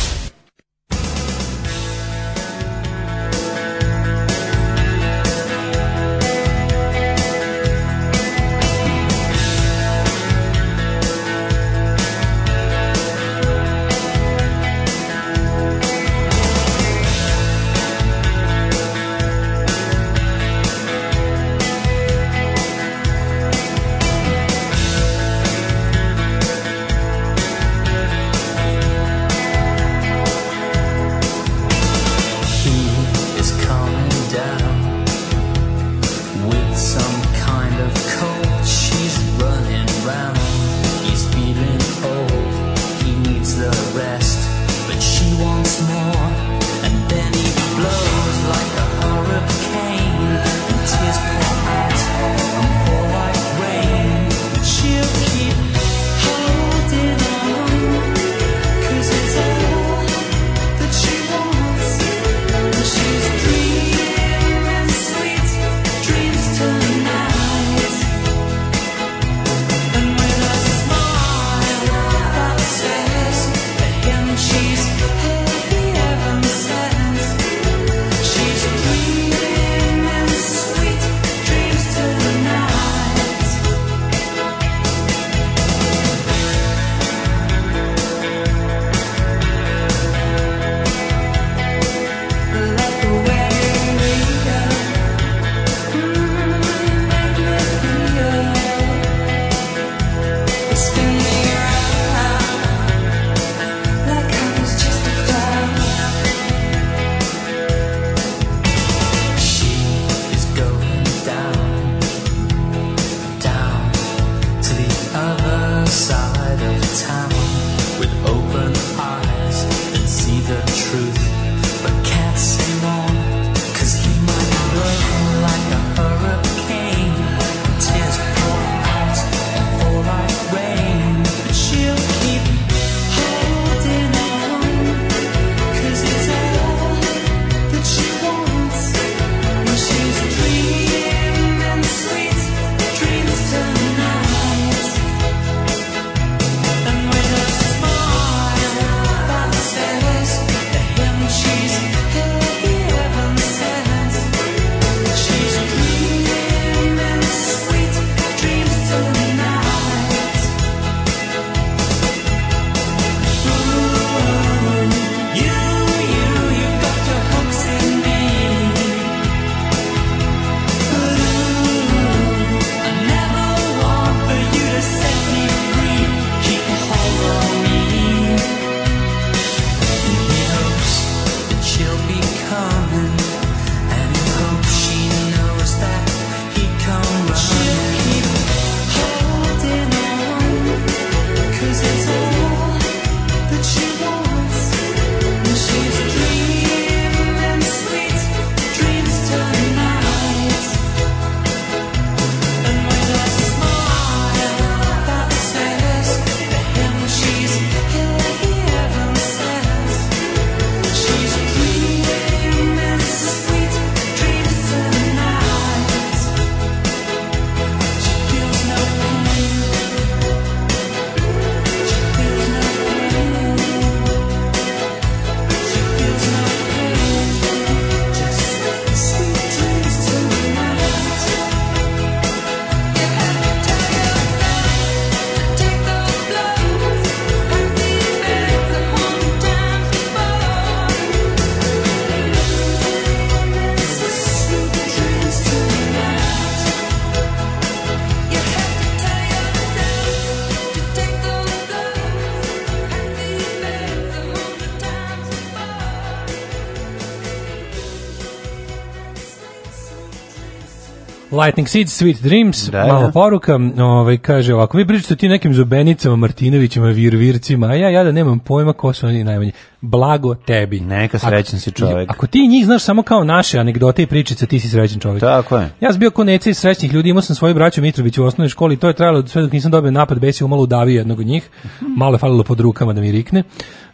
Lightning Seeds, Sweet Dreams, da, malo da. poruka, ovaj, kaže ovako, vi pričate ti nekim zubenicama, Martinovićima, Virvircima, a ja, ja da nemam pojma ko su oni najmanji. Blago tebi. Neka srećan si čovjek. Ako ti njih znaš samo kao naše anegdote i pričice, ti si srećan čovjek. Tako je. Ja sam bio ko iz srećnih ljudi, imao sam svoju braću Mitrović u osnovnoj školi to je trajalo sve dok nisam dobio napad, besio malo udavio jednog od njih. Malo je falilo pod rukama da mi rikne.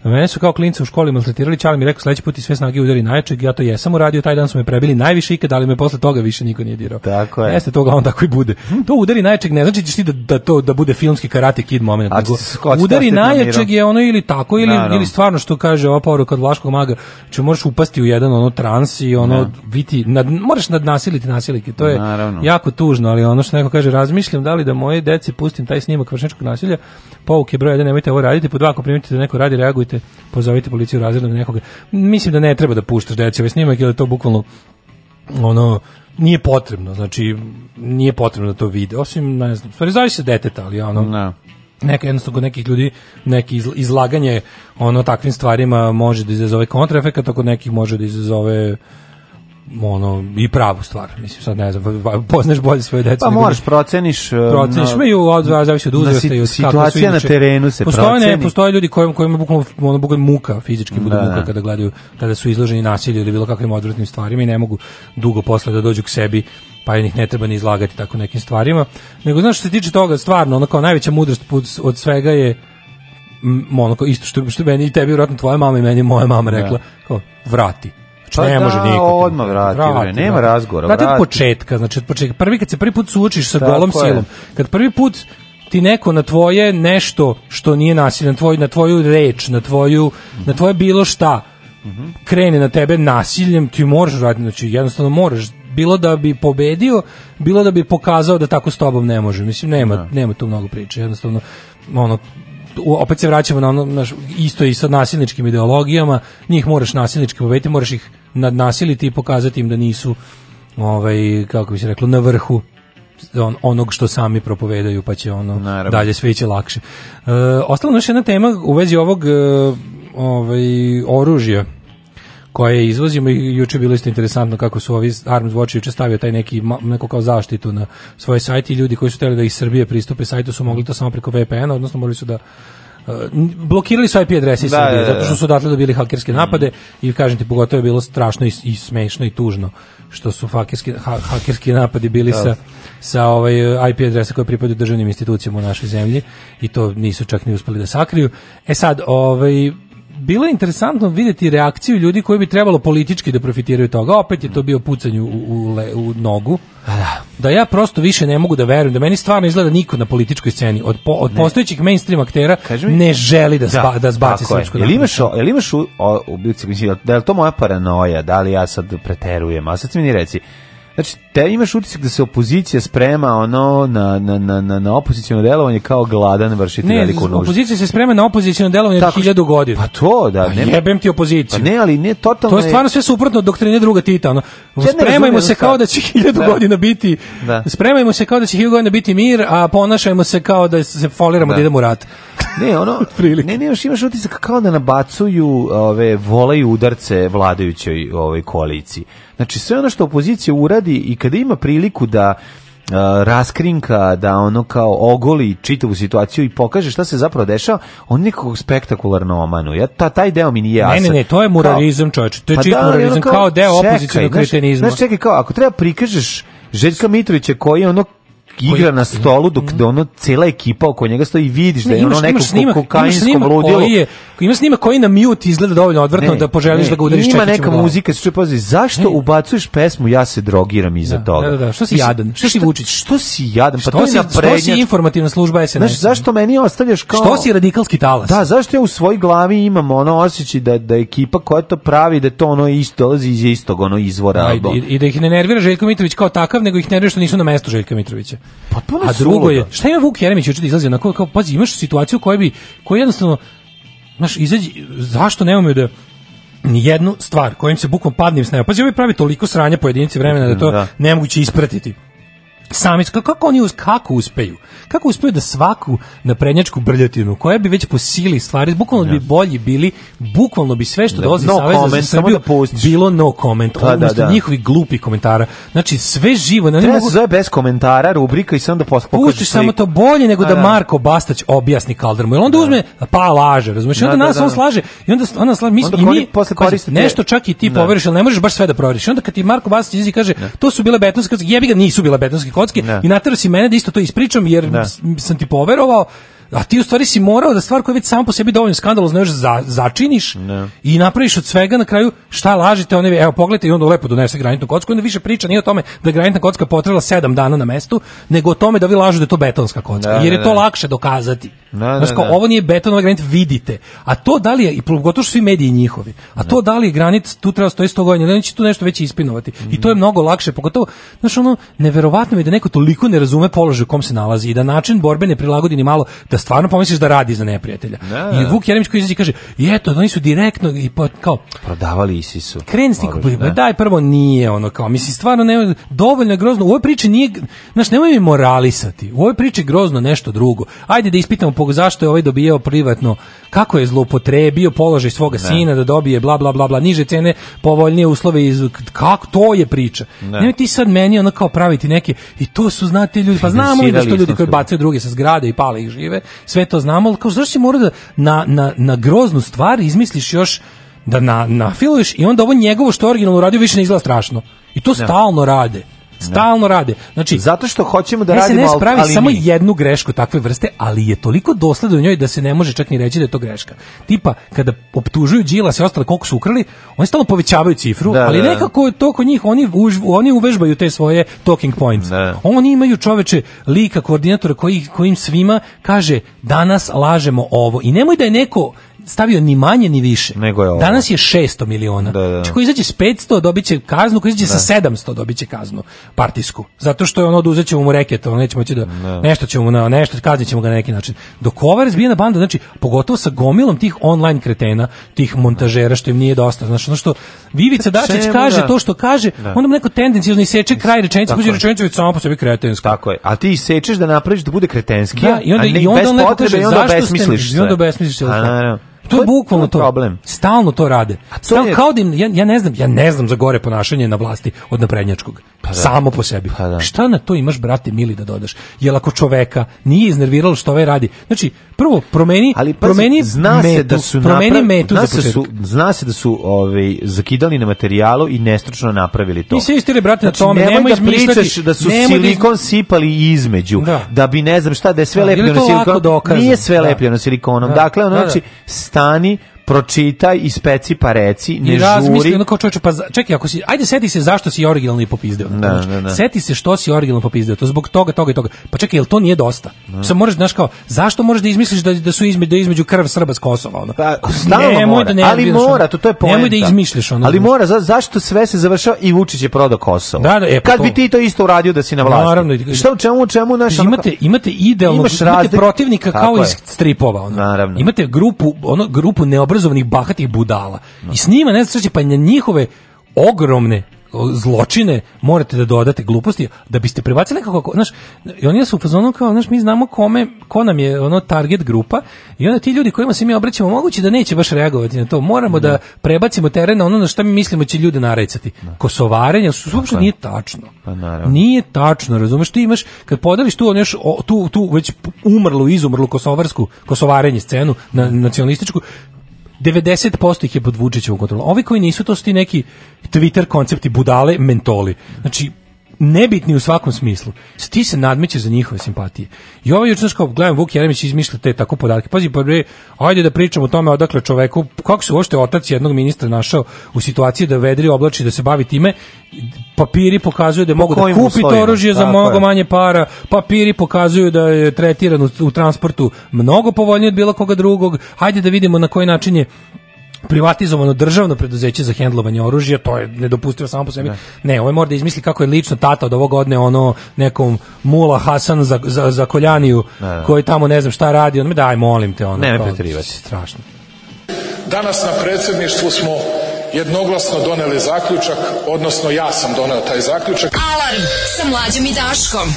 Mene su kao klinca u školi maltretirali, Čali mi rekao sledeći put i sve snage udari najjačeg, ja to jesam uradio, taj dan su me prebili najviše ikad, ali me posle toga više niko nije dirao. Tako je. Jeste toga onda tako i bude. To udari najjačeg ne znači ćeš ti da, da to da bude filmski karate kid moment, nego udari najjačeg je ono ili tako ili ili stvarno što kaže ova poruka od Vlaškog maga, će možeš upasti u jedan ono trans i ono ja. biti nad, moraš nadnasiliti nasilike. To je jako tužno, ali ono što neko kaže razmišljam da li da moje deci pustim taj snimak vršnjačkog nasilja. Pouke broj 1 nemojte ovo raditi, po dva ako da neko radi reaguje pozovite policiju razredno nekoga. Mislim da ne treba da puštaš deci ovaj snimak, jer je to bukvalno ono, nije potrebno, znači nije potrebno da to vide, osim, ne znam, stvari zavisi deteta, ali ono, no neka jednostavno kod nekih ljudi neki izlaganje ono takvim stvarima može da izazove kontraefekat, a kod nekih može da izazove ono i pravu stvar. Mislim sad ne znam, poznaš bolje svoje djecu Pa proceniš, e, proceniš me od zavisi od uzrasta i na terenu se postoje proceni. postoje ljudi kojima ono, bukvalno muka fizički bude muka kada gledaju kada su izloženi nasilju ili bilo kakvim odvratnim stvarima i ne mogu dugo posle da dođu k sebi pa ih ne treba ni izlagati tako nekim stvarima. Nego znaš što se tiče toga stvarno, ono kao najveća mudrost od svega je monako isto što što meni i tebi vjerojatno tvoja mama i meni moja mama rekla, kao vrati pa da, vrati, nema razgovora. od početka, znači od početka. Prvi kad se prvi put suočiš sa golom silom, kad prvi put ti neko na tvoje nešto što nije nasilje, na tvoju, na tvoju reč, na, tvoju, na tvoje bilo šta, mm krene na tebe nasiljem, ti moraš vratiti, znači jednostavno možeš, bilo da bi pobedio, bilo da bi pokazao da tako s tobom ne može. Mislim nema, nema tu mnogo priče. Jednostavno ono opet se vraćamo na ono isto i sa nasilničkim ideologijama, njih moraš nasilnički pobediti, moraš ih nadnasiliti i pokazati im da nisu ovaj kako bi se reklo na vrhu onog što sami propovedaju pa će ono dalje sve ići lakše. E, ostala još jedna tema u vezi ovog e, ovaj oružja koje izvozimo i juče bilo isto interesantno kako su ovi Arms Watch juče stavio taj neki neko kao zaštitu na svoje i ljudi koji su hteli da iz Srbije pristupe sajtu su mogli to samo preko VPN-a, odnosno mogli su da uh, blokirali su IP adrese iz Srbije, zato što su odatle dobili hakerske napade i kažem ti, pogotovo je bilo strašno i, i smešno i tužno što su hakerski, hakerski napadi bili sa, sa ovaj uh, IP adrese koje pripadaju državnim institucijama u našoj zemlji i to nisu čak ni uspeli da sakriju. E sad, ovaj, bilo je interesantno vidjeti reakciju ljudi koji bi trebalo politički da profitiraju toga. Opet je to bio pucanje u, u, u nogu. Da ja prosto više ne mogu da verujem da meni stvarno izgleda niko na političkoj sceni od, od postojećih mainstream aktera ne želi da, spa, da, da zbaci srpsku Jel imaš, u, da je to moja paranoja, da li ja sad preterujem, a sad mi ni reci, Znači, te imaš utisak da se opozicija sprema ono na, na, na, na, delovanje kao gladan vršiti ne, veliku Ne, opozicija se sprema na opozicijno delovanje Tako, hiljadu godina. Pa to, da. Pa ne, jebem ti opoziciju. Pa ne, ali ne, totalno To je stvarno sve suprotno doktrine druga Tita. Ono. spremajmo se kao da će hiljadu godina biti da. spremajmo se kao da će hiljadu godina biti mir, a ponašajmo se kao da se foliramo da, da idemo u rat. Ne, ono, ne, ne, još imaš utisak kao da nabacuju ove, volaju udarce vladajućoj ovoj koaliciji. Znači, sve ono što opozicija uradi i kada ima priliku da raskrinka, da ono kao ogoli čitavu situaciju i pokaže šta se zapravo dešava, on nekog spektakularno omanu. Ja, ta, taj deo mi nije jasno. Ne, ne, ne, to je muralizam čovječe, to je pa ono muralizam, kao, kao deo opozicijnog kretenizma. Znaš, čekaj, kao, ako treba prikažeš Željka Mitrovića koji ono igra na stolu dok mm. ono cijela ekipa oko njega stoji i vidiš da je ono neko kokainskom ludilo. Ima snima koji na mute izgleda dovoljno odvrtno da poželiš da ga udariš čekićem. Ima neka muzika, se zašto ubacuješ pesmu ja se drogiram iza toga? Da, da, što si jadan? Što si Vučić? Što si jadan? Pa to si informativna služba SNS? Znaš, zašto meni ostavljaš kao... Što si radikalski talas? Da, zašto ja u svoj glavi imam ono osjećaj da, da ekipa koja to pravi, da to ono isto, dolazi iz istog ono izvora. I, i, da ih ne nervira Željko Mitrović kao takav, nego ih nervira što nisu na mestu Željka Mitrovića. Potpuno A drugo je, šta ima Vuk Jeremić juče izlazio na kao, kao pazi, imaš situaciju koja bi koja jednostavno znaš, izađi, zašto nemamo da ni jednu stvar kojim se bukom padnim s neba. Pazi, ovaj pravi toliko sranja po vremena da to da. nemoguće ispratiti sami kako oni kako uspeju kako uspeju da svaku naprednjačku brljotinu koja bi već po sili stvari bukvalno bi bolji bili bukvalno bi sve što dozi no da bilo no comment pa da, da, njihovih glupih komentara znači sve živo na mogu... bez komentara rubrika i samo da pustiš samo to bolje nego da, Marko Bastać objasni Kaldermu jer onda uzme pa laže da onda nas on slaže i onda ona slaže mi nešto čak i ti poveriš al ne možeš baš sve da proveriš onda kad ti Marko Bastać izi kaže to su bile betonske jebi ga nisu bile betonske kocki i natero si mene da isto to ispričam jer sam ti poverovao a ti u stvari si morao da stvar koja je već po sebi dovoljno skandalozna još za, začiniš i napraviš od svega na kraju šta lažite, one, evo pogledajte i onda lepo donese granitnu kocku, onda više priča nije o tome da je granitna kocka potrela sedam dana na mestu, nego o tome da vi lažu da je to betonska kocka, jer je to lakše dokazati. ovo nije beton, ovo granit, vidite. A to da li je, i pogotovo što svi mediji njihovi, a to da li je granit, tu treba stoji sto godina, tu nešto već ispinovati. I to je mhm. mnogo lakše, pogotovo, znaš ono, neverovatno je da neko toliko ne razume položaj u kom se nalazi i da način borbe ne prilagodi ni malo stvarno pomisliš da radi za neprijatelja. I Vuk Jeremić koji izađe kaže, i eto, oni su direktno i pa, kao... Prodavali isi su da. daj prvo nije ono kao, mislim, stvarno ne dovoljno grozno, u ovoj priči nije, znači nemoj mi moralisati, u ovoj priči grozno nešto drugo. Ajde da ispitamo zašto je ovaj dobijao privatno, kako je zloupotrebio položaj svoga sina da dobije bla bla bla bla niže cene, povoljnije uslove iz kako to je priča. Nemoj ti sad meni ono kao praviti neke i to su znate ljudi, pa znamo da su ljudi koji bacaju druge sa zgrade i pale ih žive sve to znamo, ali kao zašto si mora da na, na, na groznu stvar izmisliš još da na, nafiluješ i onda ovo njegovo što je originalno uradio više ne izgleda strašno. I to stalno rade. Stalno rade. Znači, zato što hoćemo da radimo, ali samo jednu grešku takve vrste, ali je toliko dosledan u njoj da se ne može čak ni reći da je to greška. Tipa kada optužuju Đila se ostale koliko su ukrali, oni stalno povećavaju cifru, ali da. nekako to kod njih oni už, oni uvežbaju te svoje talking points. Oni imaju čoveče lika koordinatora koji kojim svima kaže danas lažemo ovo i nemoj da je neko stavio ni manje ni više. Nego je ovo. Danas je 600 miliona. Da, da. Znači, ko izađe s 500 dobiće kaznu, ko izađe da. sa 700 dobiće kaznu partijsku. Zato što je ono oduzet ćemo mu reket, ono nećemo moći da, da, nešto ćemo mu na nešto ćemo ga na neki način. Dok ova razbijena banda, znači pogotovo sa gomilom tih online kretena, tih montažera što im nije dosta, znači ono što Vivica Dačić kaže da. to što kaže, onda mu neko tendencijozno iseče kraj rečenice, kuđe pa rečenica već samo po sebi kretenska. Tako je. A ti isečeš da napraviš da bude kretenski, da, i onda, a ne, i onda bez potrebe, i onda besmisliš. I onda besmisliš. To je bukvalno to. Problem. Stalno to rade. Stalno, kao ja, ne znam, ja ne znam za gore ponašanje na vlasti od naprednjačkog. Pa Samo po sebi. Pa šta na to imaš, brate, mili da dodaš? Jel ako čoveka nije iznerviralo što ovaj radi? Znači, prvo, promeni, Ali, promeni zna metu, se da su promeni zna se da su ove ovaj, zakidali na materijalu i nestručno napravili to. I se istili, brate, znači, na tome. Nemoj, da pričaš da su silikon sipali između. Da. bi ne znam šta, da je sve lepljeno silikonom. Nije sve lepljeno silikonom. Dakle, ono, znači, ani pročitaj, ispeci pa reci, ne I razmisli, žuri. Onako, čovječe, pa čekaj, ako si, ajde seti se zašto si originalno i popizdeo. Da, Seti se što si originalno popizdeo, to zbog toga, toga i toga. Pa čekaj, jel to nije dosta? Da. moraš, znaš kao, zašto moraš da izmisliš da, da su između, da između krv Srba s Kosova? Ono? Pa, da ne, ali ono. mora, to, to je poenta. Nemoj da izmišljaš ono. Ali mora, za, zašto sve se završava i Vučić je prodao Kosovo? E, pa Kad bi ti to isto uradio da si na vlasti? Naravno. Šta u čemu, u čemu ono- Imate, imate idealno, protivnika kao iz stripova. Imate grupu, ono, grupu obrazovanih bahatih budala. I s njima ne znači pa njihove ogromne zločine morate da dodate gluposti da biste prebacili nekako znaš i oni su u fazonu kao znaš mi znamo kome ko nam je ono target grupa i onda ti ljudi kojima se mi obraćamo moguće da neće baš reagovati na to moramo da, da prebacimo teren na ono na što mi mislimo će ljude narecati kosovarenje su uopšte nije tačno pa nije tačno razumeš ti imaš kad podališ tu ono još tu tu već umrlu izumrlu kosovarsku kosovarenje scenu na nacionalističku 90% ih je pod Vučićevom kontrolom. Ovi koji nisu, to su ti neki Twitter koncepti budale, mentoli. Znači, nebitni u svakom smislu. Ti se nadmeće za njihove simpatije. I ovaj juče kao gledam Vuk Jeremić izmišlja te tako podatke. Pazi, pa bre, ajde da pričamo o tome odakle čoveku kako se uopšte otac jednog ministra našao u situaciji da vedri oblači da se bavi time. Papiri pokazuju da mogu da kupi oružje za mnogo manje para. Papiri pokazuju da je tretiran u, u transportu mnogo povoljnije od bilo koga drugog. ajde da vidimo na koji način je privatizovano državno preduzeće za hendlovanje oružja, to je nedopustivo samo po sebi. Ne, ne ovo ovaj mora da izmisli kako je lično tata od ovog odne ono nekom Mula Hasan za, za, za koljaniju koji tamo ne znam šta radi, on mi daj molim te ono. Ne, ne Strašno. Danas na predsjedništvu smo jednoglasno doneli zaključak, odnosno ja sam donio taj zaključak. Alarm sa mlađom i Daškom.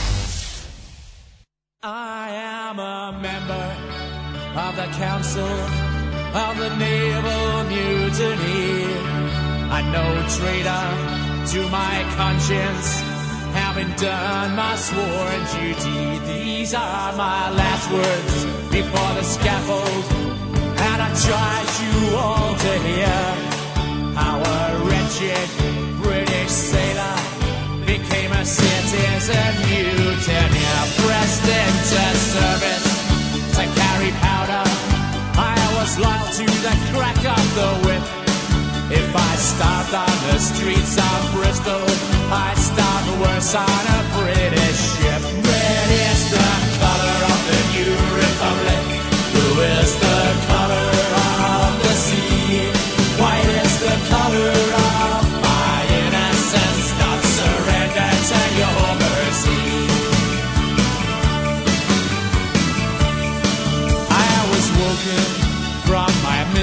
I am a member of the council of the naval mutiny. I know traitor to my conscience, having done my sworn duty. These are my last words before the scaffold, and I charge you all to hear how a wretched British sailor became a citizen mutineer, pressed into service to was loyal to the crack of the whip. If I starved on the streets of Bristol, I'd starve worse on a British ship.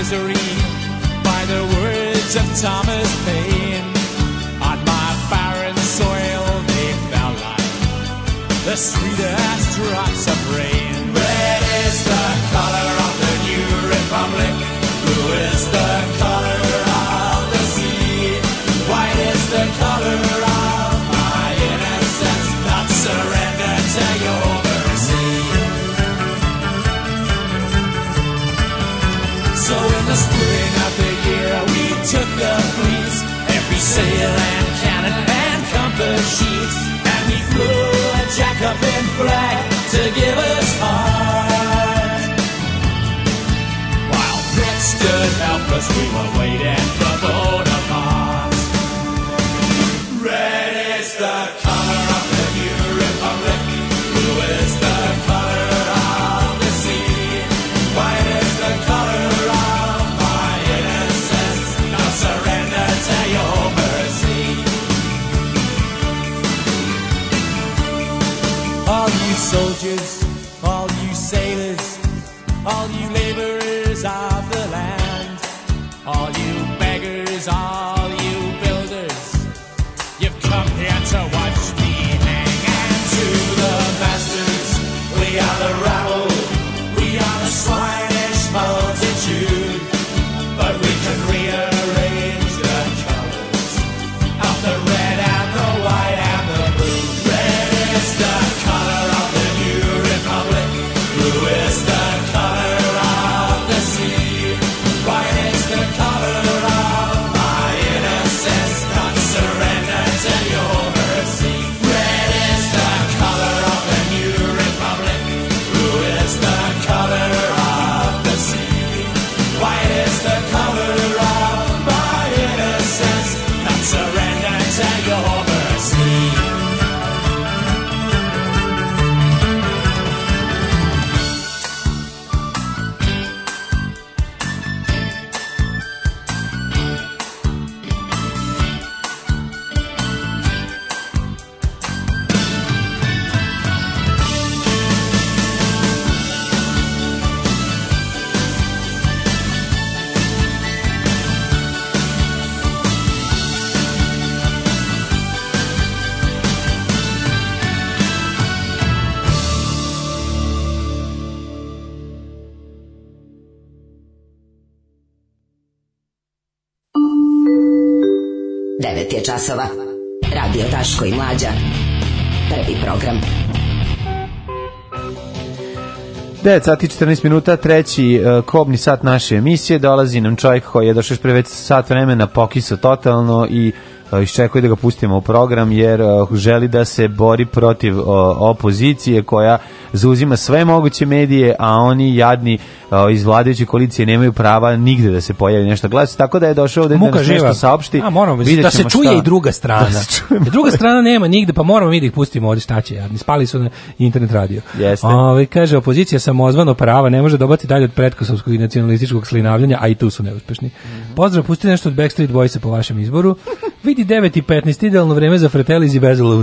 misery by the words of Thomas Paine. On my barren soil they fell like the sweetest drops of rain. Red is the color of the new republic. Blue is the color. So in the spring of the year, we took the breeze, every sail and cannon and compass sheet, and we flew a Jacobin flag to give us heart. While Britt stood helpless, we were waiting for the soldiers, all you sailors, all you laborers of the land, all časova. Radio Taško i Mlađa. Prvi program. 9 sati 14 minuta, treći uh, kobni sat naše emisije, dolazi nam čovjek koji je došao pre već sat vremena, pokisao totalno i iščekuje da ga pustimo u program jer želi da se bori protiv opozicije koja zauzima sve moguće medije, a oni jadni iz vladajuće koalicije nemaju prava nigde da se pojavi nešto glas, tako da je došao ovde da nešto saopšti. A, moramo, da se čuje i druga strana. druga strana nema nigde, pa moramo mi pustimo ovde šta će. Jadni. Spali su na internet radio. Ove, kaže, opozicija samozvano prava ne može dobati dalje od pretkosovskog i nacionalističkog slinavljanja, a i tu su neuspešni. Mhm. Pozdrav, pustite nešto od Backstreet Boysa po vašem izboru. Vidi 9.15, idealno vreme za Fratelli i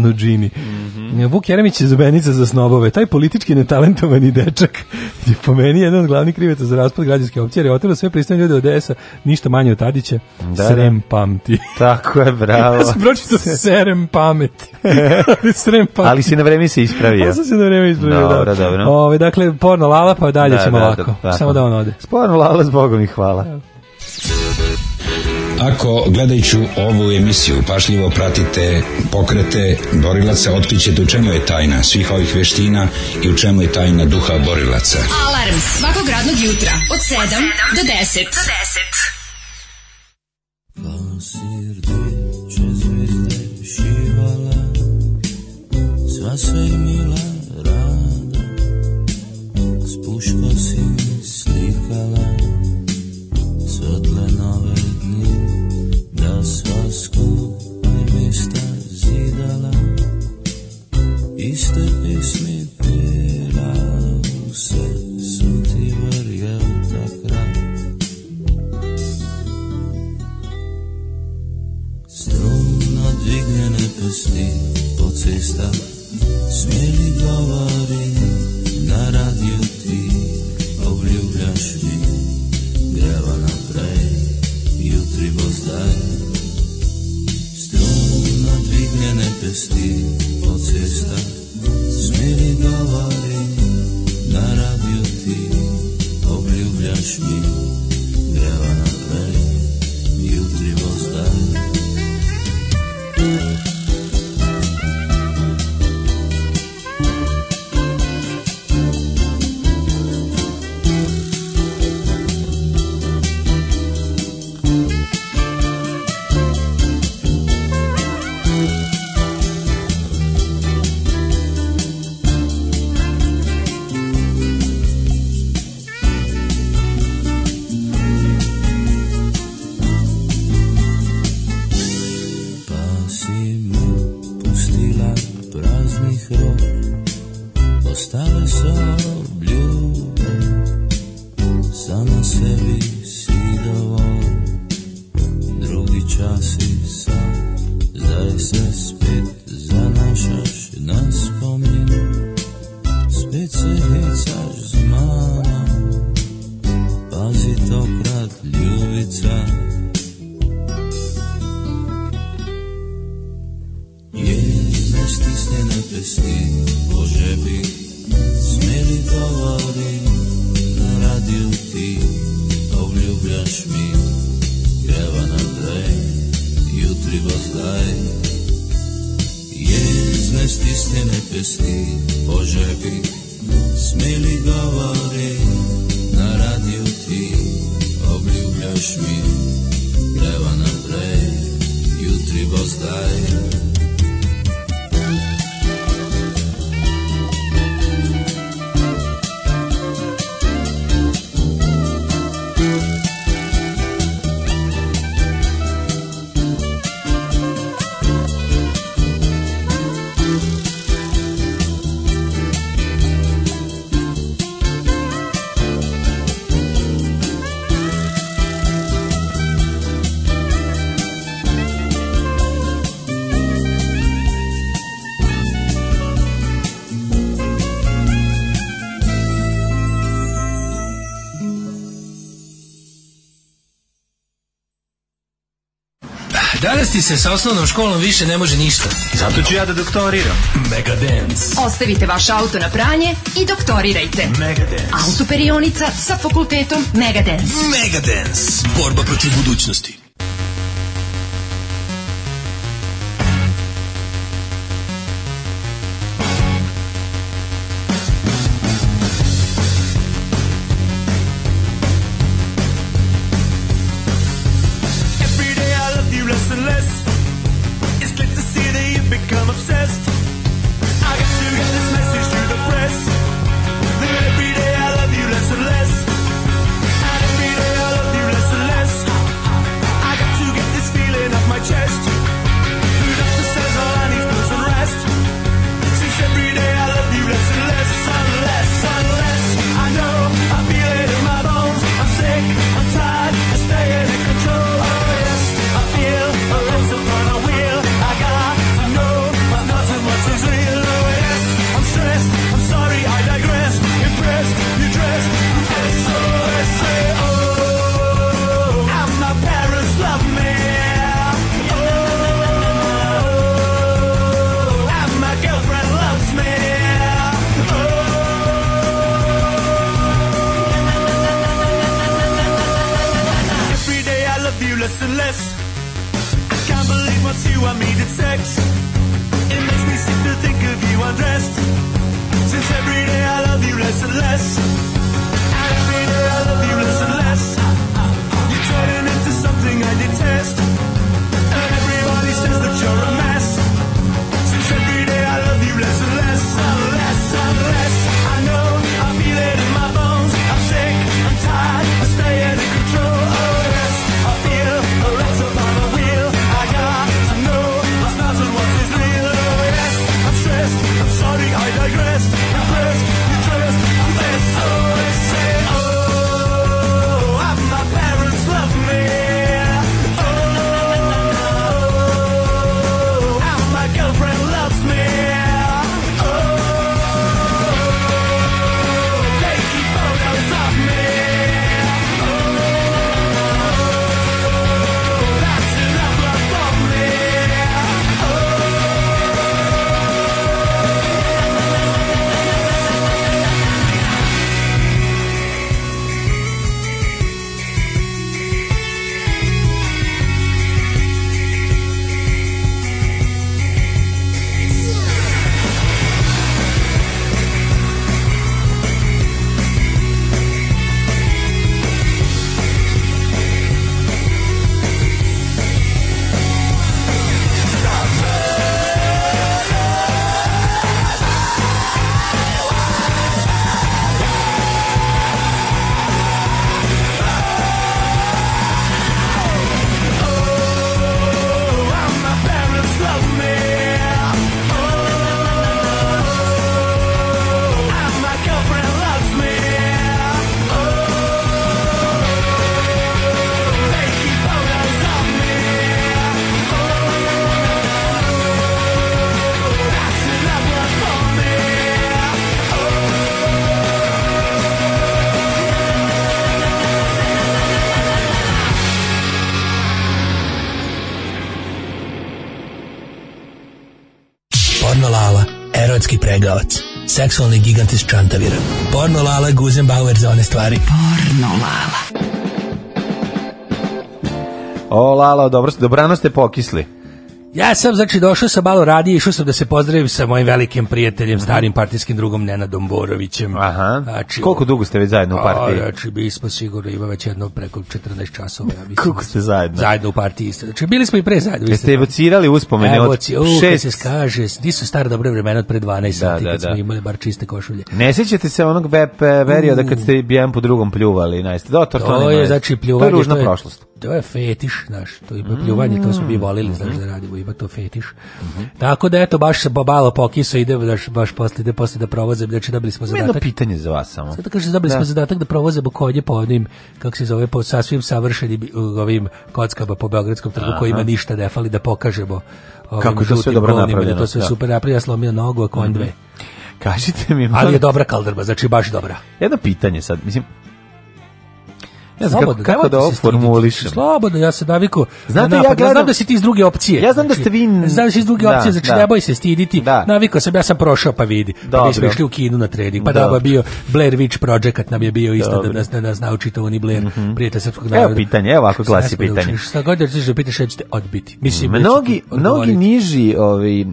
u džini. Mm -hmm. Vuk Jeremić je zubenica za snobove. Taj politički netalentovani dečak je po meni jedan od glavnih krivaca za raspad građanske opcije, jer je otvrlo sve pristane ljude od ds ništa manje od Tadića. Da, Srem da. pamti. Tako je, bravo. ja sam pročito Srem pamti. Ali si na vreme se ispravio. Ali sam se na vreme ispravio, dobro, Dobro. Ove, dakle, porno lala, pa dalje da, ćemo da, lako. Da, Samo da on ode. Sporno lala, zbogom i hvala. Ako gledajući ovu emisiju pašljivo pratite pokrete borilaca, otkrićete u čemu je tajna svih ovih veština i u čemu je tajna duha borilaca. Alarm svakog radnog jutra od 7 do 10. Pasir dječe šivala, sva svemila mila rada, spuško si slikala. iste pesme pjevala se suti verjelta takrat Strumno dignene pesti po cesta, smjeli govori na radiju ti, obljubljaš mi, greva naprej, jutri bo zdaj. Strumno ne pesti cesta s meni govori na radio ti obljubljaš mi na jutri ti se sa osnovnom školom više ne može ništa. Zato ću ja da doktoriram. Megadance. Ostavite vaš auto na pranje i doktorirajte. Megadance. Autoperionica sa fakultetom Megadance. Megadance. Borba protiv budućnosti. less and less. I can't believe what you I needed sex. It makes me sick to think of you undressed. Since every day I love you less and less. And every day I love you less and less. You're turning into something I detest. And everybody says that you're a mess. Since every day I love you less and less. seksualni gigant iz Čantavira. Porno Lala, Guzenbauer za one stvari. Porno Lala. O, Lala, dobro, ste pokisli. Ja sam, znači, došao sam malo radije i išao sam da se pozdravim sa mojim velikim prijateljem, starim partijskim drugom Nenadom Borovićem. Aha. Znači, Koliko dugo ste već zajedno u pa, partiji? znači, bili smo sigurno, ima već jedno preko 14 časova. Ja mislim, Koliko ste zajedno? Zajedno u partiji isto. Znači, bili smo i pre zajedno. Jeste evocirali uspomene od šest... Evo, šest... se skaže, di su stara dobre vremena od pre 12 da, sati, da, kad da. smo imali bar čiste košulje. Ne sjećate se onog vep, perioda kad ste jedan po drugom pljuvali, najste. Da, to, to, to je, znači, pljuvanje, to je ružna prošlost to je fetiš, znaš, to je pljuvanje, to smo mi mm-hmm. volili, znaš, da mm-hmm. radimo, ima to fetiš. Mm -hmm. Tako da, eto, baš se babalo pokiso, ide, baš, baš posle, ide posle da provozem, znači, bili smo zadatak. Jedno pitanje za vas samo. Sada kaže, dobili smo zadatak da provozemo konje po onim, kako se zove, po sasvim savršenim ovim kockama po Beogradskom trgu, kojima ništa ne fali, da pokažemo ovim kako to sve dobro napravljeno. Da to sve super napravljeno, ja slomio nogu, a konj mm dve. Mhm. Kažite mi... Ali je dobra kaldrba, znači baš dobra. Jedno pitanje sad, mislim, ne znam kako, kako da ovo formulišem. Slobodno, ja se naviku. Znate, na ja, gledam, znam da si ti iz druge opcije. Ja znam da znači, ste vi... Znam da si iz druge da, opcije, znači da. ne boj se stiditi. Da. Navikao sam, ja sam prošao pa vidi. Dobro. Pa mi išli u kinu na trening. Pa da, pa bio Blair Witch Project nam je bio isto da nas, da nas nauči to oni Blair, mm -hmm. prijatelj srpskog naroda. Evo pitanje, evo ovako glasi pitanje. Šta god da ćeš da pitaš, ja ćete odbiti. Mislim, mnogi, mnogi niži, ovi,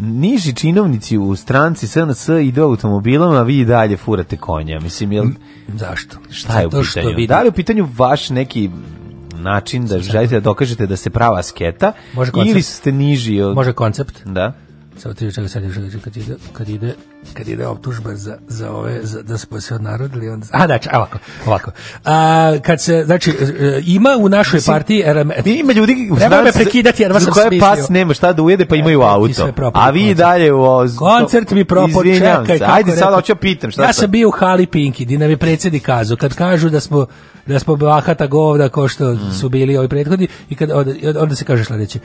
niži činovnici u stranci SNS idu automobilom, a vi dalje furate konja. Mislim, jel... Zašto? Šta je u pitanju? Da li u pitanju vaš neki način da želite da dokažete da se prava sketa ili ste niži od... Može koncept. Da sa ti čega sad još kad ide, kad ide, kad optužba za, za ove, za, da smo se odnarodili, onda... A, znači, ovako, ovako. A, kad se, znači, e, ima u našoj partiji... RM, ima ljudi... Nema me prekidati, jer vas pas nema šta da ujede, pa e, imaju pa, auto. A vi dalje u... Koncert mi propo, čekaj. Ajde, sad hoću pitam. Šta ja sam bio u Hali Pinki, di nam je predsjednik kazao, kad kažu da smo da smo bahata govda ko što mm. su bili ovi prethodni i kad onda, onda se kaže sledeće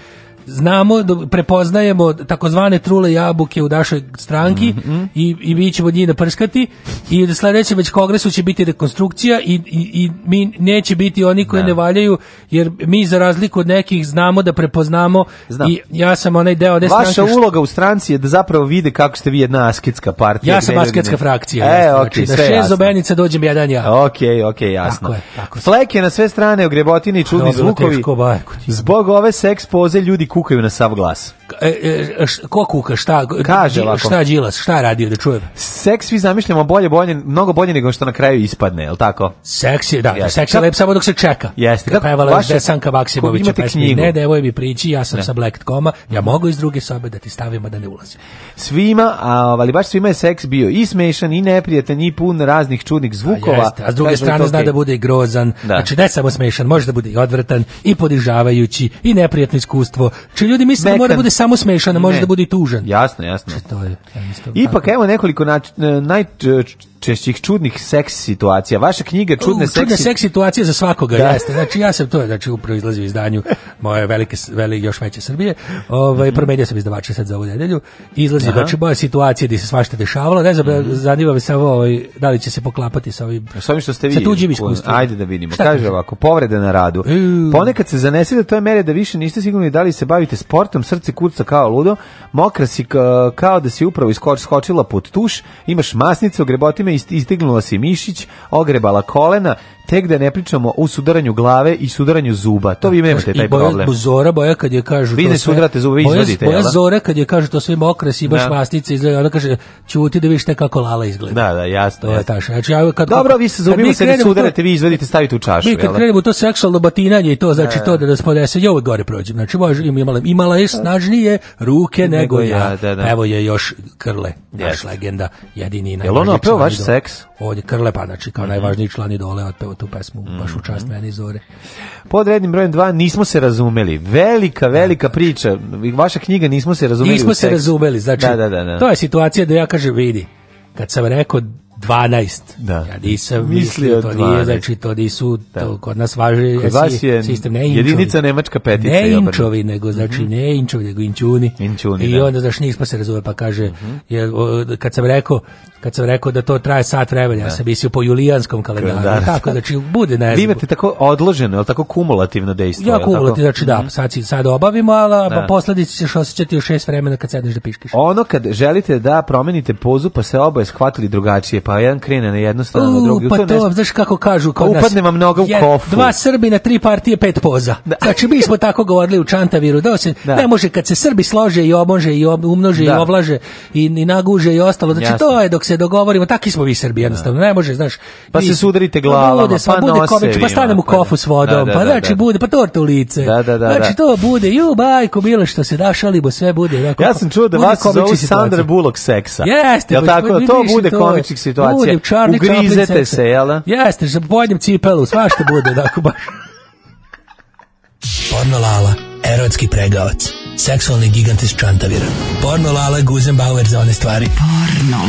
znamo, prepoznajemo takozvane trule jabuke u našoj stranki mhm. i, i mi ćemo njih naprskati i da već kongresu će biti rekonstrukcija i, i, i mi neće biti oni koji ne. valjaju jer mi za razliku od nekih znamo da prepoznamo i ja sam onaj deo Vaša uloga u stranci je da zapravo vide kako ste vi jedna asketska partija. Ja sam asketska frakcija. E, okay, znači, na šest zobenica dođem jedan ja. Ok, ok, jasno. Tako je, tako na sve strane, ogrebotini i pa čudni zvukovi. zbog ove seks poze ljudi kukaju na sav glas. E, e, ko kuka, šta, Kaže šta Đilas, šta je radio da čuje Seks vi zamišljamo bolje, bolje, mnogo bolje nego što na kraju ispadne, je li tako? Seks je, da, seks je lep samo dok se čeka. Jeste. Kako, Pevala vaše, Desanka Maksimovića pesmi, ne devoj mi priči, ja sam ne. sa Black ja mogu iz druge sobe da ti stavimo da ne ulazim. Svima, a, ali baš svima je seks bio i smešan, i neprijatan, i pun raznih čudnih pa zvukova. A, s druge strane zna da bude i grozan, da. znači ne samo smešan, može da bude i odvrtan i podižavajući, i neprijatno iskustvo. Či ljudi misle da bude samo smešan, može ne. da bude i tužan. Jasno, jasno. Znači, Ipak evo nekoliko nač, e, naj najčešćih čudnih seks situacija. Vaša knjiga čudne, seks situacije za svakoga da. jeste. Znači ja sam to znači upravo izlazi u izdanju moje velike još veće Srbije. Ovaj mm. promenio sam izdavača sad za ovu nedelju. Izlazi Aha. znači moja situacija gdje se svašta dešavalo. Ne znam, mm. zanima me samo ovaj da li će se poklapati sa ovim sa ovim što ste vi. Sa tuđim iskustvom. Ajde da vidimo. Šta Kaže ovako, povrede na radu. Ponekad se zanese to je mere da više niste sigurni da li se bavite sportom, srce kurca kao ludo, mokra si kao da si upravo iskočila pod tuš, imaš masnice, ogrebotime istignula se mišić, ogrebala kolena, tek da ne pričamo o sudaranju glave i sudaranju zuba. To vi imate taj boja, problem. Zora boja kad je kažu vi ne sudrate zube, vi izvodite. Boja, boja zora kad je kažu to sve okres i baš da. mastice izgleda, ona kaže čuti da vidiš kako lala izgleda. Da, da, jasno. To je taš. Znači, ja, kad, Dobro, vi se zubima se ne sudarate, vi izvodite, stavite u čašu. Mi kad krenemo to seksualno batinanje i to znači da. to da nas podese, ja uvek gore prođem. Znači, može, imala, imala je snažnije ruke nego, ja. Evo je još Krle, naš legenda, jedini i ono opeo vaš seks? ovdje Krle, pa znači kao mhm. najvažniji član dole od pevao tu pesmu, mm -hmm. baš u mhm. čast meni, Zore. Pod rednim brojem 2 nismo se razumeli. Velika, velika priča. Vaša knjiga nismo se razumeli. Nismo se razumeli, znači da, to je situacija da ja kažem, vidi, kad sam rekao 12. Da. Ja nisam mislio, to 12. nije, znači to nisu, da. to kod nas važi kod vas je sistem, ne inčovi, jedinica nemačka petica. Ne inčovi, nego mhm. znači mm -hmm. ne inčovi, nego inčuni. inčuni I da. onda, znači nismo pa se razume, pa kaže, mm -hmm. jer, kad sam rekao, kad sam rekao da to traje sat vremena, ja sam mislio po julijanskom kalendaru, da, tako, znači bude ne. Vi imate tako odloženo, je li tako kumulativno dejstvo. Ja kumulativno, znači da, mhm. sad, sad obavimo, ali da. posledici ćeš osjećati u šest vremena kad sedneš da piškiš. Ono kad želite da promenite pozu, pa se oboje shvatili drugačije, pa pa jedan krene na jednu stranu, u, drugi Pa to, znaš kako kažu kod pa Upadne vam noga u kofu. Dva Srbi na tri partije, pet poza. Da. Znači, mi smo tako govorili u Čantaviru. Da, se, da. ne može, kad se Srbi slože i obože i umnože da. i ovlaže i, i naguže i ostalo. Znači, Jasne. to je dok se dogovorimo. Taki smo vi Srbi, jednostavno. Ne može, znaš. Pa se sudarite glavama, bude, pa, bude pa stanem u kofu s vodom, pa znači bude, pa torta u lice. Znači, to bude, ju, bajko, bilo što se bo sve bude. Ja sam čuo da vas zove Sandra Bullock seksa. Jeste. Jel pa tako? To bude komičnih situacija. Čarni Ugrizete se, jel? Jeste, za boljem cipelu, svašta bude, tako baš. Porno erotski pregavac. Seksualni gigant iz Čantavira. Porno Lala, Guzenbauer za one stvari. Porno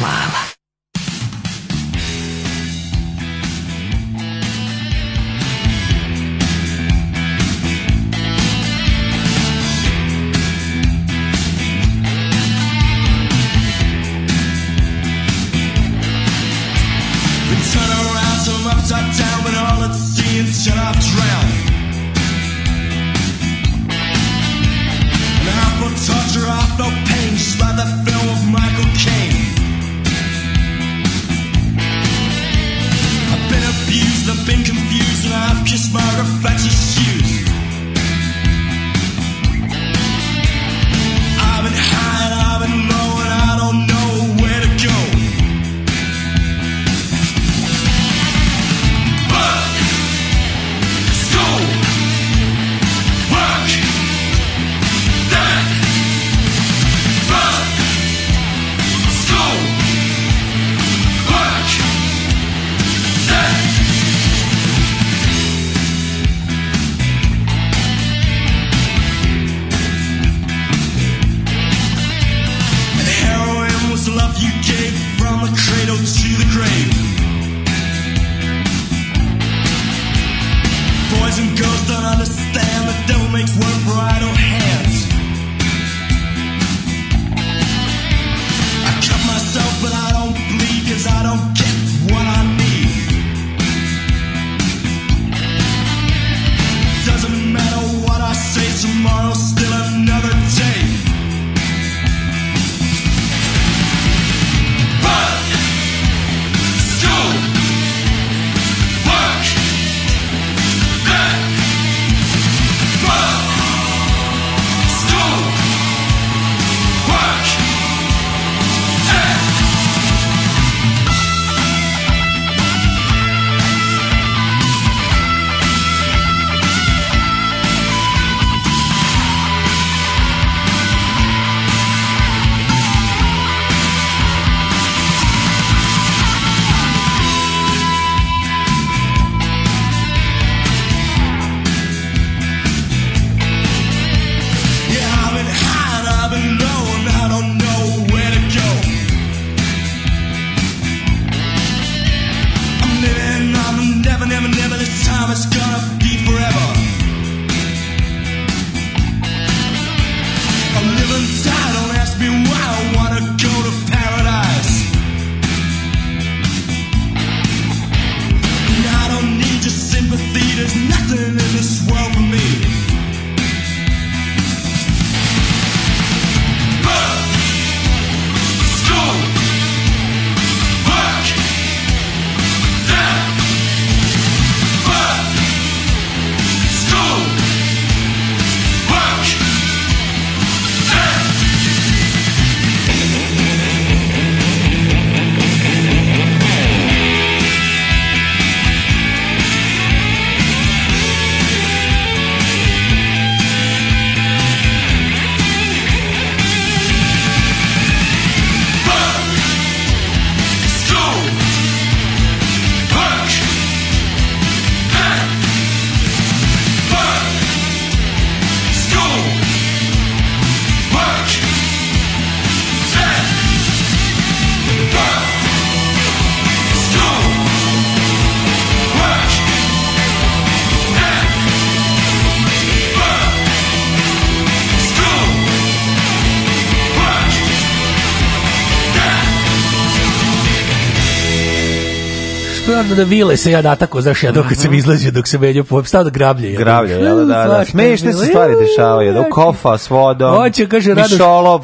da vile se ja tako, znaš, ja dok mhm. sam izlazio, dok se menio po stav da grablje. je Grablje, da, da, da. Hm, Smešne se stvari dešavaju, da znači, kofa s vodom, hoće kaže, Radoš,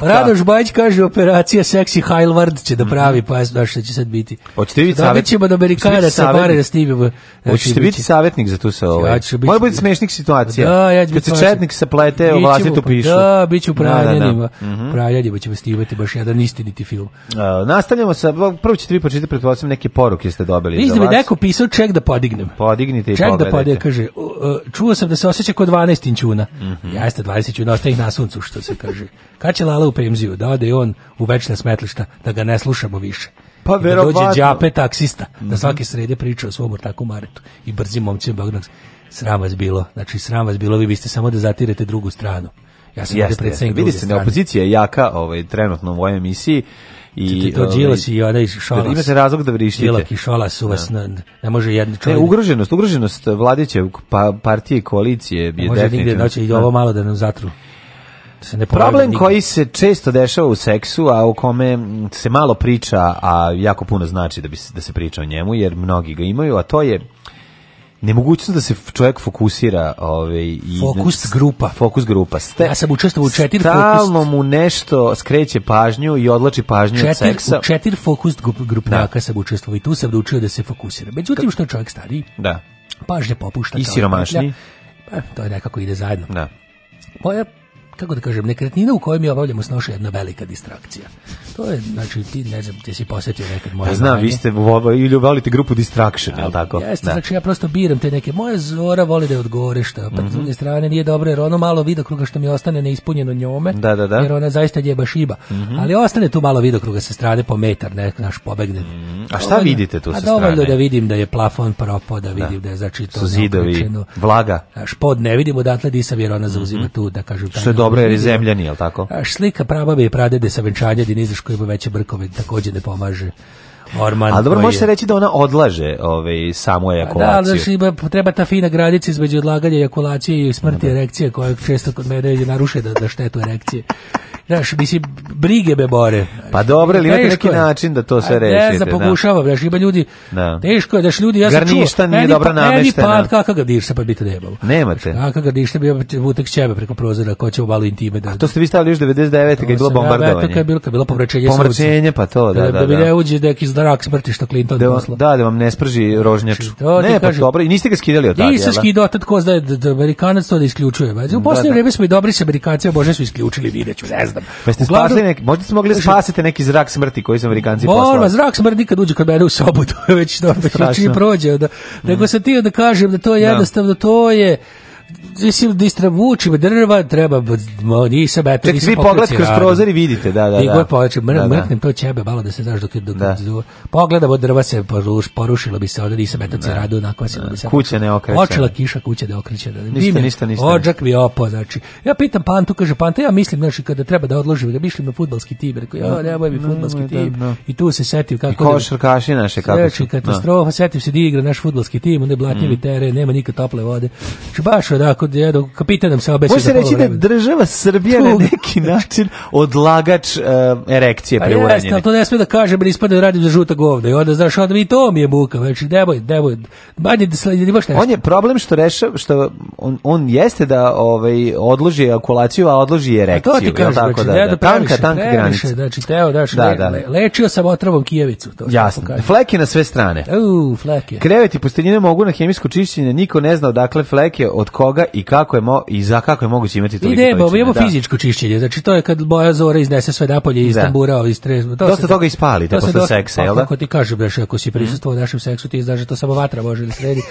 Radoš Bajić kaže, operacija seksi Highward će da mhm. pravi, pa znaš šta će sad biti. Hoćete biti savjetnik? ćemo da Amerikanaca, da snimimo. Hoćete znači, biti savjetnik za tu se ovaj? može biti smešnih situacija. Da, ja Kad se četnik se plete u vlastitu pišu. Da, bit ću pravljenima Pravljanjima mhm. ćemo snimati baš jedan istiniti film. Nastavljamo sa, prvo ćete vi početi, pretpostavljam, neke poruke ste dobili. Vi Neko pisao ček da podignem. Podignite i ček da podignem, kaže, e, čuo sam da se osjeća kod 12 inčuna. Mm -hmm. Ja 20 inčuna, ostaje ih na suncu, što se kaže. Kad će Lala u pemziju da ode on u večne smetlišta, da ga ne slušamo više. Pa I da dođe džape taksista, da mhm. svake srede priča o svom ortaku Maretu i brzim momcima Bogdanom. Sram vas bilo, znači sram vas bilo, vi biste samo da zatirete drugu stranu. Ja sam jeste, ovde predsednik druge strane. Vidite, opozicija je jaka ovaj, trenutno u ovoj emisiji i to ovaj, se i razlog da vrištite. i su vas ja. ne, ne može jedan čovjek. Ne, ugroženost, ugroženost vladeće pa-, partije koalicije je definitivno. Može nigdje doći i ovo malo da nam zatru. ne Problem koji se često dešava u seksu, a u kome se malo priča, a jako puno znači da bi da se priča o njemu, jer mnogi ga imaju, a to je nemogućnost da se čovjek fokusira ovaj i fokus znači, grupa fokus grupa ste ja sam učestvovao u četiri stalno mu nešto skreće pažnju i odlači pažnju četir, od seksa u četiri fokus grupnjaka da. sam učestvovao i tu sam učio da se fokusira međutim što je čovjek stariji da pažnja popušta i siromašni e, to je nekako ide zajedno da pa tako da kažem, nekretnina u kojoj mi obavljamo snoša jedna velika distrakcija. To je, znači, ti ne znam, ti si posjetio nekad moje... Ja znam, vi ste ili volite grupu Distraction, je li tako? Jeste, znači ja prosto biram te neke. Moja zora voli da je što pa mm -hmm. s mhm. druge strane nije dobro, jer ono malo vidokruga što mi ostane neispunjeno njome, da, da, da. jer ona zaista djeba šiba. Mm -hmm. Ali ostane tu malo vidokruga sa strane po metar, ne, naš pobegne. Mm A šta ovaj, vidite tu sa strane? A dovoljno da vidim da je plafon propo, da vidim da, je začito Su zidovi, vlaga. pod ne vidim odatle disam jer ona zauzima mhm. tu, da kažem, što dobro jer je zemljani, jel tako? Slika prababe i pradede sa venčanja Dinizaš koji ima veće brkove također ne pomaže. Orman. A dobro može se reći da ona odlaže ovaj samu ejakulaciju. Da, ali treba ta fina gradica između odlaganja ejakulacije i smrti no, erekcije koja često kod mene je narušena da štetu erekcije. Znaš, mislim, brige me bore. Pa dobro, ili imate neki način da to sve rešite? Ne znam, pokušavam, znaš, ima ljudi, da. teško je, znaš, ljudi, ja sam čuo, nije meni, dobro nameštena. Pa- meni pad, kakav gardišta, pa biti nemalo. Nemate. Kakav gardišta, bio utek ćebe preko prozora, ko će u intime. Da, A to ste vi stavili još 99. kad je bilo bombardovanje. Da, to je bilo, kad je bilo pomračenje. pa to, da, da, da. Da ne uđe neki da rak smrti što Clinton da, Da, da vam ne sprži rožnjaču. Znači, ne, pa dobro, i niste ga skidali od tada. Niste skidao, tad ko zna da, da Amerikanac to da isključuje. Ba. Znači, u posljednje vreme smo i dobri se Amerikanci, a Bože su isključili, vidjet ću, ne znam. Pa ste spasili neki, možda ste mogli znači- spasiti neki zrak smrti koji su Amerikanci poslali. Morba, zrak smrti kad uđe kod mene u sobu, to je već dobro, prođe. Da, nego mm. sam ti da kažem da to je jednostavno, to je Jesi di stravučima drva, treba nisam, eto, vi pogled kroz prozor i vidite, da, da, da. je mrknem to ćebe, malo da se znaš dok je dok da. Pogledamo drva se poruš, porušilo bi se, onda nisam, eto, da. radu, onako se bi se. Kuća ne okreće. Očila kiša, kuća ne okreće. Da, ništa, ništa, ništa. Ođak mi opo, znači. Ja pitam Pantu, kaže Panta, ja mislim, znači, kada treba da odložim, da mišlim na futbalski tim, rekao, ja, nemoj mi futbalski tim. I tu se setim kako... I košarkaši naše kako znači, su. katastrofa, setim se di igra naš futbalski tim, onda je blatnjevi mm. teren, nema nikad tople vode. Znači, baš da, kod kapitan kapitanom se obeća. Može se reći da država Srbija na neki način odlagač uh, erekcije pri pa preuranjene. Jeste, ali to ne smije da kažem, ali ispada da radim za žuta govda. I onda, znaš, onda mi to mi je buka. Znači, nemoj, nemoj, manje da sledi, imaš nešto. On je problem što reša, što on, on jeste da ovaj, odloži ejakulaciju, a odloži erekciju. A znači, tako, da, da, da, tanka, tanka granica. Znači, teo, da, le, da. Le, lečio sam otravom Kijevicu. To Jasno, fleke na sve strane. U, fleke. Kreveti posteljine mogu na hemijsko čišćenje, niko ne zna odakle fleke, od koga i kako je i za kako je moguće imati toliko Ide, imamo fizičko čišćenje. Znači to je kad boja zora iznese sve napolje iz tambura, iz trezva. To Dosta toga ispali, to se seksa, pa jel da? Kako ti kaže breš, ako si mhm. prisustvovao našem seksu, ti znaš da to samo vatra može da sredi.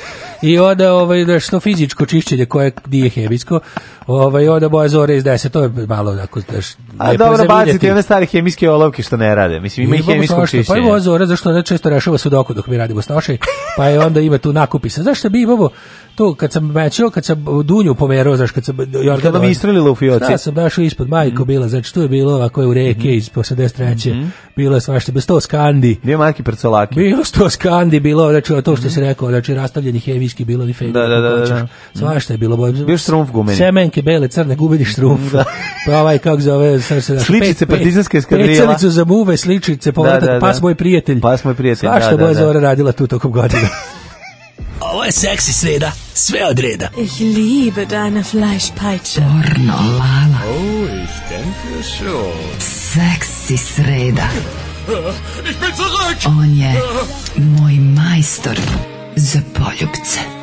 I onda ovaj da što fizičko čišćenje koje nije hemijsko, ovaj onda boja zora iznese, to je malo ako. znaš. A dobro baciti one stare hemijske olovke što ne rade. Mislim ima i hemijsko čišćenje. Pa boja zora zašto često dok mi radimo stoši pa je onda ima tu nakupi Zašto bi imamo to kad sam mečio, kad sam Dunju pomerao, znaš, kad sam Jordan... Kada mi istrelilo u fioci. Da, sam našao ispod majko mm. bila, znači tu je bilo ovako je u reke mm -hmm. iz 83. Mm -hmm. Bilo je svašta, bilo sto skandi. Bio Marki Prcelaki. Bilo sto skandi, bilo, znači ono to što mm -hmm. se rekao, znači rastavljeni hemijski, bilo ni fejni. Da, da, da, da. Mhm. Svašta je bilo. Boj, bio štrumf gumeni. Semenke, bele, crne, gubeni mhm, štrumf. da. pa ovaj, kako zove, sam se... sličice partizanske eskadrila. Pecelicu za muve, sličice, povratak, da, da, da. pas moj prijatelj. Pas moj prijatelj, Svašta da, da, da. Svašta radila tu tokom godina. Ovo je seksi sreda, sve od reda. Ich liebe deine Fleischpeitsche. Porno, mala. Oh, ich denke schon. Seksi sreda. Ich bin zurück! On je moj majstor za poljubce.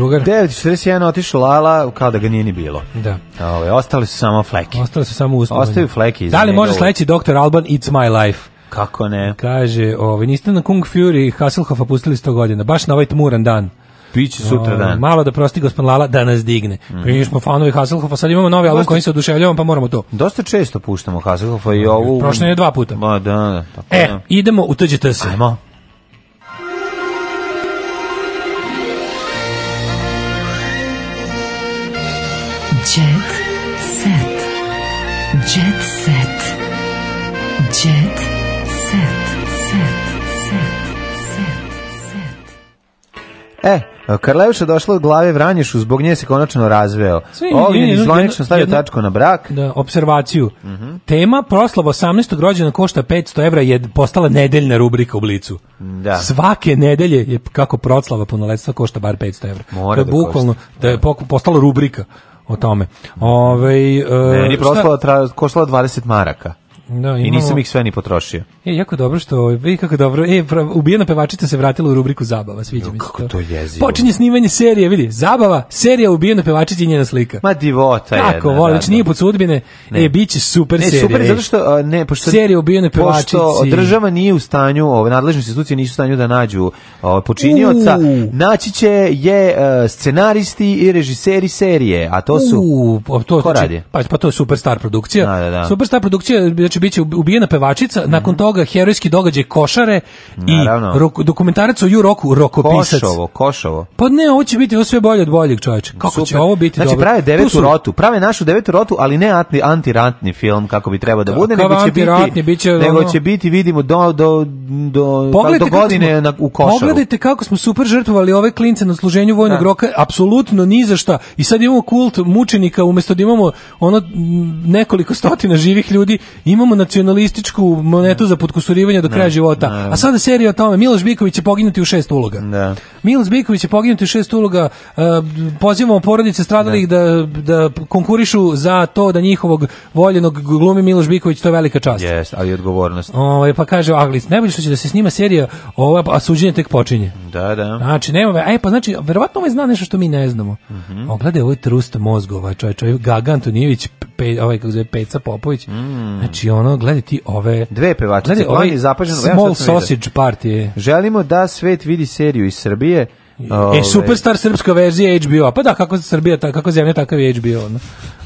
drugar. 9.41 otišao Lala kao da ga nije ni bilo. Da. Ove, ostali su samo fleki. Ostali su samo uspomeni. Ostaju fleki. Da li može sleći Dr. Alban It's My Life? Kako ne? Kaže, ovaj, niste na Kung Fury Hasselhoffa pustili sto godina, baš na ovaj tmuran dan. Biće sutra dan. O, malo da prosti gospodin Lala da nas digne. Mm. Mi smo fanovi Hasselhoffa, sad imamo novi album koji se oduševljavamo, pa moramo to. Dosta često puštamo Hasselhoffa i ovu... Prošle je dva puta. Ma da, da. Tako e, idemo u TGTS. Ajmo. Jet set. Jet set. Jet set. Set. Set. E, je došla od glave Vranješu, zbog nje se konačno razveo. Ovdje je zvanično stavio jedno, tačku na brak. Da, observaciju. Uh mhm. -huh. Tema proslava 18. rođena košta 500 evra je postala nedeljna rubrika u Blicu. Da. Svake nedelje je kako proslava punoletstva košta bar 500 evra. Mora to je da bukvalno da je postala rubrika o tome. Ove, ovaj, e, Meni je prošla, koštala 20 maraka. Da, I nisam ih sve ni potrošio. E, jako dobro što, vidi kako dobro, e, ubijena pevačica se vratila u rubriku zabava, sviđa mi se to. jezivo. Počinje snimanje serije, vidi, zabava, serija ubijena pevačica i njena slika. Ma divota je. Kako, znači nije pod sudbine, ne. e, bit će super serija. Ne, super, zato što, ne, pošto... Serija ubijena pevačica. Pošto država nije u stanju, ove, nadležne institucije nisu u stanju da nađu ove, počinioca, naći će je e, scenaristi i režiseri serije, a to su... Pa, znači, pa, pa, to, je znači, Pa, to je superstar produkcija. Da, Superstar produkcija, znači, znači biće ubijena pevačica, mhm. nakon toga herojski događaj košare i dokumentarac o ju roku, rokopisac. Košovo, Košovo. Pa ne, ovo će biti ovo sve bolje od boljeg, čovječe. Kako će ovo biti znači, dobro? prave devetu rotu, prave našu devetu rotu, ali ne antiratni film kako bi trebao da bude, nego će biti nego ono- će biti vidimo do do godine na, u Košovu. Pogledajte kako smo super žrtvovali ove klince na služenju vojnog roka, apsolutno ni za šta. I sad imamo kult mučenika umjesto da imamo ono nekoliko stotina živih ljudi, imamo nacionalističku monetu za potkusurivanje do kraja života. A sada serija o tome Miloš Biković je poginuti u šest uloga. Da. Miloš Biković je poginuti u šest uloga. E, pozivamo porodice stradalih da. da konkurišu za to da njihovog voljenog glumi Miloš Biković, to je velika čast. ali odgovornost. Ovaj pa kaže Aglis, bi što će da se snima serija, ova a suđenje tek počinje. Da, da. Znači nema, aj e, pa znači verovatno ovaj zna nešto što mi ne znamo. Mm -hmm. Ogledaj ovaj trust mozgova, čoj ovaj čoj Gagan, pe, ovaj kako zove Peca Popović. Mm. Znači ono, gledati ove... Dve pevačice, gledaj, ovaj zapaženo, small sausage Party. Želimo da svet vidi seriju iz Srbije, Ove. E, superstar srpska verzija HBO. Pa da, kako Srbija, ta, kako zemlja, takav je HBO. No.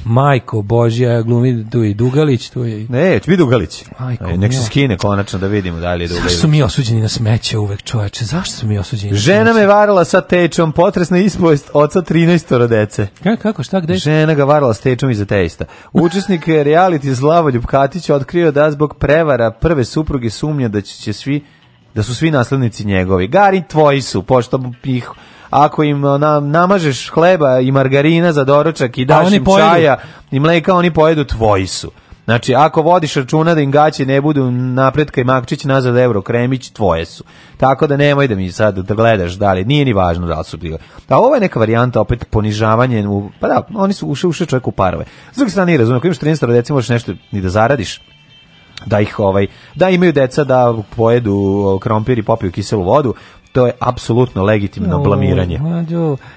Majko Božja, glumi tu i Dugalić, tu je... Ne, će biti Dugalić. Majko, e, nek se skine konačno da vidimo da li je Dugalić. Zašto su mi osuđeni na smeće uvek, čoveče? Zašto su mi osuđeni Žena me varala sa tečom, potresna ispovest oca 13 dece. Ka, kako, šta, gde? Žena ga varala sa tečom iza teista. Učesnik eh, reality Zlavo Katić otkrio da zbog prevara prve supruge sumnja da će, će svi da su svi naslednici njegovi. Gari tvoji su, pošto ih ako im namažeš hleba i margarina za doručak i daš im čaja i mleka, oni pojedu tvoji su. Znači, ako vodiš računa da im gaće ne budu napretka i makčić nazad Euro Kremić, tvoje su. Tako da nemoj da mi sad da gledaš li, nije ni važno da li su bili. A ovo je neka varijanta, opet ponižavanje, pa da, oni su uše, uše čovjek u parove. S druge strane, nije razumijem, ako imaš 13 možeš nešto ni da zaradiš, da ih ovaj da imaju deca da pojedu krompir i popiju kiselu vodu to je apsolutno legitimno blamiranje.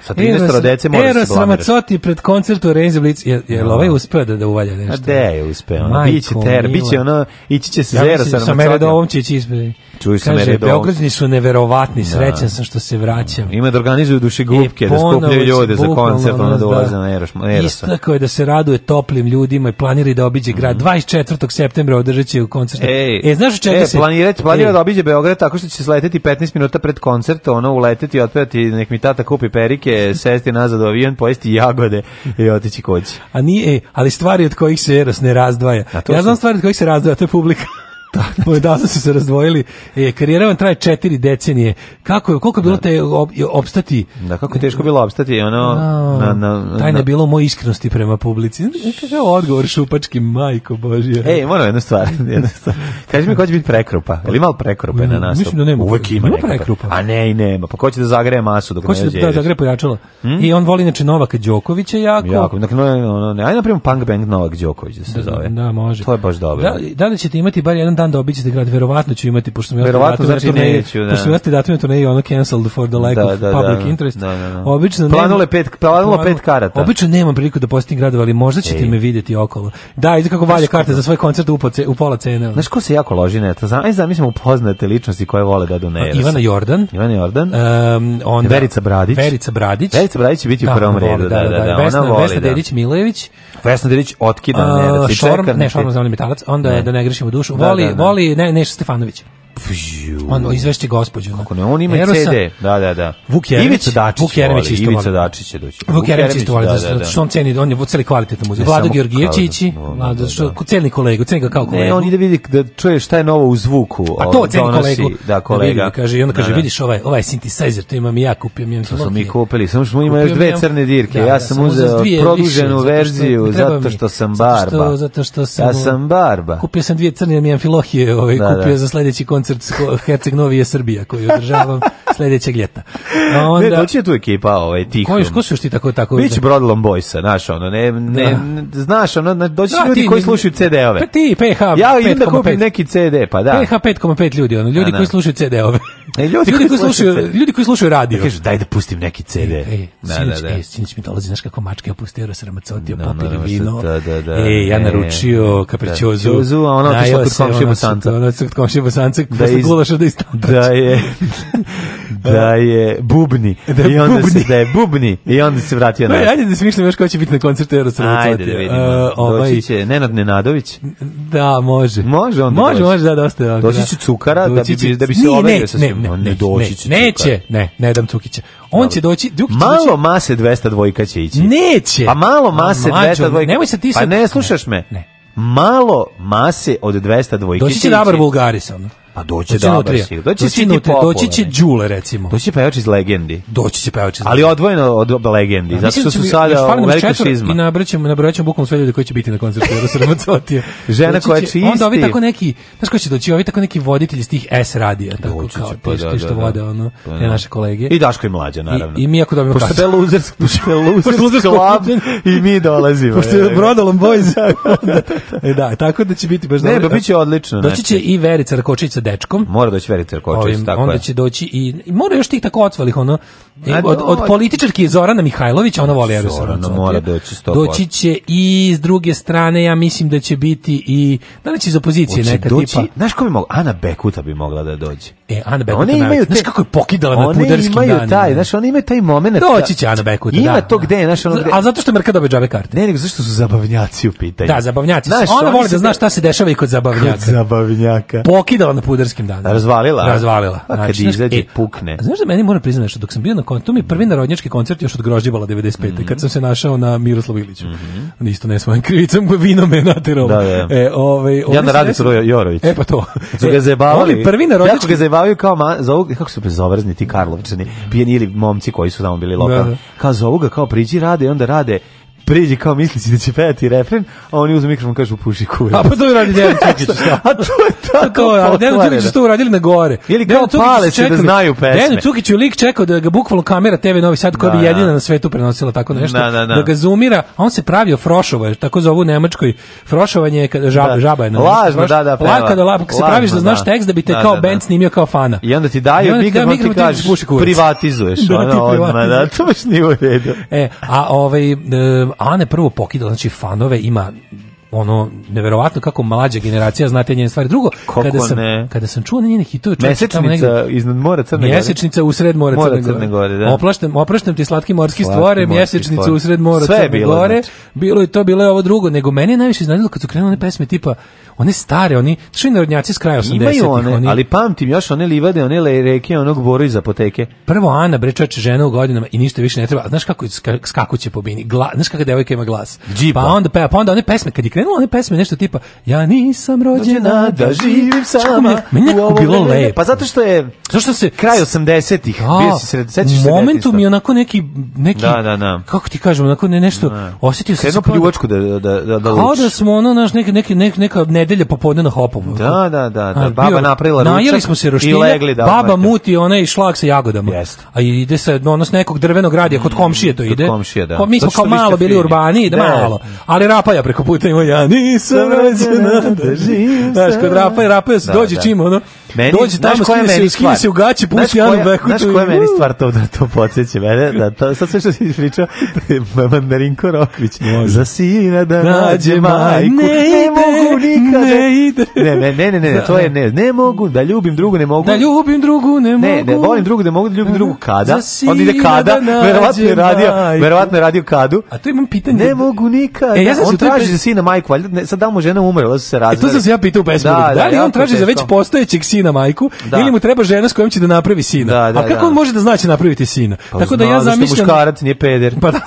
Sa 13 dece može se blamirati. Eros Ramacoti pred koncertu Renzi Blitz, je, je ovaj uspeo da, da uvalja nešto? A je uspeo? Ono, biće ter, biće ono, ići će se ja zera sa Ramazzotti. da ovom će ići ispred. Čuju se Kaže, su neverovatni, srećan sam što se vraćam. Ima da organizuju duše gubke, e, da skupljaju ljude za koncert, ono, ono dolaze na Eros. Istako je da se raduje toplim ljudima i planira da obiđe grad. Mm -hmm. 24. septembra održat će koncert. Ej, e, znaš čega e, se... Planira, planira da obiđe Beograd tako što će se 15 minuta pred koncert, ono uleteti, otpevati, nek mi tata kupi perike, sesti nazad u avion, pojesti jagode i otići kući. A nije, e, ali stvari od kojih se Eros ne razdvaja. Ja znam stvari od kojih se razdvaja, to je publika odavno su se razdvojili. E, karijera vam traje četiri decenije. Kako je, koliko je bilo te ob, opstati? Da, kako je teško bilo opstati, ono... na, na, tajna je bilo u mojoj iskrenosti prema publici. E, kakav odgovor šupački, majko bože Ej, moram jednu stvar. Jednu stvar. Kaži mi, ko će biti prekrupa? li malo prekrupe na mm, nastup? Mislim da nema. Uvek ima, ima prekrupa. A ne, i nema. Pa ko će da zagreje masu dok ko ne dođe? Da, zagreje pojačalo. Hmm? I on voli inače Novaka Đokovića jako. Jako. Dakle, no, no, no, Ajde napravimo Punk Bang Novak Đoković da se da, zove. Da, može. To je baš dobro. Da, da li ćete imati bar jedan dan dan da obiđete grad, verovatno ću imati, pošto mi verovatno znači neću, mi datum na turneji, ono cancelled for the lack da, of da, public da, interest. Da, da, da. Obično je nema, pet, planule, pet karata. Obično nemam priliku da postim gradova, ali možda ćete Ej. me vidjeti okolo. Da, izgleda kako valja karte za svoj koncert u, u pola cene. Ono. Znaš ko se jako loži na to? Aj zamislimo ličnosti koje vole da do Neres. Ivana Jordan. Ivana Jordan. Um, onda, Verica Bradić. Verica Bradić. Verica Bradić će biti da, u prvom redu. Vesna, Vesna Dedić Milojević. Vesna Dedić otkida Šorm, ne, znači- Šorm metalac. Onda da ne grešimo dušu. Voli voli, voli ne, Neša Stefanović ono izvešće gospođu. Ono. Kako ne, on ima Erosa, CD. Da, da, da. Vuk Jeremić, Ivica Dačić, Vuk Jeremić isto Ivica Dačić će doći. Vuk Jeremić isto voli, da, da, da. što on ceni, on je celi kvalitetna muzika. Vlado Georgijevići, Vlado, što celni kolegu, ceni ga kao kolegu. Ne, on ide vidi da čuje šta je novo u zvuku. Pa to ovaj, ceni kolegu. Da, kolega. kaže, i on kaže, vidiš ovaj, ovaj synthesizer, to imam i ja kupio. Ja to smo mi kupili, samo što ima još dve crne dirke. Ja sam uzeo produženu verziju zato što sam barba. Zato što sam Ja sam barba. Kupio sam dvije crne, mi filohije, ovaj kupio za sledeći koncert koncert Herceg je Srbija koji održavam sledećeg ljeta. Onda, doći je tu ekipa ovaj, tih. ko um, su još ti tako? tako Bić Brodlom Boysa, znaš ono, ne, ne, znaš ono, doći da, ljudi ti, koji slušaju CD-ove. Pa ti, PH Ja idem da kupim neki CD, pa da. PH 5,5 ljudi, ono, ljudi koji slušaju CD-ove. E, ljudi, koji slušaju, CD. ljudi koji slušaju radio. Da daj da pustim neki CD. e da, da, da. mi dolazi, znaš kako mačke opustio, ono se ramacotio, no, no, vino. Da, ja naručio kapričozu. Da, a kod da je da je da je bubni da je i onda bubni. se da je bubni i onda se vratio na. ajde da smišlim još ko će biti na koncertu Erosa. Ajde da vidimo. Uh, ovaj... Doći će Nenad Nenadović. Da, može. Može on. Može, doći. može da dosta. Da, doći će Cukara da bi da bi se overio sa svim. Ne, ne, ne, ne, ne, Neće, ne, ne dam Cukića. On će doći, Duk će Malo doći... mase 200 dvojka će ići. Neće. Pa malo mase 200 dvojka. Nemoj se ti pa sad... Pa ne slušaš me. Ne. Malo mase od 200 dvojka. Doći će Dabar Bulgaris ono. A pa doći će dobar sigurno. Doći će doći, doći će Đule recimo. Doći će pevač iz legendi. Doći će pevač iz legendi. Ali odvojeno od legendi, da, zato što su sada u velikoj šizma. I nabraćemo nabraćamo bukom sve ljude koji će biti na koncertu jer se Žena koja isti. Onda ovi tako neki, znaš ko će doći, ovi tako neki voditelji iz tih S radija, tako doći kao pa, da, što vode ono, ne pa naše kolege. I Daško i mlađa naravno. I, i mi ako dobijemo Pošto pošto je club i mi dolazimo. Pošto je boys. E, da, tako da će biti baš dobro. Ne, pa biće odlično. Doći će i Verica Rakočica dečkom. Mora doći Verica Trkočić, tako onda će doći i, i mora još tih tako ocvalih, ono, E, od, od političarki Zorana Mihajlović, ona voli Eros mora doći Doći će i s druge strane, ja mislim da će biti i, da li iz opozicije Oće neka doći, tipa. Znaš ko bi mogla? Ana Bekuta bi mogla da dođe. E, Ana Bekuta one imaju te, znaš kako je pokidala na puderskim danima. One imaju taj, znaš, one imaju taj moment. Doći će Ana Bekuta, Ima to gde, znaš, ono gde. A zato što Mrka dobe džabe karte. Ne, nego zašto su zabavnjaci u pitanju. Da, zabavnjaci. Znaš, ona voli da zna šta se dešava i kod zabavnjaka. Kod zabavnjaka. Pokidala na pudarskim danima. Razvalila. Razvalila. Pa znači, e, a kad izađe, pukne. Znaš da meni mora priznati nešto, dok sam bio na koncert, tu mi je prvi narodnjački koncert još od Grožđibala 95. Mm -hmm. kad sam se našao na Miroslavu Iliću. Mm -hmm. Isto ne svojim krivicom, vino me naterao. Da, da. E, ovaj, ja na radi Suro Jorović. E pa to. Su ga e, zajebavali. Oni prvi narodnjački... Jako ga zajebavaju kao, ma, zovu, kako su bezobrazni ti Karlovčani, pijenili momci koji su tamo bili lokalni. Da, da. Kao zovu ga, kao priđi rade i onda rade priđi kao misli si da će pevati refren, a oni uzmu mikrofon i kažu puši kurac. A pa to je radi Dejan Cukić. a to je tako to, Dejan Cukić su to uradili na gore. Ili kao pale se da znaju pesme. Dejan Cukić je lik čekao da ga bukvalno kamera TV Novi Sad koja bi jedina na svetu prenosila tako nešto, da, da, da. da ga zoomira, a on se pravi pravio Frošova, tako zovu u Nemačkoj Frošovanje je kada žaba, žaba je na Lažno, da, da, peva. Kada se praviš da znaš tekst da bi te kao band snimio kao fana. I onda ti daju mikrofon ti kažeš privatizuješ. Da, to nije u redu. E, a ovaj, e, ne prvo pokidala, znači fanove ima ono neverovatno kako mlađa generacija znate njene stvari. Drugo, kako kada sam ne? kada sam čuo njene hitove, mesečnica negdje, iznad mora Crne Gore. Mesečnica usred mora, mora Crne, Gore. Da. oprašten ti slatki morski slatki stvore, mesečnica usred mora Sve Crne bilo, Gore. Znači. Bilo je to, bilo je ovo drugo, nego meni najviše iznenadilo kad su krenule one pesme tipa one stare, oni čini narodnjaci s kraja 80 imaju one, oni, ali pamtim još one livade, one le reke, onog boru iz apoteke. Prvo Ana Brečač žena u godinama i ništa više ne treba. Znaš kako skakuće po bini. znaš kako devojka ima glas. Pa onda pa onda one pesme kad krenulo one pesme nešto tipa ja nisam rođena da živim sama. Meni je bilo lepo. Pa zato što je zašto se kraj 80-ih, bio se sred sećaš se. Momentu mi onako neki neki da, da, da. kako ti kažem, onako ne nešto da. osetio sam se kao da da da da. Kao da smo ono naš neki neki neka nedelja popodne na hopovu. Da, da, da, da. Baba napravila ručak. Najeli smo se roštilja. Baba muti onaj šlag sa jagodama. A ide se ono s nekog drvenog radija kod komšije to mm, ide. kod komšije da pa Mi smo kao malo bili urbani, da malo. Ali rapaja preko puta ima ja nisam rođena da živim Znaš, kod rapa i rapa dođe čim, ono, meni, Dođi tamo, skine se, skine se u gaći, pusti Janu Beku. Znaš koja meni stvar to, da to podsjeća mene? Da to, sad sve što si pričao, Mandarinko Rokvić. Za sina da nađe majku. Ne, mogu nikada. Ne, Ne, ne, ne, ne, to je ne. Ne mogu, da ljubim drugu, ne mogu. Da ljubim drugu, ne mogu. Ne, ne, volim drugu, ne mogu, da ljubim drugu kada. On ide kada, verovatno je radio, verovatno radio kadu. A to imam pitanje. Ne mogu nikad. E, ja on traži za sina majku, valjda, sad da mu žena umrla, da se razveli. E, to sam se ja pitao pesmu. Da, da, li on traži za već postojećeg sina majku da. ili mu treba žena s kojom će da napravi sina. Da, da, A kako on može da znači napraviti sina? Pa Tako da ja zamišljam muškarac nije peder. Pa da.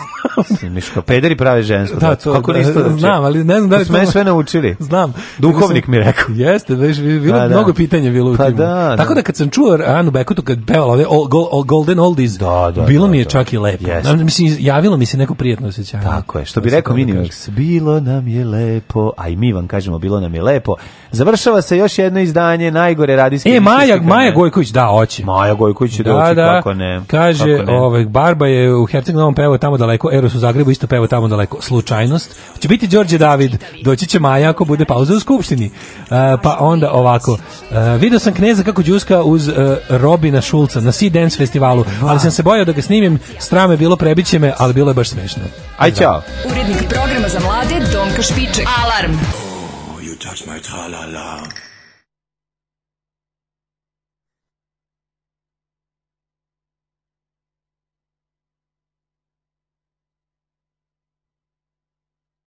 Miško, pederi prave žensko. Da, to, Kako isto znam, ali ne znam da li to... sve naučili. Znam. Duhovnik mi rekao. Jeste, veš, bilo pa da, mnogo pitanja bilo u pa timu. Da, Tako da kad sam čuo Anu Bekutu kad pevala ove Golden Oldies, da, bilo mi je čak i lepo. Mislim, javilo mi se neko prijetno osjećanje. Tako je, što bi rekao Minimax bilo nam je lepo, a i mi vam kažemo bilo nam je lepo. Završava se još jedno izdanje najgore radijske. E, Maja, Maja Gojković, da, oći. Maja Gojković, da, da, kako ne. Kaže, ovaj, Barba je u Herceg Novom tamo daleko, u Zagrebu, isto peva tamo daleko. Slučajnost. Će biti Đorđe David, doći će Maja ako bude pauza u Skupštini. E, pa onda ovako. Uh, e, video sam Kneza kako džuska uz uh, Robina Šulca na Sea Dance festivalu, ali sam se bojao da ga snimim, strame bilo prebiće me, ali bilo je baš smešno. Aj, ćao. Urednik programa za mlade, Donka Špiček. Alarm! Oh,